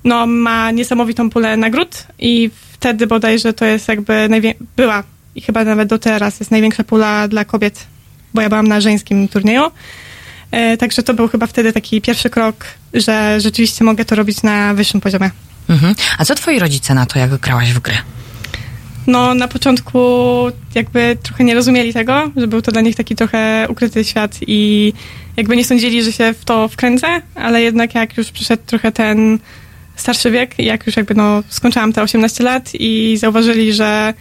no, ma niesamowitą pulę nagród i wtedy bodajże to jest jakby była i chyba nawet do teraz jest największa pula dla kobiet, bo ja byłam na żeńskim turnieju. E, także to był chyba wtedy taki pierwszy krok, że rzeczywiście mogę to robić na wyższym poziomie. Mhm. A co twoi rodzice na to, jak grałaś w gry? No, na początku jakby trochę nie rozumieli tego, że był to dla nich taki trochę ukryty świat i jakby nie sądzili, że się w to wkręcę, ale jednak jak już przyszedł trochę ten starszy wiek jak już jakby no skończyłam te 18 lat i zauważyli, że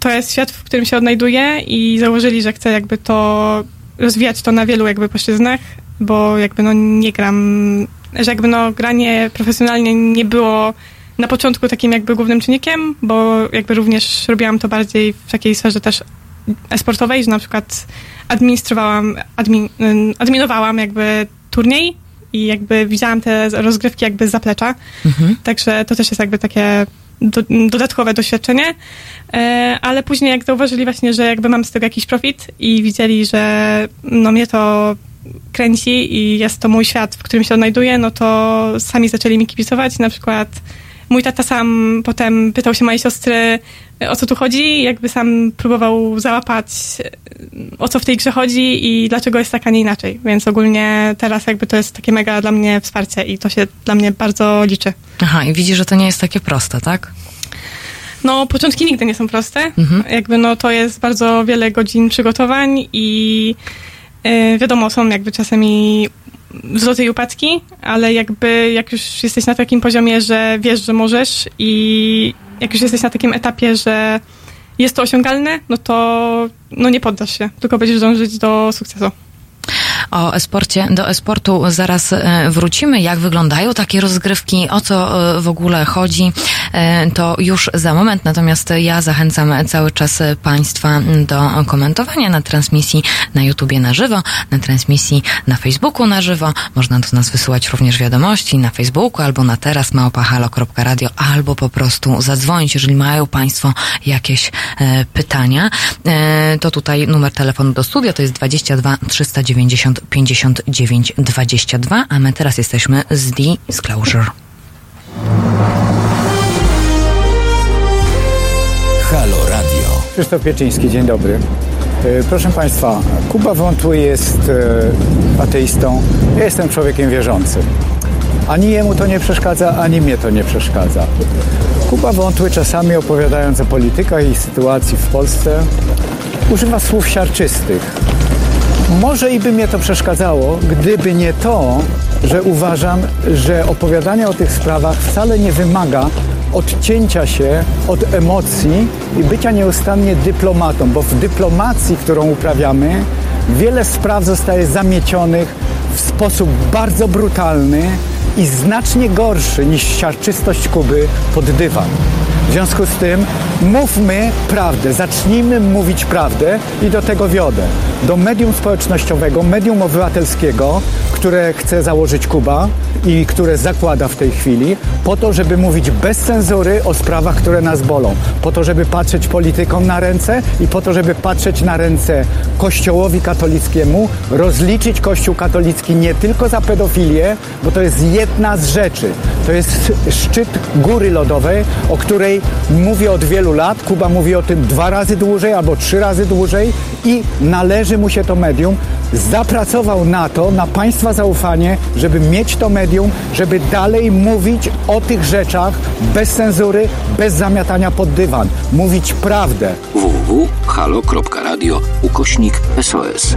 to jest świat, w którym się odnajduję i zauważyli, że chcę jakby to rozwijać to na wielu jakby płaszczyznach, bo jakby no nie gram, że jakby no granie profesjonalnie nie było na początku takim jakby głównym czynnikiem, bo jakby również robiłam to bardziej w takiej sferze też e-sportowej, że na przykład administrowałam, admin, ym, adminowałam jakby turniej i jakby widziałam te rozgrywki jakby z zaplecza. Mhm. Także to też jest jakby takie do, dodatkowe doświadczenie. E, ale później jak zauważyli właśnie, że jakby mam z tego jakiś profit i widzieli, że no mnie to kręci i jest to mój świat, w którym się odnajduję, no to sami zaczęli mi kibicować. Na przykład mój tata sam potem pytał się mojej siostry, o co tu chodzi, jakby sam próbował załapać, o co w tej grze chodzi i dlaczego jest tak, a nie inaczej. Więc ogólnie teraz jakby to jest takie mega dla mnie wsparcie i to się dla mnie bardzo liczy. Aha, i widzisz, że to nie jest takie proste, tak? No, początki nigdy nie są proste. Mhm. Jakby no to jest bardzo wiele godzin przygotowań i yy, wiadomo, są jakby czasami i upadki, ale jakby jak już jesteś na takim poziomie, że wiesz, że możesz i jak już jesteś na takim etapie, że jest to osiągalne, no to no nie poddasz się, tylko będziesz dążyć do sukcesu. O esporcie, do esportu zaraz e, wrócimy. Jak wyglądają takie rozgrywki, o co e, w ogóle chodzi, e, to już za moment. Natomiast ja zachęcam cały czas Państwa do komentowania na transmisji na YouTubie na żywo, na transmisji na Facebooku na żywo. Można do nas wysyłać również wiadomości na Facebooku albo na teraz małpahalo.radio albo po prostu zadzwonić, jeżeli mają Państwo jakieś pytania. To tutaj numer telefonu do studia to jest 22 390 59 22, a my teraz jesteśmy z Disclosure. Halo Radio. Krzysztof Pieczyński, dzień dobry. E, Proszę Państwa, Kuba Wątły jest e, ateistą, ja jestem człowiekiem wierzącym. Ani jemu to nie przeszkadza, ani mnie to nie przeszkadza. Kuba Wątły czasami opowiadając o politykach i sytuacji w Polsce używa słów siarczystych. Może i by mnie to przeszkadzało, gdyby nie to, że uważam, że opowiadanie o tych sprawach wcale nie wymaga odcięcia się od emocji i bycia nieustannie dyplomatą, bo w dyplomacji, którą uprawiamy, wiele spraw zostaje zamiecionych w sposób bardzo brutalny i znacznie gorszy niż siarczystość Kuby pod dywan. W związku z tym mówmy prawdę, zacznijmy mówić prawdę i do tego wiodę. Do medium społecznościowego, medium obywatelskiego, które chce założyć Kuba i które zakłada w tej chwili, po to, żeby mówić bez cenzury o sprawach, które nas bolą. Po to, żeby patrzeć politykom na ręce i po to, żeby patrzeć na ręce Kościołowi katolickiemu, rozliczyć Kościół katolicki nie tylko za pedofilię, bo to jest jedna z rzeczy. To jest szczyt góry lodowej, o której mówię od wielu lat. Kuba mówi o tym dwa razy dłużej albo trzy razy dłużej i należy mu się to medium. Zapracował na to, na Państwa zaufanie, żeby mieć to medium, żeby dalej mówić o tych rzeczach bez cenzury, bez zamiatania pod dywan. Mówić prawdę. www.halo.radio ukośnik SOS.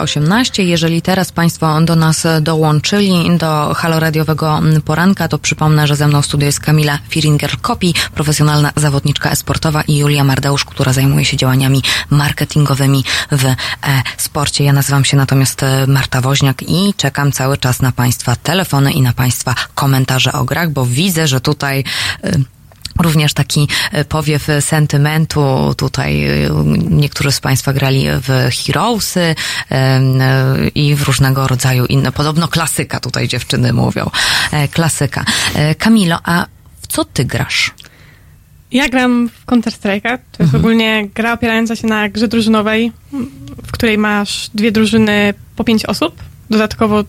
18. Jeżeli teraz Państwo do nas dołączyli, do haloradiowego poranka, to przypomnę, że ze mną w studiu jest Kamila Firinger-Kopi, profesjonalna zawodniczka esportowa i Julia Mardeusz, która zajmuje się działaniami marketingowymi w e sporcie. Ja nazywam się natomiast e, Marta Woźniak i czekam cały czas na Państwa telefony i na Państwa komentarze o grach, bo widzę, że tutaj e, Również taki e, powiew sentymentu. Tutaj e, niektórzy z Państwa grali w Heroesy e, i w różnego rodzaju inne. Podobno klasyka tutaj dziewczyny mówią. E, Klasyka. E, Kamilo, a w co ty grasz? Ja gram w Counter-Strike'a. To jest ogólnie gra opierająca się na grze drużynowej, w której masz dwie drużyny po pięć osób. Dodatkowo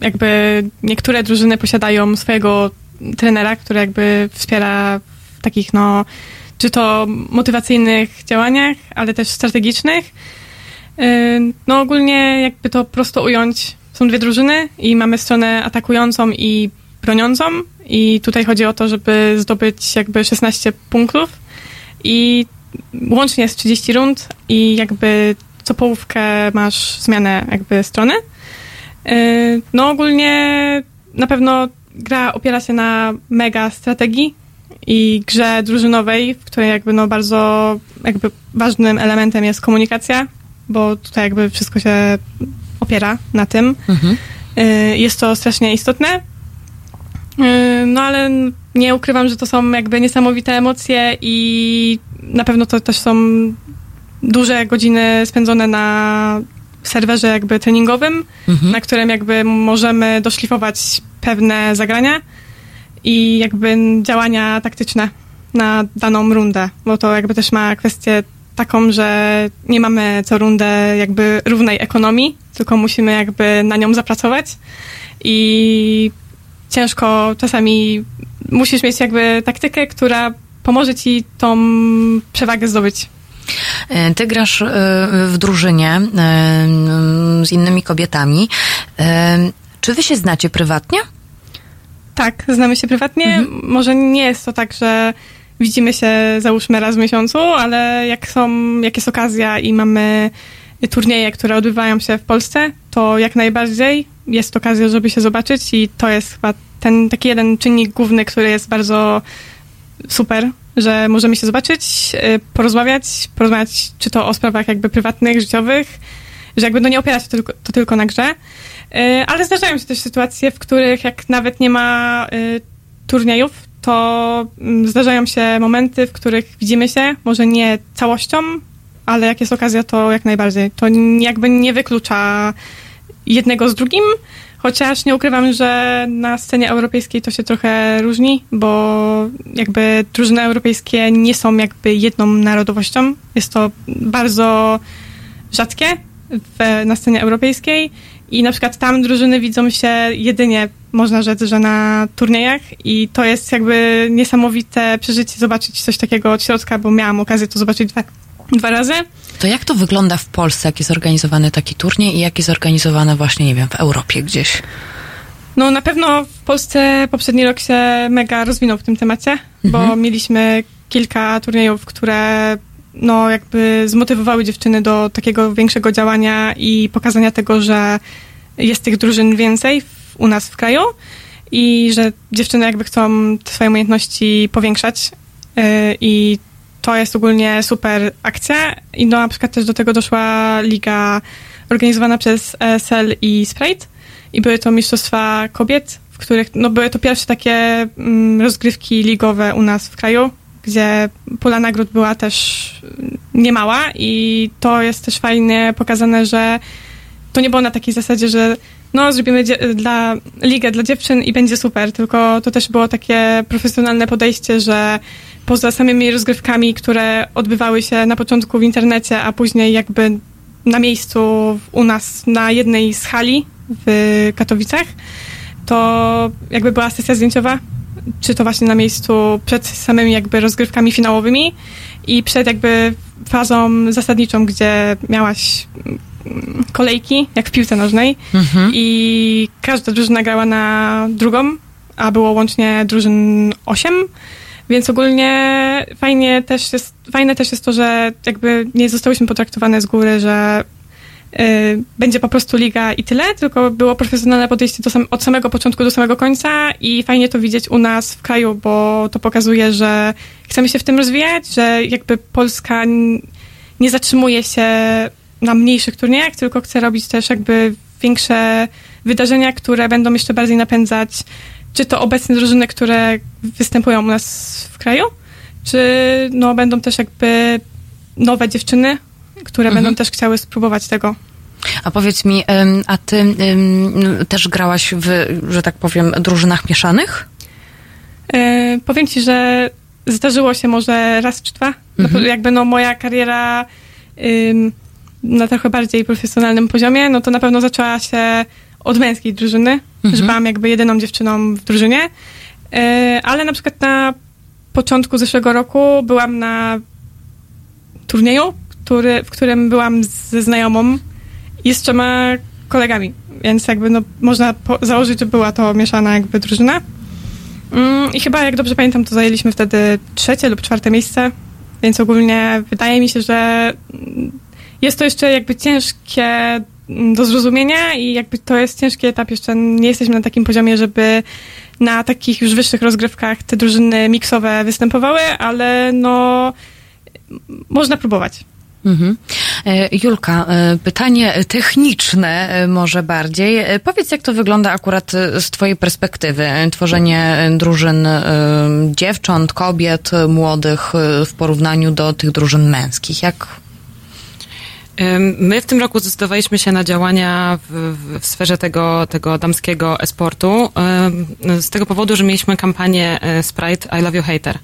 jakby niektóre drużyny posiadają swojego trenera, który jakby wspiera takich no, czy to motywacyjnych działaniach, ale też strategicznych. Yy, No ogólnie jakby to prosto ująć, są dwie drużyny i mamy stronę atakującą i broniącą i tutaj chodzi o to, żeby zdobyć jakby 16 punktów i łącznie jest 30 rund i jakby co połówkę masz zmianę jakby strony. Yy, No ogólnie na pewno gra opiera się na mega strategii i grze drużynowej, w której jakby no bardzo jakby ważnym elementem jest komunikacja, bo tutaj jakby wszystko się opiera na tym. Y, Jest to strasznie istotne. Y, No ale nie ukrywam, że to są jakby niesamowite emocje i na pewno to też są duże godziny spędzone na serwerze jakby treningowym, Mhm. na którym jakby możemy doszlifować pewne zagrania i jakby działania taktyczne na daną rundę, bo to jakby też ma kwestię taką, że nie mamy co rundę jakby równej ekonomii, tylko musimy jakby na nią zapracować i ciężko czasami musisz mieć jakby taktykę, która pomoże ci tą przewagę zdobyć. E, Ty grasz e, w drużynie e, z innymi kobietami. Czy wy się znacie prywatnie? Tak, znamy się prywatnie. Może nie jest to tak, że widzimy się załóżmy raz w miesiącu, ale jak są, jak jest okazja i mamy turnieje, które odbywają się w Polsce, to jak najbardziej jest okazja, żeby się zobaczyć i to jest chyba ten taki jeden czynnik główny, który jest bardzo super, że możemy się zobaczyć, y, porozmawiać, porozmawiać czy to o sprawach jakby prywatnych, życiowych, że jakby no nie opiera się to tylko, to tylko na grze, ale zdarzają się też sytuacje, w których jak nawet nie ma y, turniejów, to mm, zdarzają się momenty, w których widzimy się, może nie całością, ale jak jest okazja, to jak najbardziej. To jakby nie wyklucza jednego z drugim, chociaż nie ukrywam, że na scenie europejskiej to się trochę różni, bo jakby drużyny europejskie nie są jakby jedną narodowością. Jest to bardzo rzadkie w, na scenie europejskiej i na przykład tam drużyny widzą się jedynie, można rzec, że na turniejach i to jest jakby niesamowite przeżycie zobaczyć coś takiego od środka, bo miałam okazję to zobaczyć dwa, dwa razy. To jak to wygląda w Polsce, jak jest organizowany taki turniej i jak jest organizowany właśnie, nie wiem, w Europie gdzieś? No na pewno w Polsce poprzedni rok się mega rozwinął w tym temacie, bo Mhm. mieliśmy kilka turniejów, które no jakby zmotywowały dziewczyny do takiego większego działania i pokazania tego, że jest tych drużyn więcej w, u nas w kraju i że dziewczyny jakby chcą swoje umiejętności powiększać yy, i to jest ogólnie super akcja. I no na przykład też do tego doszła liga organizowana przez ESL i Sprite. I były to mistrzostwa kobiet, w których no były to pierwsze takie mm, rozgrywki ligowe u nas w kraju, gdzie pula nagród była też mm, niemała i to jest też fajnie pokazane, że to nie było na takiej zasadzie, że no zrobimy dla ligę dla dziewczyn i będzie super, tylko to też było takie profesjonalne podejście, że poza samymi rozgrywkami, które odbywały się na początku w internecie, a później jakby na miejscu u nas na jednej z hali w Katowicach, to jakby była sesja zdjęciowa, czy to właśnie na miejscu przed samymi jakby rozgrywkami finałowymi i przed jakby fazą zasadniczą, gdzie miałaś kolejki, jak w piłce nożnej. Mhm. I każda drużyna grała na drugą, a było łącznie drużyn 8. Więc ogólnie fajnie też jest, fajne też jest to, że jakby nie zostałyśmy potraktowane z góry, że będzie po prostu liga i tyle, tylko było profesjonalne podejście sam, od samego początku do samego końca i fajnie to widzieć u nas w kraju, bo to pokazuje, że chcemy się w tym rozwijać, że jakby Polska nie zatrzymuje się na mniejszych turniejach, tylko chce robić też jakby większe wydarzenia, które będą jeszcze bardziej napędzać czy to obecne drużyny, które występują u nas w kraju, czy no, będą też jakby nowe dziewczyny, które Mhm. będą też chciały spróbować tego. A powiedz mi, a ty em, też grałaś w, że tak powiem, drużynach mieszanych? E, powiem ci, że zdarzyło się może raz czy dwa. No, Mhm. jakby no moja kariera na trochę bardziej profesjonalnym poziomie, no to na pewno zaczęła się od męskiej drużyny, Mhm. że byłam jakby jedyną dziewczyną w drużynie. E, ale na przykład na początku zeszłego roku byłam na turnieju, który, w którym byłam ze znajomą i z trzema kolegami. Więc jakby no, można założyć, że była to mieszana jakby drużyna. Mm, I chyba, jak dobrze pamiętam, to zajęliśmy wtedy trzecie lub czwarte miejsce, więc ogólnie wydaje mi się, że jest to jeszcze jakby ciężkie mm, do zrozumienia i jakby to jest ciężki etap, jeszcze nie jesteśmy na takim poziomie, żeby na takich już wyższych rozgrywkach te drużyny miksowe występowały, ale no można próbować. Mhm. E, Julka, e, pytanie techniczne e, może bardziej. Powiedz, jak to wygląda akurat z twojej perspektywy, tworzenie drużyn dziewcząt, kobiet, młodych w porównaniu do tych drużyn męskich. Jak My w tym roku zdecydowaliśmy się na działania w, w- sferze tego, tego damskiego esportu z tego powodu, że mieliśmy kampanię e, Sprite I Love You Hater.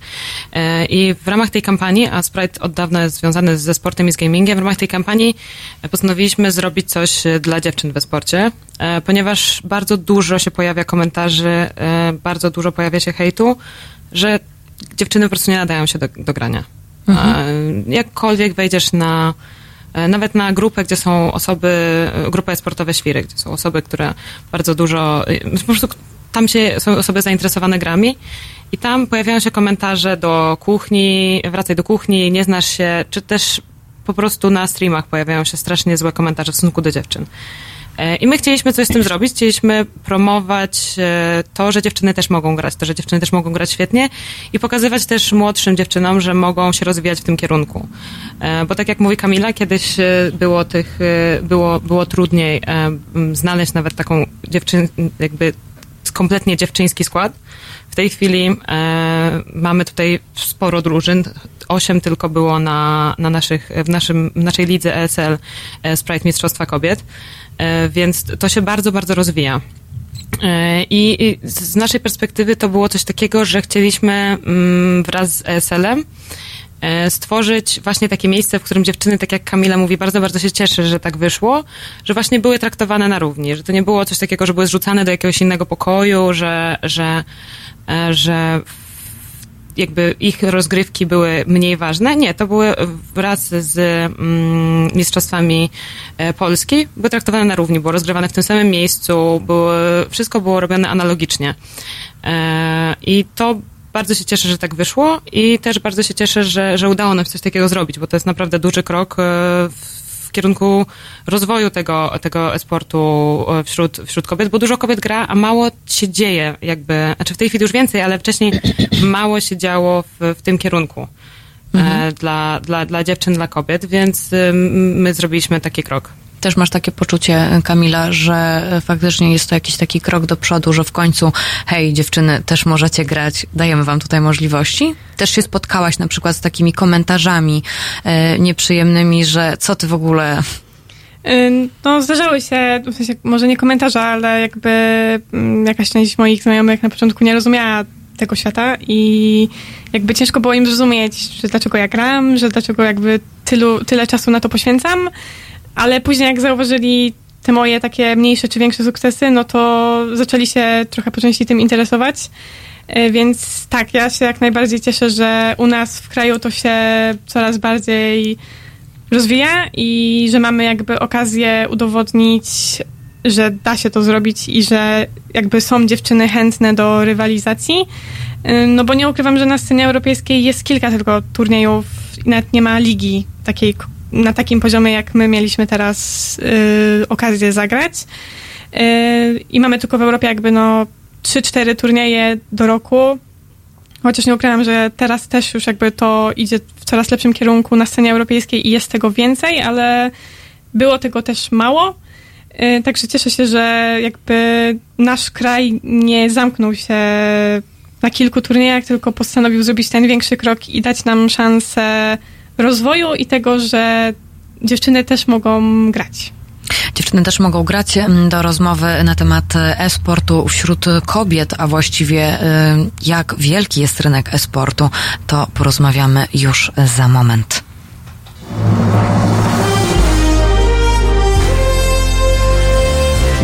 E, I w ramach tej kampanii, a Sprite od dawna jest związany ze sportem i z gamingiem, w ramach tej kampanii e, postanowiliśmy zrobić coś dla dziewczyn we sporcie, ponieważ bardzo dużo się pojawia komentarzy, bardzo dużo pojawia się hejtu, że dziewczyny po prostu nie nadają się do, do grania. Mhm. Jakkolwiek wejdziesz na nawet na grupę, gdzie są osoby, e, grupy sportowe świry, gdzie są osoby, które bardzo dużo, e, po prostu tam się są osoby zainteresowane grami i tam pojawiają się komentarze do kuchni, wracaj do kuchni, nie znasz się, czy też po prostu na streamach pojawiają się strasznie złe komentarze w stosunku do dziewczyn. E, I my chcieliśmy coś z tym zrobić, chcieliśmy promować e, to, że dziewczyny też mogą grać, to, że dziewczyny też mogą grać świetnie i pokazywać też młodszym dziewczynom, że mogą się rozwijać w tym kierunku. E, Bo tak jak mówi Kamila, kiedyś było tych, było, było trudniej znaleźć nawet taką dziewczyn, jakby kompletnie dziewczyński skład. W tej chwili mamy tutaj sporo drużyn. Osiem tylko było na, na naszych, w, naszym, w naszej lidze ESL Sprite Mistrzostwa Kobiet, więc to się bardzo, bardzo rozwija. E, I z naszej perspektywy to było coś takiego, że chcieliśmy mm, wraz z ESL-em e, stworzyć właśnie takie miejsce, w którym dziewczyny, tak jak Kamila mówi, bardzo, bardzo się cieszy, że tak wyszło, że właśnie były traktowane na równi, że to nie było coś takiego, że były zrzucane do jakiegoś innego pokoju, że, że, e, że jakby ich rozgrywki były mniej ważne. Nie, to były wraz z mm, mistrzostwami e, Polski, były traktowane na równi, było rozgrywane w tym samym miejscu, były, wszystko było robione analogicznie. E, I to bardzo się cieszę, że tak wyszło i też bardzo się cieszę, że, że udało nam coś takiego zrobić, bo to jest naprawdę duży krok e, w w kierunku rozwoju tego, tego esportu e, wśród, wśród kobiet, bo dużo kobiet gra, a mało się dzieje jakby, znaczy w tej chwili już więcej, ale wcześniej mało się działo w, w tym kierunku e, dla, dla, dla dziewczyn, dla kobiet, więc m, my zrobiliśmy taki krok. Też masz takie poczucie, Kamila, że e, faktycznie jest to jakiś taki krok do przodu, że w końcu, hej, dziewczyny, też możecie grać, dajemy wam tutaj możliwości? Też się spotkałaś na przykład z takimi komentarzami e, nieprzyjemnymi, że co ty w ogóle... No, zdarzały się, w sensie może nie komentarze, ale jakby mm, jakaś część moich znajomych na początku nie rozumiała tego świata i jakby ciężko było im zrozumieć, że dlaczego ja gram, że dlaczego jakby tylu, tyle czasu na to poświęcam, ale później jak zauważyli te moje takie mniejsze czy większe sukcesy, no to zaczęli się trochę po części tym interesować. E, Więc tak, ja się jak najbardziej cieszę, że u nas w kraju to się coraz bardziej rozwija i że mamy jakby okazję udowodnić, że da się to zrobić i że jakby są dziewczyny chętne do rywalizacji. Y, No bo nie ukrywam, że na scenie europejskiej jest kilka tylko turniejów i nawet nie ma ligi takiej na takim poziomie, jak my mieliśmy teraz y, okazję zagrać. Y, I mamy tylko w Europie jakby no 3-4 turnieje do roku. Chociaż nie ukrywam, że teraz też już jakby to idzie w coraz lepszym kierunku na scenie europejskiej i jest tego więcej, ale było tego też mało. Y, Także cieszę się, że jakby nasz kraj nie zamknął się na kilku turniejach, tylko postanowił zrobić ten większy krok i dać nam szansę rozwoju i tego, że dziewczyny też mogą grać. Dziewczyny też mogą grać mm, do rozmowy na temat e-sportu wśród kobiet, a właściwie y, jak wielki jest rynek e-sportu, to porozmawiamy już za moment.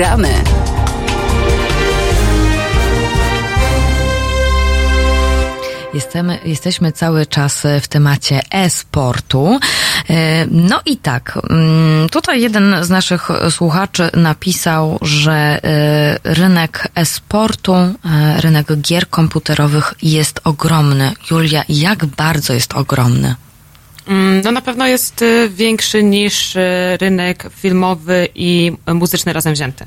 Gramy. Jesteśmy, jesteśmy cały czas w temacie e-sportu. E, No i tak, mm, tutaj jeden z naszych słuchaczy napisał, że e, rynek e-sportu, e, rynek gier komputerowych jest ogromny. Julia, jak bardzo jest ogromny? Mm, No na pewno jest y, większy niż y, rynek filmowy i muzyczny razem wzięty.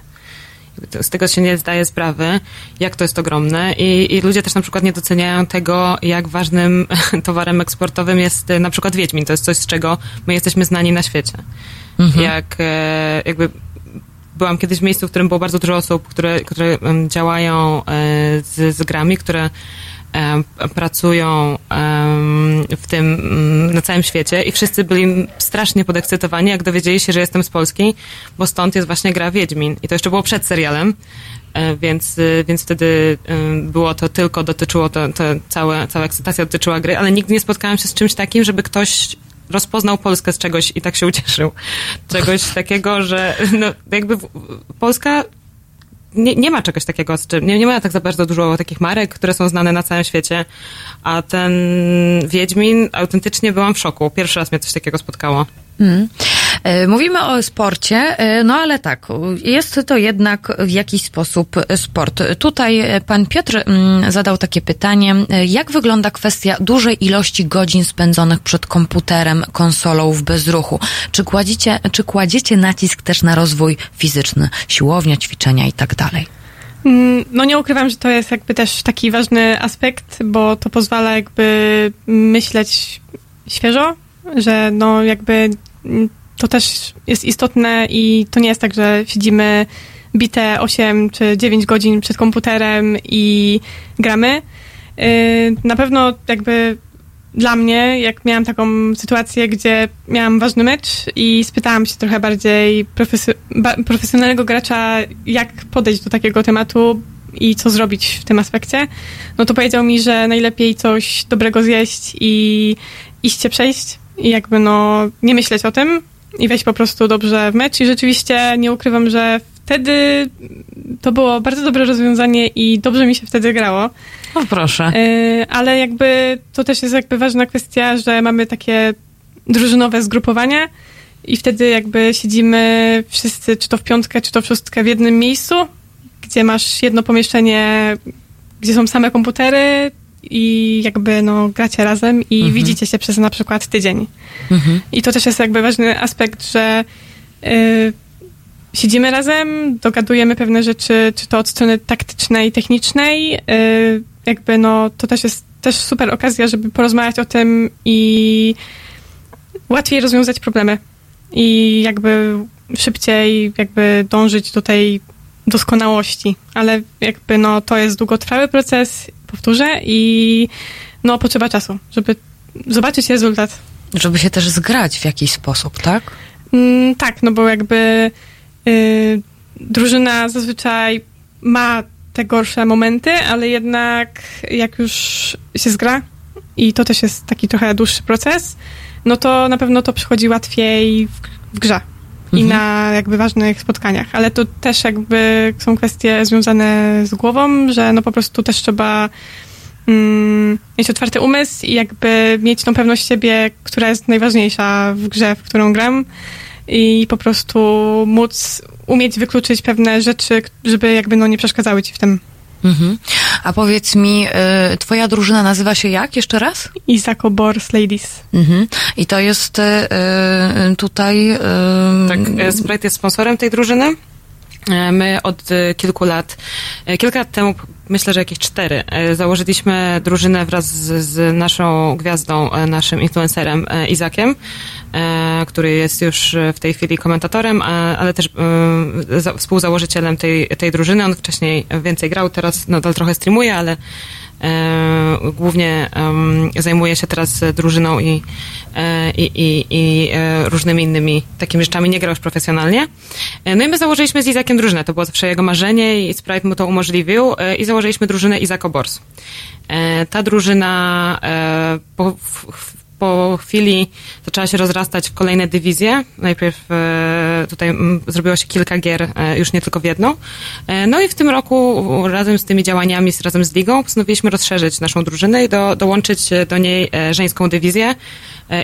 Z tego się nie zdaje sprawy, jak to jest ogromne I, i ludzie też na przykład nie doceniają tego, jak ważnym towarem eksportowym jest y, na przykład Wiedźmin. To jest coś, z czego my jesteśmy znani na świecie. Mhm. Jak e, jakby byłam kiedyś w miejscu, w którym było bardzo dużo osób, które, które działają e, z, z grami, które pracują w tym mm, na całym świecie i wszyscy byli strasznie podekscytowani, jak dowiedzieli się, że jestem z Polski, bo stąd jest właśnie gra Wiedźmin. I to jeszcze było przed serialem, e, więc, y, więc wtedy em, było to tylko, dotyczyło to, to całe, cała ekscytacja dotyczyła gry, ale nigdy nie spotkałam się z czymś takim, żeby ktoś rozpoznał Polskę z czegoś i tak się ucieszył. Czegoś takiego, że no, jakby Polska nie, nie ma czegoś takiego, z czym, nie, nie ma tak za bardzo dużo takich marek, które są znane na całym świecie, a ten Wiedźmin, autentycznie byłam w szoku. Pierwszy raz mnie coś takiego spotkało. Mm. Mówimy o sporcie, e, no ale tak, jest to jednak w jakiś sposób sport. Tutaj pan Piotr mm, zadał takie pytanie, e, jak wygląda kwestia dużej ilości godzin spędzonych przed komputerem, konsolą w bezruchu? Czy kładziecie, czy kładziecie nacisk też na rozwój fizyczny, siłownia, ćwiczenia i tak dalej? Mm, No nie ukrywam, że to jest jakby też taki ważny aspekt, bo to pozwala jakby myśleć świeżo, że no jakby to też jest istotne i to nie jest tak, że siedzimy bite 8 czy 9 godzin przed komputerem i gramy. Yy, Na pewno jakby dla mnie, jak miałam taką sytuację, gdzie miałam ważny mecz i spytałam się trochę bardziej profesjo- ba- profesjonalnego gracza, jak podejść do takiego tematu i co zrobić w tym aspekcie, no to powiedział mi, że najlepiej coś dobrego zjeść i iść się przejść i jakby no nie myśleć o tym i wejść po prostu dobrze w mecz i rzeczywiście nie ukrywam, że wtedy to było bardzo dobre rozwiązanie i dobrze mi się wtedy grało. O proszę. Y, ale jakby to też jest jakby ważna kwestia, że mamy takie drużynowe zgrupowania i wtedy jakby siedzimy wszyscy, czy to w piątkę, czy to w szóstkę w jednym miejscu, gdzie masz jedno pomieszczenie, gdzie są same komputery i jakby no gracie razem i Mhm. widzicie się przez na przykład tydzień. Mhm. I to też jest jakby ważny aspekt, że y, siedzimy razem, dogadujemy pewne rzeczy, czy to od strony taktycznej, technicznej. Y, jakby no, to też jest też super okazja, żeby porozmawiać o tym i łatwiej rozwiązać problemy. I jakby szybciej jakby dążyć do tej doskonałości. Ale jakby no, to jest długotrwały proces, powtórzę, i no, potrzeba czasu, żeby zobaczyć rezultat. Żeby się też zgrać w jakiś sposób, tak? Mm, tak, no bo jakby y, drużyna zazwyczaj ma te gorsze momenty, ale jednak jak już się zgra i to też jest taki trochę dłuższy proces, no to na pewno to przychodzi łatwiej w, w grze i Mhm. na jakby ważnych spotkaniach, ale to też jakby są kwestie związane z głową, że no po prostu też trzeba mm, mieć otwarty umysł i jakby mieć tą pewność siebie, która jest najważniejsza w grze, w którą gram i po prostu móc umieć wykluczyć pewne rzeczy, żeby jakby no nie przeszkadzały ci w tym. Mhm. A powiedz mi, y, twoja drużyna nazywa się jak jeszcze raz? Isako Bors Ladies. Mhm. I to jest y, y, tutaj... Y, Tak, e, Sprite jest sponsorem tej drużyny. E, My od e, kilku lat, e, kilka lat temu, myślę, że jakieś cztery, założyliśmy drużynę wraz z, z naszą gwiazdą, naszym influencerem Izakiem, który jest już w tej chwili komentatorem, ale też za- współzałożycielem tej, tej drużyny. On wcześniej więcej grał, teraz nadal trochę streamuje, ale głównie em, zajmuje się teraz drużyną i, e, i, i, i e, różnymi innymi takimi rzeczami. Nie gra już profesjonalnie. E, No i my założyliśmy z Izakiem drużynę. To było zawsze jego marzenie i Sprite mu to umożliwił e, i założyliśmy drużynę Izako Bors. E, Ta drużyna e, po chwili zaczęła się rozrastać w kolejne dywizje. Najpierw e, tutaj zrobiło się kilka gier, e, już nie tylko w jedną. E, No i w tym roku razem z tymi działaniami, razem z ligą, postanowiliśmy rozszerzyć naszą drużynę i do, dołączyć do niej żeńską dywizję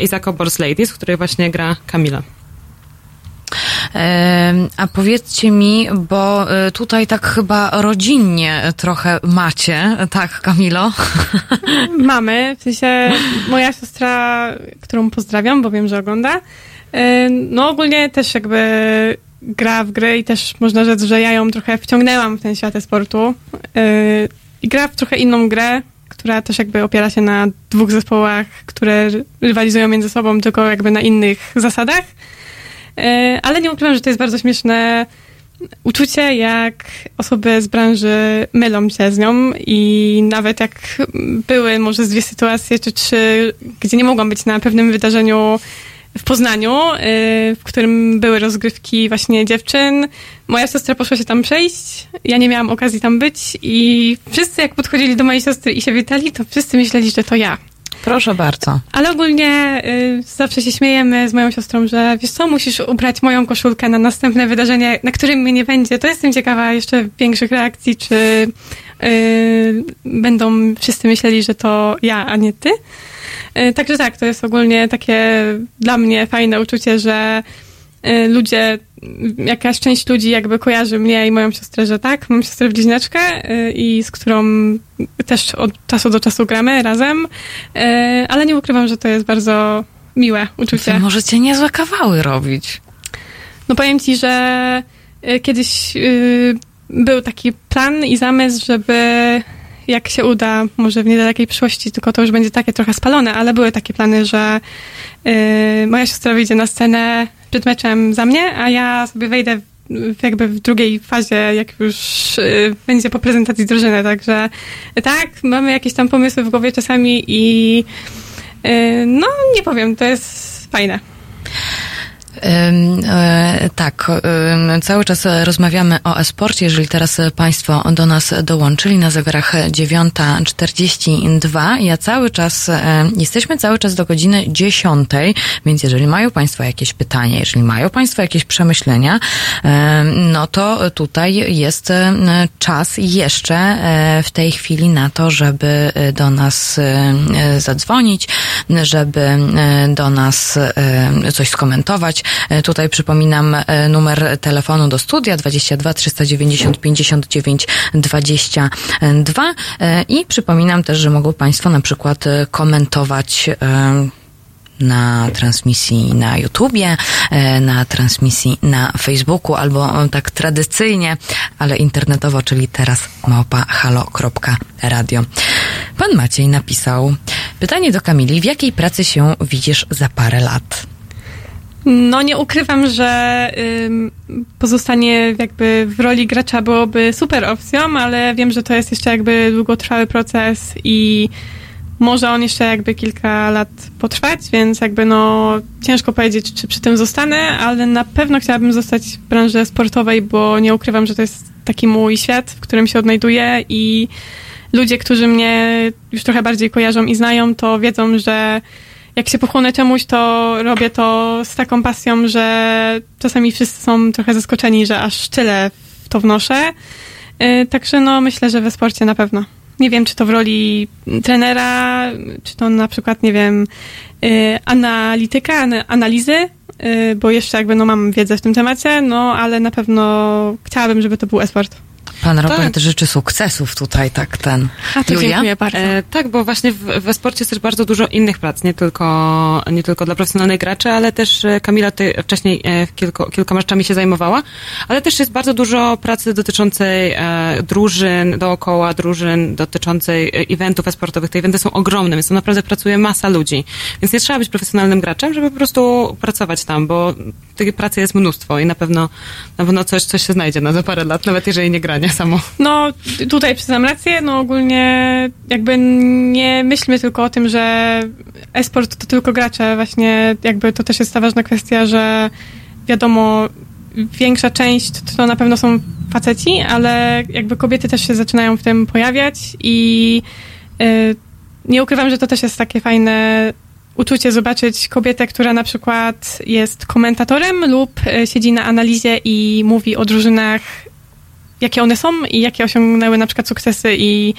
Izako Bors Ladies, w której właśnie gra Kamila. A powiedzcie mi, bo e, tutaj tak chyba rodzinnie trochę macie, tak Kamilo? Mamy, w sensie moja siostra, którą pozdrawiam, bo wiem, że ogląda, e, no ogólnie też jakby gra w gry i też można rzec, że ja ją trochę wciągnęłam w ten świat sportu e, i gra w trochę inną grę, która też jakby opiera się na dwóch zespołach, które rywalizują między sobą, tylko jakby na innych zasadach. E, Ale nie ukrywam, że to jest bardzo śmieszne uczucie, jak osoby z branży mylą się z nią i nawet jak były może z dwie sytuacje czy trzy, gdzie nie mogłam być na pewnym wydarzeniu w Poznaniu, y, w którym były rozgrywki właśnie dziewczyn. Moja siostra poszła się tam przejść, ja nie miałam okazji tam być i wszyscy jak podchodzili do mojej siostry i się witali, to wszyscy myśleli, że to ja. Proszę bardzo. Ale ogólnie y, zawsze się śmiejemy z moją siostrą, że wiesz co, musisz ubrać moją koszulkę na następne wydarzenie, na którym mnie nie będzie. To jestem ciekawa jeszcze większych reakcji, czy y, będą wszyscy myśleli, że to ja, a nie ty. Y, także tak, to jest ogólnie takie dla mnie fajne uczucie, że y, ludzie, jakaś część ludzi jakby kojarzy mnie i moją siostrę, że tak, mam siostrę bliźniaczkę y, i z którą też od czasu do czasu gramy razem, y, ale nie ukrywam, że to jest bardzo miłe uczucie. To możecie niezłe kawały robić. No powiem ci, że y, kiedyś był taki plan i zamysł, żeby jak się uda, może w niedalekiej przyszłości, tylko to już będzie takie trochę spalone, ale były takie plany, że y, moja siostra wyjdzie na scenę przed meczem za mnie, a ja sobie wejdę jakby w drugiej fazie, jak już y, będzie po prezentacji drużyny, także tak, mamy jakieś tam pomysły w głowie czasami i y, no nie powiem, to jest fajne. E, tak, cały czas rozmawiamy o e-sporcie. Jeżeli teraz Państwo do nas dołączyli na zegarach 9.42, ja cały czas, e, jesteśmy cały czas do godziny 10, więc jeżeli mają Państwo jakieś pytania, jeżeli mają Państwo jakieś przemyślenia, no to tutaj jest e, czas jeszcze w tej chwili na to, żeby do nas zadzwonić, żeby do nas coś skomentować. E, Tutaj przypominam e, numer telefonu do studia 22 390 59 22 E, i przypominam też, że mogą Państwo na przykład e, komentować na transmisji na YouTubie, na transmisji na Facebooku albo tak tradycyjnie, ale internetowo, czyli teraz małpa. Pan Maciej napisał pytanie do Kamili, w jakiej pracy się widzisz za parę lat? No nie ukrywam, że ym, pozostanie jakby w roli gracza byłoby super opcją, ale wiem, że to jest jeszcze jakby długotrwały proces i może on jeszcze jakby kilka lat potrwać, więc jakby no ciężko powiedzieć, czy przy tym zostanę, ale na pewno chciałabym zostać w branży sportowej, bo nie ukrywam, że to jest taki mój świat, w którym się odnajduję i ludzie, którzy mnie już trochę bardziej kojarzą i znają, to wiedzą, że jak się pochłonę czemuś, to robię to z taką pasją, że czasami wszyscy są trochę zaskoczeni, że aż tyle w to wnoszę. Yy, Także no myślę, że we sporcie na pewno. Nie wiem, czy to w roli trenera, czy to na przykład, nie wiem, yy, analityka, ana- analizy, yy, bo jeszcze jakby no mam wiedzę w tym temacie, no ale na pewno chciałabym, żeby to był e-sport. Pan Robert życzy sukcesów tutaj, tak ten. A to Julia? dziękuję bardzo. E, tak, bo właśnie w, we sporcie jest też bardzo dużo innych prac, nie tylko, nie tylko dla profesjonalnych graczy, ale też e, Kamila tutaj wcześniej e, kilku, kilkoma rzeczami się zajmowała, ale też jest bardzo dużo pracy dotyczącej e, drużyn, dookoła drużyn, dotyczącej e, eventów e-sportowych. Te eventy są ogromne, więc tam naprawdę pracuje masa ludzi. Więc nie trzeba być profesjonalnym graczem, żeby po prostu pracować tam, bo tej pracy jest mnóstwo i na pewno, na pewno coś, coś się znajdzie na za parę lat, nawet jeżeli nie granie samo. No, tutaj przyznam rację, no ogólnie jakby nie myślmy tylko o tym, że e-sport to tylko gracze, właśnie jakby to też jest ta ważna kwestia, że wiadomo, większa część to, na pewno są faceci, ale jakby kobiety też się zaczynają w tym pojawiać i y, nie ukrywam, że to też jest takie fajne uczucie zobaczyć kobietę, która na przykład jest komentatorem lub e, siedzi na analizie i mówi o drużynach, jakie one są i jakie osiągnęły na przykład sukcesy i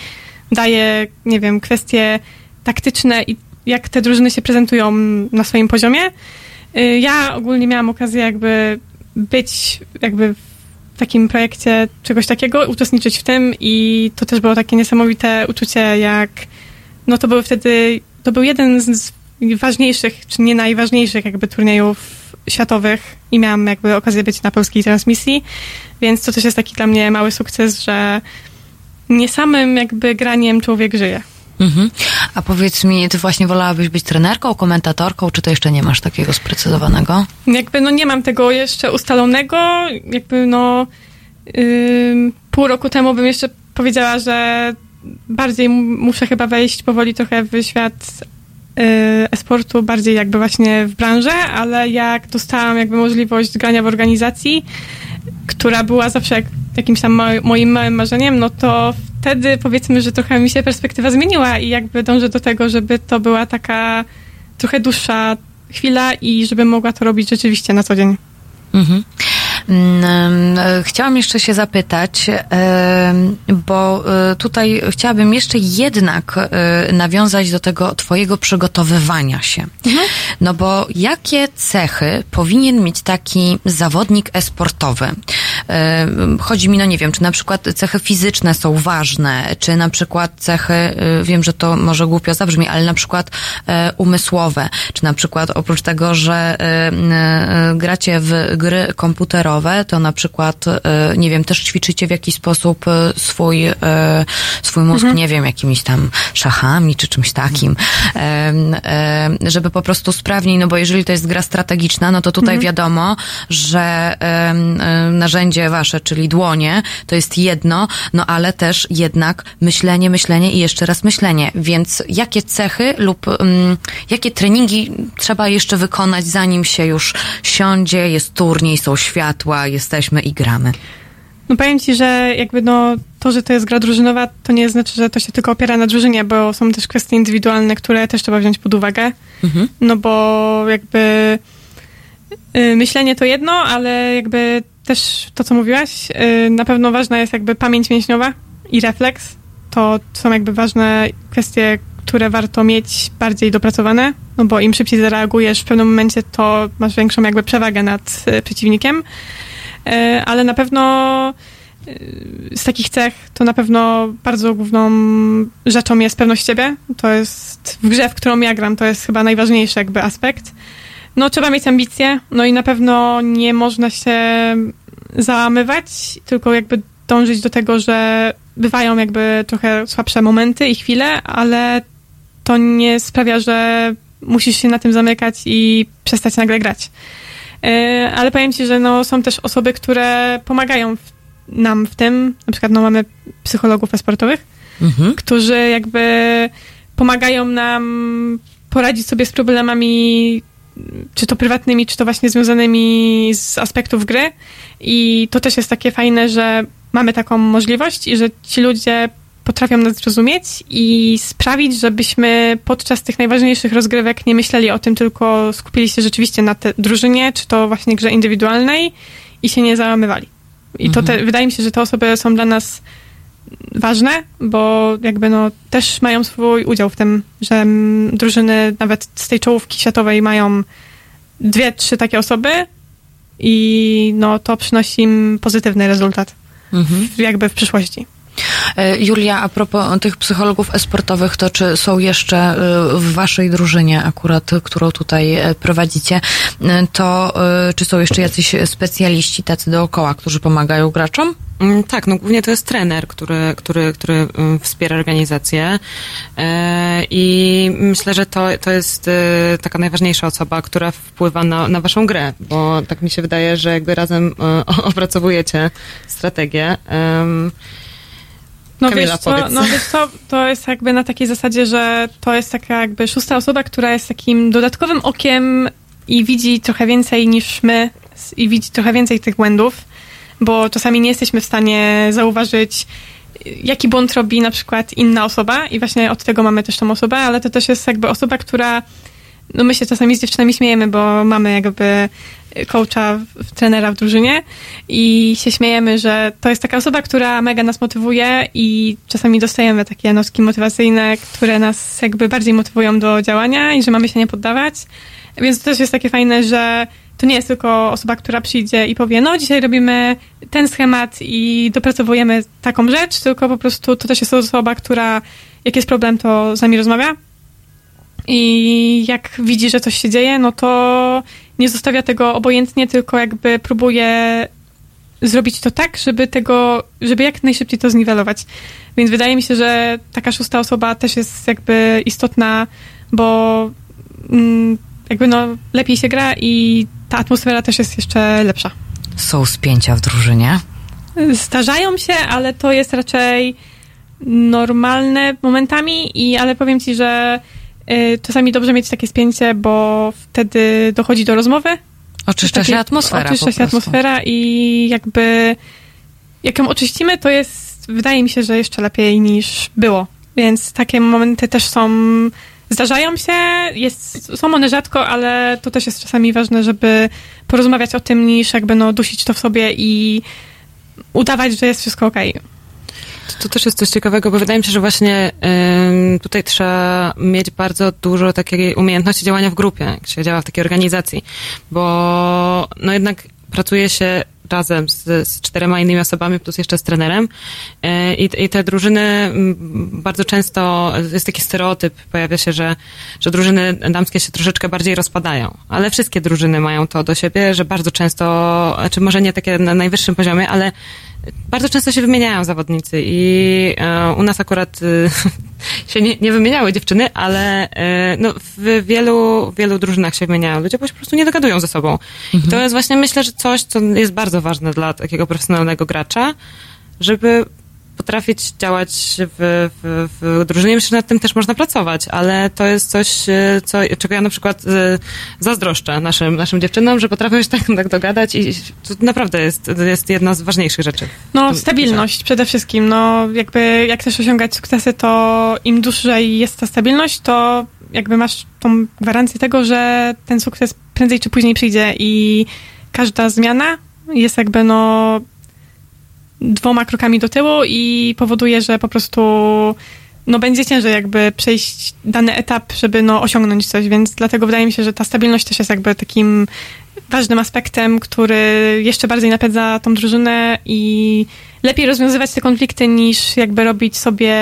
daje, nie wiem, kwestie taktyczne i jak te drużyny się prezentują na swoim poziomie. Y, Ja ogólnie miałam okazję jakby być jakby w takim projekcie czegoś takiego, uczestniczyć w tym i to też było takie niesamowite uczucie, jak no to był wtedy, to był jeden z ważniejszych, czy nie najważniejszych jakby turniejów światowych i miałam jakby okazję być na polskiej transmisji, więc to też jest taki dla mnie mały sukces, że nie samym jakby graniem człowiek żyje. Mhm. A powiedz mi, ty właśnie wolałabyś być trenerką, komentatorką, czy to jeszcze nie masz takiego sprecyzowanego? Jakby no nie mam tego jeszcze ustalonego, jakby no ym, pół roku temu bym jeszcze powiedziała, że bardziej muszę chyba wejść powoli trochę w świat e-sportu, bardziej jakby właśnie w branżę, ale jak dostałam jakby możliwość grania w organizacji, która była zawsze jak, jakimś tam mo- moim małym marzeniem, no to wtedy powiedzmy, że trochę mi się perspektywa zmieniła i jakby dążę do tego, żeby to była taka trochę dłuższa chwila i żebym mogła to robić rzeczywiście na co dzień. Mhm. Mm, Chciałam jeszcze się zapytać, bo e, tutaj chciałabym jeszcze jednak e, nawiązać do tego Twojego przygotowywania się. No bo jakie cechy powinien mieć taki zawodnik e-sportowy? E, Chodzi mi, no nie wiem, czy na przykład cechy fizyczne są ważne, czy na przykład cechy, e, wiem, że to może głupio zabrzmi, ale na przykład e, umysłowe, czy na przykład oprócz tego, że m, e, gracie w gry komputerowe, to na przykład, nie wiem, też ćwiczycie w jakiś sposób swój, swój mózg, Mhm. nie wiem, jakimiś tam szachami, czy czymś takim, żeby po prostu sprawniej, no bo jeżeli to jest gra strategiczna, no to tutaj Mhm. wiadomo, że em, narzędzie wasze, czyli dłonie, to jest jedno, no ale też jednak myślenie, myślenie i jeszcze raz myślenie. Więc jakie cechy lub um, jakie treningi trzeba jeszcze wykonać, zanim się już siądzie, jest turniej, są światła, jesteśmy i gramy? No powiem ci, że jakby no to, że to jest gra drużynowa, to nie znaczy, że to się tylko opiera na drużynie, bo są też kwestie indywidualne, które też trzeba wziąć pod uwagę. Mhm. No bo jakby y, myślenie to jedno, ale jakby też to, co mówiłaś, y, na pewno ważna jest jakby pamięć mięśniowa i refleks. To są jakby ważne kwestie, które warto mieć bardziej dopracowane, no bo im szybciej zareagujesz w pewnym momencie, to masz większą jakby przewagę nad y, przeciwnikiem. Y, ale na pewno z takich cech to na pewno bardzo główną rzeczą jest pewność siebie. To jest w grze, w którą ja gram, to jest chyba najważniejszy jakby aspekt. No trzeba mieć ambicje, no i na pewno nie można się załamywać, tylko jakby dążyć do tego, że bywają jakby trochę słabsze momenty i chwile, ale to nie sprawia, że musisz się na tym zamykać i przestać nagle grać. Yy, Ale powiem ci, że no, są też osoby, które pomagają w, nam w tym. Na przykład no, mamy psychologów e-sportowych, Mhm. którzy jakby pomagają nam poradzić sobie z problemami, czy to prywatnymi, czy to właśnie związanymi z aspektów gry. I to też jest takie fajne, że mamy taką możliwość i że ci ludzie potrafią nas zrozumieć i sprawić, żebyśmy podczas tych najważniejszych rozgrywek nie myśleli o tym, tylko skupili się rzeczywiście na tej drużynie, czy to właśnie grze indywidualnej i się nie załamywali. I to te, wydaje mi się, że te osoby są dla nas ważne, bo jakby no też mają swój udział w tym, że drużyny nawet z tej czołówki światowej mają dwie, trzy takie osoby i no to przynosi im pozytywny rezultat Mhm. w- jakby w przyszłości. E, Julia, a propos tych psychologów esportowych, to czy są jeszcze e, w waszej drużynie akurat, którą tutaj e, prowadzicie, to czy są jeszcze jacyś specjaliści tacy dookoła, którzy pomagają graczom? Mm, Tak, no głównie to jest trener, który, który, który mm, wspiera organizację i myślę, że to, to jest taka najważniejsza osoba, która wpływa na, na waszą grę, bo tak mi się wydaje, że jakby razem opracowujecie strategię. No Kamila, wiesz co, powiedz. no wiesz co, to jest jakby na takiej zasadzie, że to jest taka jakby szósta osoba, która jest takim dodatkowym okiem i widzi trochę więcej niż my i widzi trochę więcej tych błędów, bo czasami nie jesteśmy w stanie zauważyć, jaki błąd robi na przykład inna osoba i właśnie od tego mamy też tą osobę, ale to też jest jakby osoba, która no my się czasami z dziewczynami śmiejemy, bo mamy jakby coacha, trenera w drużynie i się śmiejemy, że to jest taka osoba, która mega nas motywuje i czasami dostajemy takie notki motywacyjne, które nas jakby bardziej motywują do działania i że mamy się nie poddawać. Więc to też jest takie fajne, że to nie jest tylko osoba, która przyjdzie i powie, no dzisiaj robimy ten schemat i dopracowujemy taką rzecz, tylko po prostu to też jest osoba, która jak jest problem, to z nami rozmawia i jak widzi, że coś się dzieje, no to nie zostawia tego obojętnie, tylko jakby próbuje zrobić to tak, żeby tego, żeby jak najszybciej to zniwelować. Więc wydaje mi się, że taka szósta osoba też jest jakby istotna, bo mm, jakby no lepiej się gra i ta atmosfera też jest jeszcze lepsza. Są spięcia w drużynie. Zdarzają się, ale to jest raczej normalne momentami, i, ale powiem ci, że czasami dobrze mieć takie spięcie, bo wtedy dochodzi do rozmowy. Oczyszcza się atmosfera Oczyszcza się atmosfera i jakby jak ją oczyścimy, to jest, wydaje mi się, że jeszcze lepiej niż było. Więc takie momenty też są, zdarzają się, jest, są one rzadko, ale to też jest czasami ważne, żeby porozmawiać o tym, niż jakby no dusić to w sobie i udawać, że jest wszystko okej. To też jest coś ciekawego, bo wydaje mi się, że właśnie ym, tutaj trzeba mieć bardzo dużo takiej umiejętności działania w grupie, jak się działa w takiej organizacji, bo no jednak pracuje się razem z, z czterema innymi osobami, plus jeszcze z trenerem. Yy, I, I te drużyny bardzo często jest taki stereotyp, pojawia się, że, że drużyny damskie się troszeczkę bardziej rozpadają. Ale wszystkie drużyny mają to do siebie, że bardzo często, czy może nie takie na najwyższym poziomie, ale bardzo często się wymieniają zawodnicy i e, u nas akurat e, się nie, nie wymieniały dziewczyny, ale e, no, w wielu, wielu drużynach się wymieniają ludzie, bo się po prostu nie dogadują ze sobą. I to jest właśnie, myślę, że coś, co jest bardzo ważne dla takiego profesjonalnego gracza, żeby potrafić działać w, w, w drużynie. Myślę, że nad tym też można pracować, ale to jest coś, e, co, czego ja na przykład e, zazdroszczę naszym, naszym dziewczynom, że potrafią się tak, tak dogadać i to naprawdę jest, jest jedna z ważniejszych rzeczy. No, stabilność przede wszystkim. No, jakby jak chcesz osiągać sukcesy, to im dłużej jest ta stabilność, to jakby masz tą gwarancję tego, że ten sukces prędzej czy później przyjdzie i każda zmiana jest jakby no dwoma krokami do tyłu i powoduje, że po prostu no będzie ciężej jakby przejść dany etap, żeby no osiągnąć coś, więc dlatego wydaje mi się, że ta stabilność też jest jakby takim ważnym aspektem, który jeszcze bardziej napędza tą drużynę i lepiej rozwiązywać te konflikty niż jakby robić sobie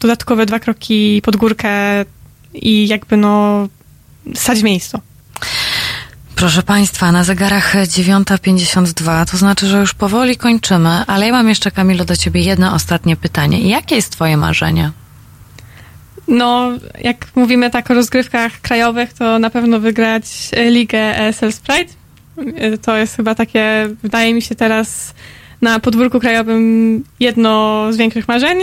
dodatkowe dwa kroki pod górkę i jakby no stać w miejscu. Proszę Państwa, na zegarach 9.52, to znaczy, że już powoli kończymy, ale ja mam jeszcze, Kamilu, do Ciebie jedno ostatnie pytanie. Jakie jest Twoje marzenie? No, jak mówimy tak o rozgrywkach krajowych, to na pewno wygrać ligę ESL Sprite. To jest chyba takie, wydaje mi się teraz na podwórku krajowym jedno z większych marzeń.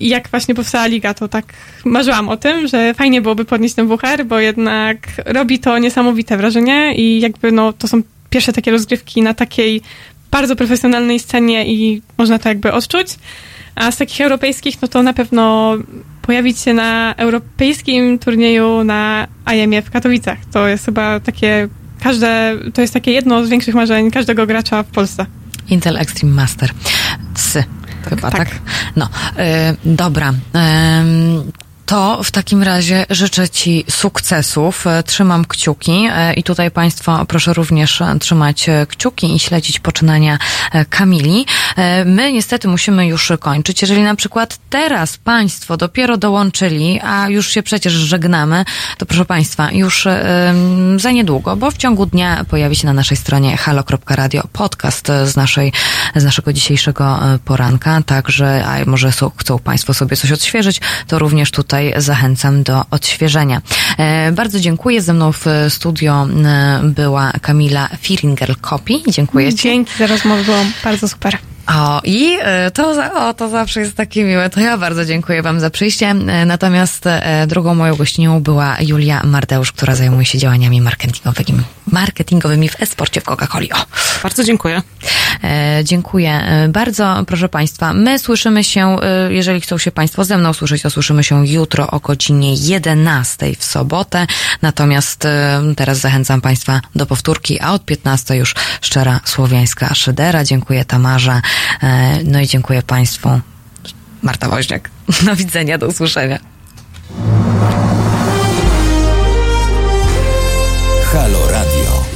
I jak właśnie powstała liga, to tak marzyłam o tym, że fajnie byłoby podnieść ten WHR, bo jednak robi to niesamowite wrażenie i jakby no, to są pierwsze takie rozgrywki na takiej bardzo profesjonalnej scenie i można to jakby odczuć. A z takich europejskich, no to na pewno pojawić się na europejskim turnieju na IEM w Katowicach. To jest chyba takie, każde, to jest takie jedno z większych marzeń każdego gracza w Polsce. Intel Extreme Master. Chyba, tak? No, y, dobra. Ym, to w takim razie życzę Ci sukcesów. E, Trzymam kciuki e, i tutaj Państwo proszę również e, trzymać kciuki i śledzić poczynania Kamili. My niestety musimy już kończyć. Jeżeli na przykład teraz Państwo dopiero dołączyli, a już się przecież żegnamy, to proszę Państwa, już za niedługo, bo w ciągu dnia pojawi się na naszej stronie halo.radio podcast z, naszej, z naszego dzisiejszego poranka. Także, a może chcą Państwo sobie coś odświeżyć, to również tutaj zachęcam do odświeżenia. E, bardzo dziękuję. Ze mną w studio była Kamila Firinger-Kopi. Dziękuję Ci. Dzięki za rozmowę, było bardzo super. O, i e, to, za- o, to zawsze jest takie miłe. To ja bardzo dziękuję Wam za przyjście. E, Natomiast e, drugą moją gościnią była Julia Mardeusz, która zajmuje się działaniami marketingowymi, marketingowymi w e-sporcie w Coca-Coli. O. Bardzo dziękuję. Dziękuję bardzo, proszę Państwa. My słyszymy się, jeżeli chcą się Państwo ze mną słyszeć, to słyszymy się jutro o godzinie 11 w sobotę. Natomiast teraz zachęcam Państwa do powtórki, a od 15 już szczera słowiańska szydera. Dziękuję Tamarze, no i dziękuję Państwu. Marta Woźniak. Do widzenia, do usłyszenia. Halo Radio.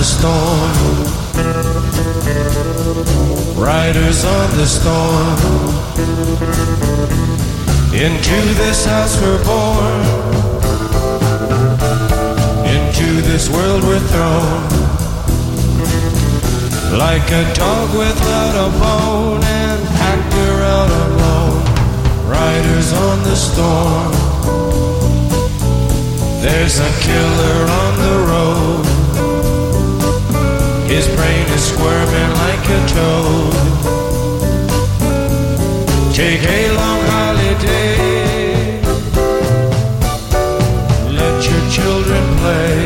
The storm. Riders on the storm. Into this house we're born. Into this world we're thrown. Like a dog without a bone and packed around alone. Riders on the storm. There's a killer on the road. His brain is squirming like a toad. Take a long holiday. Let your children play.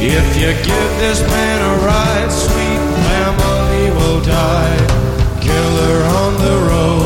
If you give this man a ride, sweet family will die. Killer on the road.